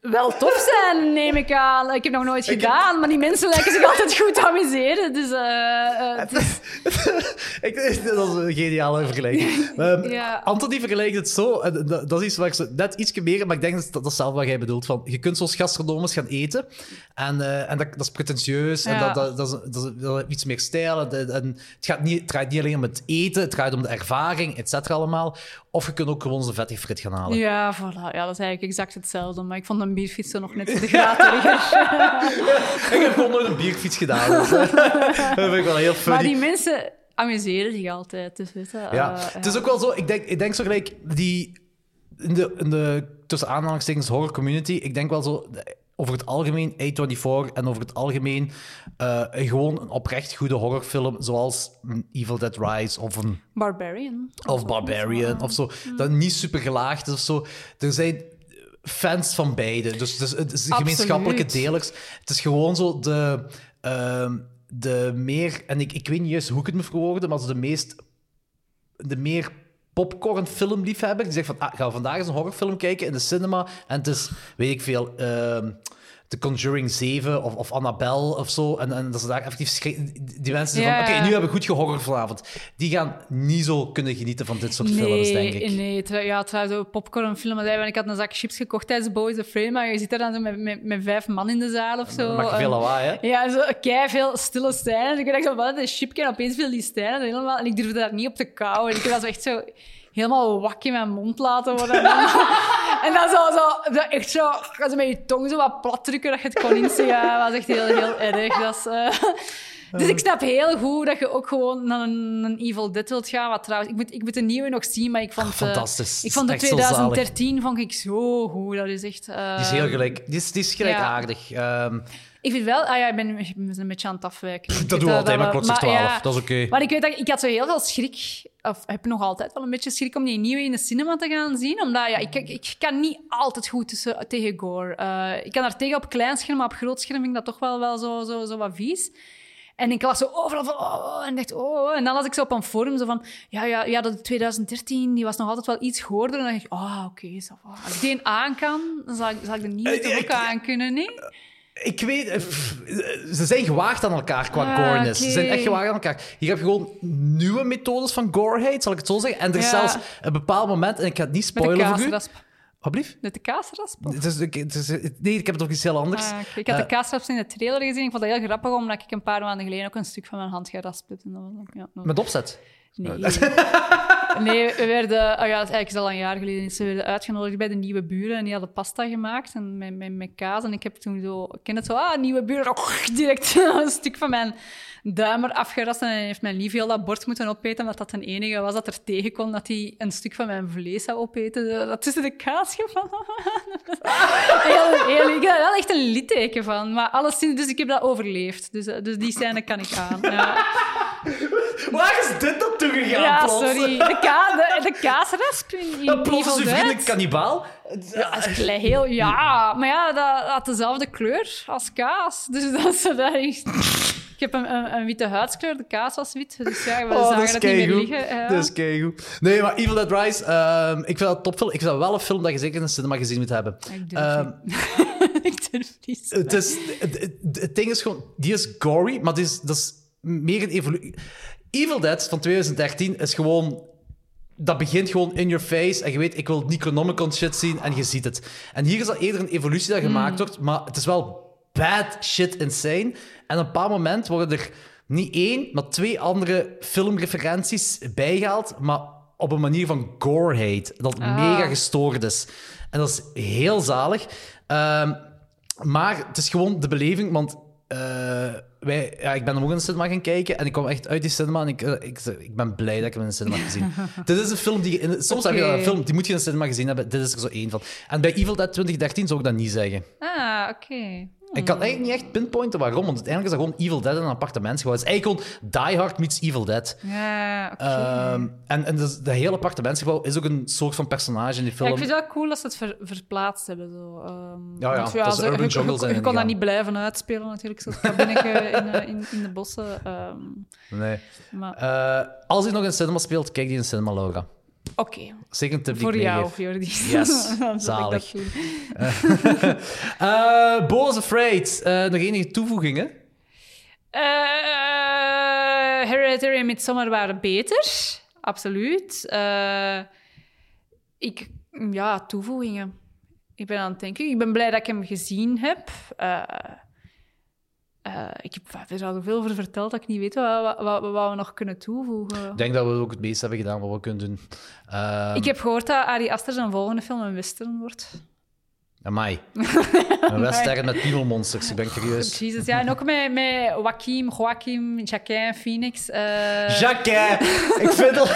wel tof zijn, neem ik aan. Ik heb nog nooit gedaan, maar die mensen lijken zich altijd goed te amuseren. Dus, eh, eh, het is- <laughs> Ik, dat is een geniale vergelijking. Ehm, Ja. Anthony vergelijkt het zo, en dat, dat is iets waar ik zo net iets meer, maar ik denk dat dat is zelf wat jij bedoelt. Van, je kunt zoals gastronomers gaan eten en, eh, en dat, dat is pretentieus en dat, dat, dat, is, dat, dat iets meer stijl. En, en het, gaat niet, het draait niet alleen om het eten, het draait om de ervaring, et cetera allemaal. Of je kunt ook gewoon een vettig frit gaan halen. ja, voilà. ja, dat is eigenlijk exact hetzelfde. Maar ik vond een bierfiets zo nog net de. <laughs> <laughs> Ik heb gewoon nooit een bierfiets gedaan. Dus, eh, <laughs> dat vind ik wel heel funny. maar die mensen amuseren zich altijd. Dus, weet je, Ja, eh, het is ook wel zo. Ik denk, ik denk zo gelijk die. In de, in de tussen aanhalingstekens horror community. Ik denk wel zo. Over het algemeen A24 en over het algemeen eh, gewoon een oprecht goede horrorfilm. Zoals Evil Dead Rise of een Barbarian. of Barbarian of zo. Dat niet super gelaagd is of zo. Er zijn fans van beide. Dus het is, het is gemeenschappelijke delers. Het is gewoon zo de, ehm, de meer... En ik, ik weet niet juist hoe ik het moet verwoorden, maar de meest... De meer popcorn filmliefhebber die zegt van, ah, gaan we vandaag eens een horrorfilm kijken in de cinema en het is, weet ik veel, ehm The Conjuring 7 of, of Annabelle of zo. En, en dat ze daar effectief schrik- Die mensen zeggen Ja. van, oké, nu hebben we goed gehorror vanavond. Die gaan niet zo kunnen genieten van dit soort films, denk ik. Nee, ja, terwijl zo popcornfilm. Ik had een zak chips gekocht tijdens Boys the Frame, maar je zit daar dan zo met, met, met vijf man in de zaal of zo. Je veel lawaai, hè? Ja, zo kei veel stille scènes. Ik dacht wat, een chipje en opeens viel die scènes helemaal... En ik durfde daar niet op te kauwen. Ik was echt zo helemaal wak in mijn mond laten worden. En dan, <laughs> zo, zo, zo echt zo, zo met je tong zo wat plat drukken dat je het kon inzien. Dat was echt heel, heel erg. Dat is, eh, Dus ik snap heel goed dat je ook gewoon naar een, een Evil Dead wilt gaan. Wat trouwens, ik moet, ik moet de nieuwe nog zien, maar ik vond... Fantastisch. ik vond de Echt zo zalig. 2013 vond ik zo goed. Dat is echt... eh, Die is heel gelijk. Die is, die is gelijkaardig. Ehm, ik vind wel... Ah ja, ik ben, ik ben een beetje aan het afwijken. <laughs> Dat we altijd, maar klok 12. ja, Dat is oké. Maar ik weet dat ik had zo heel veel schrik, of heb nog altijd wel een beetje schrik om die nieuwe in de cinema te gaan zien. Omdat ja, ik, ik, kan niet altijd goed tussen, tegen gore. Eh, ik kan daar tegen op klein scherm, maar op groot scherm vind ik dat toch wel, wel zo, zo, zo wat vies. En ik las zo overal van, oh, oh, en dacht, oh, oh. En dan las ik zo op een forum zo van, ja, ja, ja, dat 2013, die was nog altijd wel iets goorder. En dan dacht ik, ah, oké, ça va. Als ik die aan kan, dan zal ik, zal ik de nieuwe Eh, toch ook aan kunnen, nee? Ik weet... eh, Ze zijn gewaagd aan elkaar qua Ah, goreness. Ze zijn echt gewaagd aan elkaar. Hier heb je gewoon nieuwe methodes van goreheid, zal ik het zo zeggen. En er is Ja. zelfs een bepaald moment, en ik ga het niet spoilen voor u... kaasrasp. Wat blieft? Met de kaasrasp? Het is, het is, nee, ik heb het over iets heel anders. Ah. Ik had de Eh, kaasraps in de trailer gezien. Ik vond dat heel grappig, omdat ik een paar maanden geleden ook een stuk van mijn hand geraspt heb. En dat was ook, ja, Met opzet. Nee. <laughs> nee, we werden... Oh ja, het eigenlijk is al een jaar geleden. Ze werden uitgenodigd bij de nieuwe buren en die hadden pasta gemaakt en met, met, met kaas. En ik heb toen zo... Ik ken het zo, ah, nieuwe buren. direct <laughs> een stuk van mijn duim er afgerast. En heeft mijn lief heel dat bord moeten opeten, omdat dat het enige was dat er tegen kon, dat hij een stuk van mijn vlees zou opeten. Dat tussen de kaas gevallen. <laughs> heel, heel, ik heb wel echt een litteken van. Maar alleszins, dus ik heb dat overleefd. Dus, eh, dus die scène kan ik aan. Ja. Waar is dit naartoe gegaan, Ja, sorry. De, ka de, de kaasrasp in, in Dat plots is Evil uw Dead. vriend een kannibaal. Ja, klei- heel... Ja, maar ja, dat had dezelfde kleur als kaas. Dus <laughs> dat is dat is... Ik heb een, een, een witte huidskleur, de kaas was wit. Dus ja, we Oh, zagen dat is dat niet meer liggen. Ja. Dat is keigoed. Nee, maar Evil Dead Rise, ehm, ik vind dat een topfilm. Ik vind dat wel een film dat je zeker in de cinema gezien moet hebben. Ik durf Ehm, <laughs> ik durf niet. het, is, het, het, het ding is gewoon, die is gory, maar het is, dat is meer een evolutie. Evil Dead van 2013 is gewoon dat begint gewoon in your face en je weet, ik wil Necronomicon shit zien en je ziet het. En hier is dat eerder een evolutie dat gemaakt wordt, maar het is wel bad shit insane. En op een bepaald moment worden er niet één, maar twee andere filmreferenties bijgehaald, maar op een manier van goreheid, dat mega gestoord is. En dat is heel zalig. Ehm, maar het is gewoon de beleving, want eh, wij, ja, ik ben hem ook in de cinema gaan kijken en ik kwam echt uit die cinema en ik, eh, ik, ik ben blij dat ik hem in de cinema heb gezien. <laughs> dit is een film die... In, soms heb je een film, die moet je in de cinema gezien hebben. Dit is er zo één van. En bij Evil Dead 2013 zou ik dat niet zeggen. Ah, oké. Ik kan eigenlijk niet echt pinpointen waarom, want uiteindelijk is dat gewoon Evil Dead in een appartement geworden. Het is eigenlijk gewoon Die Hard meets Evil Dead. Ja, oké. Ehm, en en dus, dat hele appartementsgebouw is ook een soort van personage in die Ja, film. ik vind het wel cool dat ze het ver- verplaatst hebben. Zo. ehm, Ja, ja, urban je, jungle zijn je kon dat niet blijven uitspelen natuurlijk, zoals kabinetje in, eh, in, in de bossen. ehm, Nee. maar Eh, als hij nog in cinema speelt, kijk die in cinema, Laura. Oké, Zeker een tip die voor ik jou. Jordi. Yes, <laughs> ik zalig. dat doen. <laughs> Eh Boos Afraid. Eh, nog enige toevoegingen? Eh, Hereditary en Midsommar waren beter, absoluut. Ik, ja, toevoegingen. Ik ben aan het denken. Ik ben blij dat ik hem gezien heb. Eh, ik heb er al zoveel over verteld dat ik niet weet wat, wat, wat, wat we nog kunnen toevoegen. Ik denk dat we ook het meeste hebben gedaan wat we kunnen doen. Ehm Ik heb gehoord dat Ari Aster zijn volgende film een western wordt. Amai. <laughs> Een western met piemelmonsters. Ik ben curieus. Jezus, ja. En ook met, met Joaquim, Joaquim, Jacquin, Phoenix. eh, Jacques! <laughs> Ik vind dat...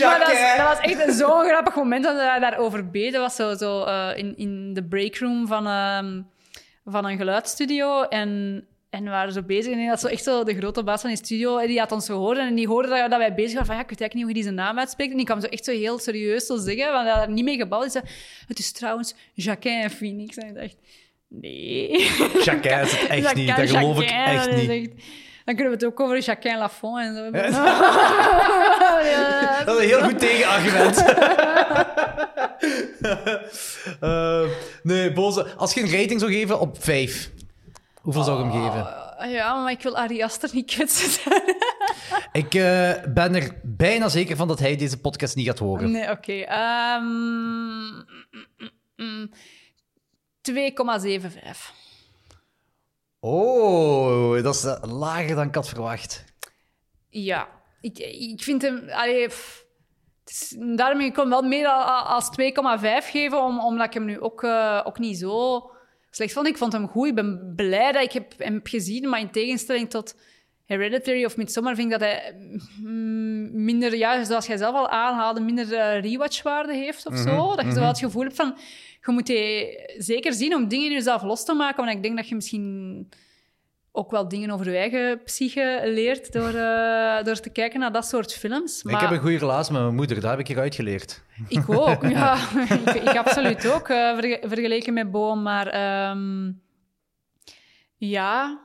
Maar dat, is- dat was echt zo'n grappig moment dat hij daarover beet. Dat was zo, zo eh, in, in de breakroom van, ehm, van een geluidsstudio. En, en we waren zo bezig. En dat zo echt zo de grote baas van die studio, en die had ons gehoord. En die hoorde dat, dat wij bezig waren van, ja, ik weet eigenlijk niet hoe je die zijn naam uitspreekt. En die kwam zo echt zo heel serieus zo zeggen, want hij had er niet mee gebald. Hij zei, het is trouwens Jacquin en Phoenix. En ik dacht, nee. Jacques is het echt Dat niet. Dat geloof ik Jacquin. echt hij niet. dan kunnen we het ook over Jacquin Lafont en zo. <laughs> Dat is een heel goed tegenargument. <laughs> <laughs> Eh, nee, boze. Als je een rating zou geven op 5, hoeveel zou je hem geven? Ah, Ja, maar ik wil Ari Aster niet kwetsen. <laughs> Ik eh, ben er bijna zeker van dat hij deze podcast niet gaat horen. Nee, oké. Ehm, mm, mm, mm. 2,75. Oh, dat is eh, lager dan ik had verwacht. Ja. Ik, ik vind hem... Allee, pff, het is, daarmee ik kon wel meer als 2,5 geven, om, omdat ik hem nu ook, eh, ook niet zo slecht vond. Ik vond hem goed. Ik ben blij dat ik heb, hem heb gezien, maar in tegenstelling tot Hereditary of Midsommar vind ik dat hij mm, minder, ja, zoals jij zelf al aanhaalde, minder eh, rewatchwaarde heeft of zo. Dat je zo wel het gevoel hebt van, je moet die zeker zien om dingen in jezelf los te maken, want ik denk dat je misschien ook wel dingen over je eigen psyche leert door, eh, door te kijken naar dat soort films. Maar Ik heb een goede relatie met mijn moeder, daar heb ik hieruit geleerd. ik ook, <laughs> ja. ik, ik absoluut ook, eh, verge- vergeleken met Boom. Maar ehm, ja,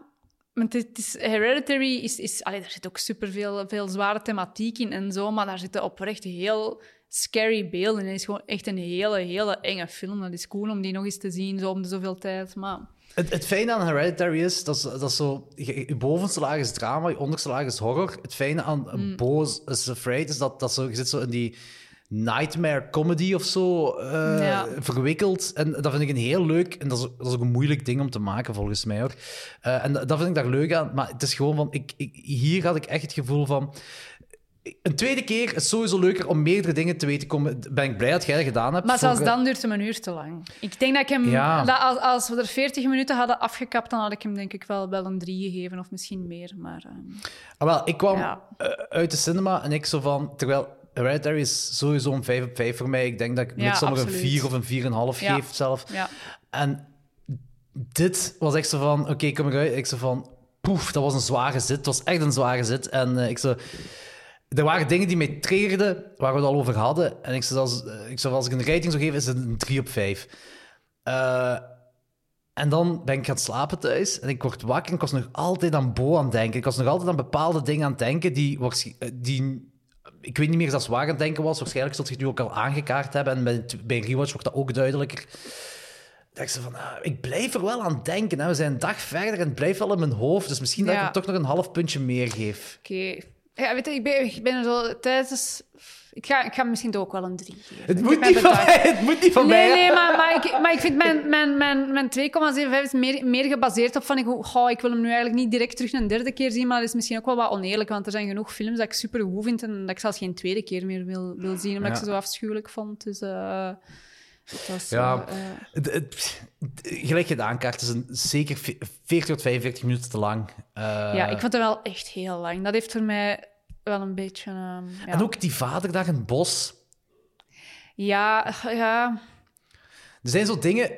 want het is, Hereditary is... is allee, daar zit ook superveel veel zware thematiek in en zo, maar daar zitten oprecht heel scary beelden in. Het is gewoon echt een hele, hele enge film. Dat is cool om die nog eens te zien, zo om de zoveel tijd. Maar Het, het fijne aan Hereditary is, dat is, dat is zo... Je, je bovenste laag is drama, je onderste laag is horror. Het fijne aan Mm. Boos is Afraid is dat, dat zo, je zit zo in die nightmare comedy of zo Ja. verwikkeld. En dat vind ik een heel leuk... En dat is, dat is ook een moeilijk ding om te maken, volgens mij ook. Eh, en dat, dat vind ik daar leuk aan. Maar het is gewoon van... Ik, ik, hier had ik echt het gevoel van... Een tweede keer is sowieso leuker om meerdere dingen te weten komen. Ben ik blij dat jij dat gedaan hebt. Maar zelfs Voor- dan duurt hem een uur te lang. Ik denk dat ik hem... Ja. Dat als, als we er 40 minuten hadden afgekapt, dan had ik hem denk ik wel, wel een 3 gegeven, of misschien meer. Maar ehm, Ah, wel, ik kwam Ja. eh, uit de cinema en ik zo van... Terwijl Hereditary is sowieso een 5 op 5 voor mij. Ik denk dat ik Ja, Midsommar een absoluut. 4 of een 4,5 Ja. geef zelf. ja. En dit was echt zo van... Oké, kom eruit. Ik zo van... Poef, dat was een zware zit. Het was echt een zware zit. En eh, ik zo... Er waren dingen die mij triggerden, waar we het al over hadden. En ik zou, als, eh, ik zou als ik een rating zou geven, is het een 3 op 5. Eh, en dan ben ik gaan slapen thuis en ik word wakker en ik was nog altijd aan Bo aan het denken. Ik was nog altijd aan bepaalde dingen aan het denken die, eh, die ik weet niet meer dat zwaar aan het denken was. Waarschijnlijk zult je het nu ook al aangekaart hebben en bij, het- bij Rewatch wordt dat ook duidelijker. Ik, zo van, ah, ik blijf er wel aan denken. Hè. We zijn een dag verder en het blijft wel in mijn hoofd. Dus misschien dat ik hem toch nog een half puntje meer geef. Oké. Ja, weet je, ik ben, ik ben er zo tijdens... Ik ga, ik ga misschien ook wel een 3 geven. Het moet niet van mij. Het moet niet van Nee, mij. nee, maar, maar, ik, maar ik vind mijn, mijn, mijn, mijn 2,75 is meer, meer gebaseerd op van... Ik, goh, ik wil hem nu eigenlijk niet direct terug een derde keer zien, maar dat is misschien ook wel wat oneerlijk, want er zijn genoeg films dat ik super goed vind en dat ik zelfs geen tweede keer meer wil, wil zien, omdat Ja. ik ze zo afschuwelijk vond. Dus... eh was, Ja. Het, het- gelijk aankaart, het is een, zeker 40 tot 45 minuten te lang. Eh, ja, ik vond het wel echt heel lang. Dat heeft voor mij wel een beetje... ehm, ja. En ook die vader daar in het bos. Ja, ja... Er zijn zo dingen...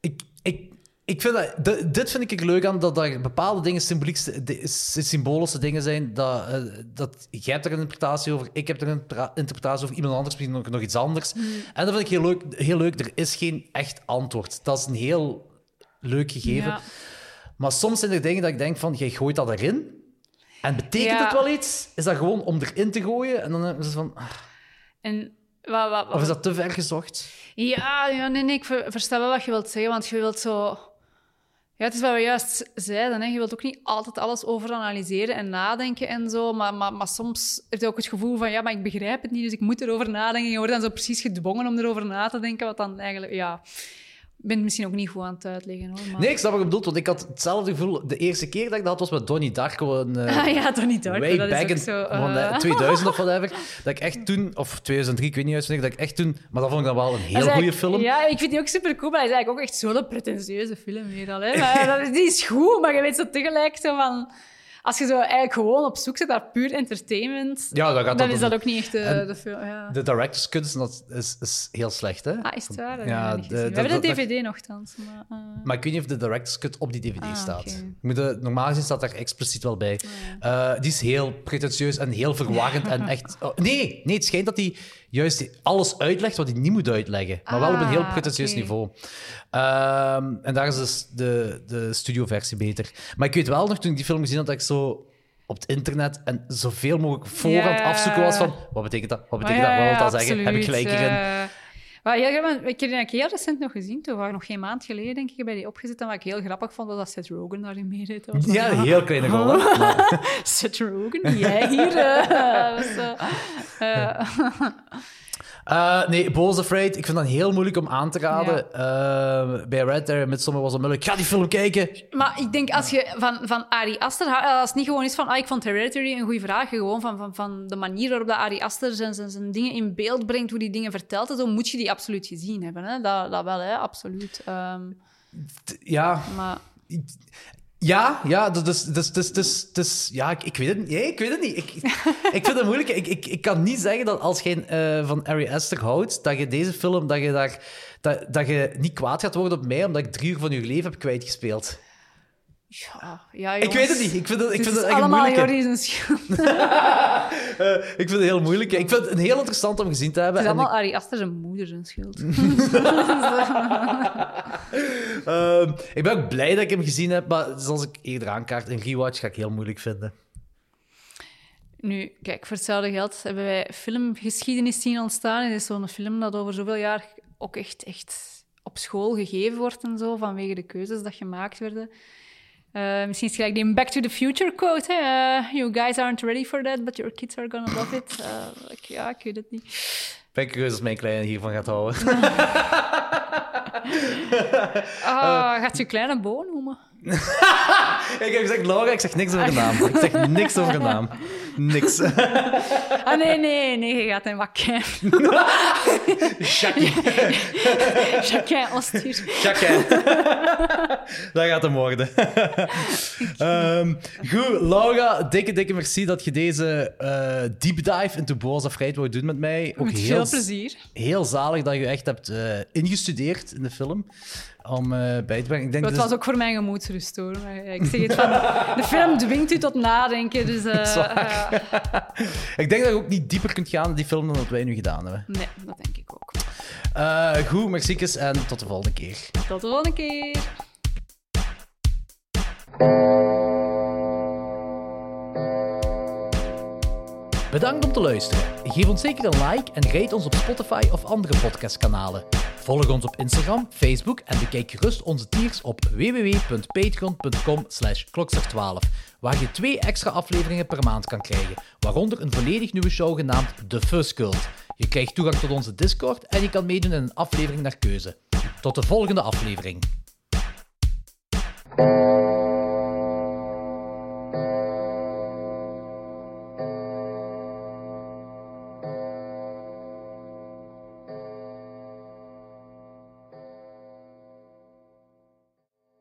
Ik, ik, Ik vind dat, d- dit vind ik er leuk aan, dat er bepaalde dingen symboliek, de- symbolische dingen zijn. Dat, eh, dat jij hebt er een interpretatie over, ik heb er een pra- interpretatie over, iemand anders misschien nog, nog iets anders. En dat vind ik heel leuk, heel leuk. Er is geen echt antwoord. Dat is een heel leuk gegeven. Ja. Maar soms zijn er dingen dat ik denk van, jij gooit dat erin. En betekent Ja. het wel iets? Is dat gewoon om erin te gooien? En dan is het van... ah, En wat, wat, wat- Of is dat te ver gezocht? Ja, ja nee, nee, ik ver- versta wel wat je wilt zeggen, want je wilt zo... Ja, het is wat we juist zeiden, hè. je wilt ook niet altijd alles overanalyseren en nadenken en zo, maar, maar, soms heb je ook het gevoel van, ja, maar ik begrijp het niet, dus ik moet erover nadenken. Je wordt dan zo precies gedwongen om erover na te denken, wat dan eigenlijk, ja... Ik ben het misschien ook niet goed aan het uitleggen, hoor. Maar... Nee, ik snap wat je bedoelt, want ik had hetzelfde gevoel de eerste keer dat ik dat had, was met Donnie Darko. Een, eh, Ah ja, niet, hoor. way dat is back ook in zo... van, eh, eh, 2000 of whatever. Dat ik echt toen, of 2003, ik weet niet juist dat ik echt toen... Maar dat vond ik dan wel een heel is goede film. Ja, ik vind die ook super cool, maar hij is eigenlijk ook echt zo'n pretentieuze film al. Hè? <laughs> Maar dat is, die is goed, maar je weet zo tegelijk zo van... Als je zo eigenlijk gewoon op zoek zit naar puur entertainment, Ja, dan gaat dan dat- is dat ook niet echt de, En de film. Ja. De director's cut dat is, is heel slecht, hè? Ah, is het waar? Dat Ja, de- dat- We hebben de DVD nogthans. Maar, eh, Maar ik weet niet of de director's cut op die DVD Ah, staat. Je moet de- normaal gezien staat daar expliciet wel bij. Eh, die is heel pretentieus en heel verwarrend. en <laughs> echt... oh, nee, nee, het schijnt dat hij juist alles uitlegt wat hij niet moet uitleggen. Maar wel op een heel Ah, pretentieus oké. niveau. Ehm, en daar is dus de, de studioversie beter. Maar ik weet wel nog, toen ik die film gezien had, dat ik zo op het internet en zoveel mogelijk voorhand afzoeken was van wat betekent dat? Wat betekent dat? Wat wil dat zeggen? Heb ik gelijk hierin? Eh. Maar heel grappig, ik heb die heel recent nog gezien, toen ik nog geen maand geleden, denk ik, bij die opgezet. En wat ik heel grappig vond, was dat Seth Rogen daarin meedeed. Ja, een heel kleine rol. Maar- <laughs> Seth Rogen, jij hier? eh, <laughs> was zo, <laughs> eh, Eh, nee, Balls Afraid. Ik vind dat heel moeilijk om aan te raden. Eh, bij Red Dead Midsommar was onmiddellijk... Ga die film kijken! Maar ik denk, als je van, van Ari Aster... hou- Als het niet gewoon is van, ah, ik vond Hereditary een goede vraag. Gewoon van, van, van de manier waarop dat Ari Aster zijn, zijn, zijn dingen in beeld brengt, hoe die dingen vertelt en zo, moet je die absoluut gezien hebben. Hè? Dat, dat wel, hè? absoluut. Ehm, Ja, maar... ja, ja dus, dus, dus, dus, dus, ja ik, ik weet het niet. Ik weet het niet. Ik, <laughs> ik vind het moeilijk. Ik, ik, ik kan niet zeggen dat als je eh, van Ari Aster houdt, dat je deze film, dat je, daar, dat, dat je niet kwaad gaat worden op mij, omdat ik drie uur van je leven heb kwijtgespeeld. Ja, ja, Ik weet het niet. Ik vind het, ik Het vind is het echt een allemaal moeilijke. Jordi zijn schuld. <laughs> Eh, ik vind het heel moeilijk. Ik vind het een heel interessant om gezien te hebben. Het is En allemaal Ari Aster zijn moeder zijn schuld. <laughs> <laughs> Ehm, ik ben ook blij dat ik hem gezien heb, maar zoals ik eerder aankaart, een rewatch ga ik heel moeilijk vinden. Nu, kijk, voor hetzelfde geld hebben wij filmgeschiedenis zien ontstaan. Het is zo'n film dat over zoveel jaar ook echt, echt op school gegeven wordt en zo, vanwege de keuzes dat gemaakt werden. Eh, misschien is het gelijk die Back to the Future quote. Hè? Eh, you guys aren't ready for that, but your kids are gonna love it. Eh, ik- ja, ik weet het niet. Ben ik als mijn kleine hiervan gaat houden. <laughs> <laughs> Ah, gaat je kleine Bo noemen? <laughs> ik heb gezegd Laura, ik zeg niks over de naam. Ik zeg niks over de naam. Niks. <laughs> Ah, nee, nee, nee, je gaat hem wakker. Jackie. Jacquin <laughs> Ostier. <laughs> Jackie. Dat gaat hem worden. Ehm, goed, Laura, dikke, dikke merci dat je deze eh, deep dive into Boas of wou doen met mij. Ook Met heel, veel plezier. Heel zalig dat je echt hebt eh, ingestudeerd in de film. Om eh, bij te brengen. Ik denk Het dus- was ook voor mijn gemoedsrust, hoor. Maar Ik zeg het van, de film dwingt u tot nadenken, dus... waar. Ja. <laughs> Ik denk dat je ook niet dieper kunt gaan in die film dan dat wij nu gedaan hebben. nee, dat denk ik ook. Eh, goed, merci en tot de volgende keer. Tot de volgende keer. Bedankt om te luisteren. Geef ons zeker een like en rate ons op Spotify of andere podcastkanalen. Volg ons op Instagram, Facebook en bekijk gerust onze tiers op www.patreon.com slash klokslag12, waar je twee extra afleveringen per maand kan krijgen, waaronder een volledig nieuwe show genaamd The Fuzz Cult. Je krijgt toegang tot onze Discord en je kan meedoen in een aflevering naar keuze. Tot de volgende aflevering.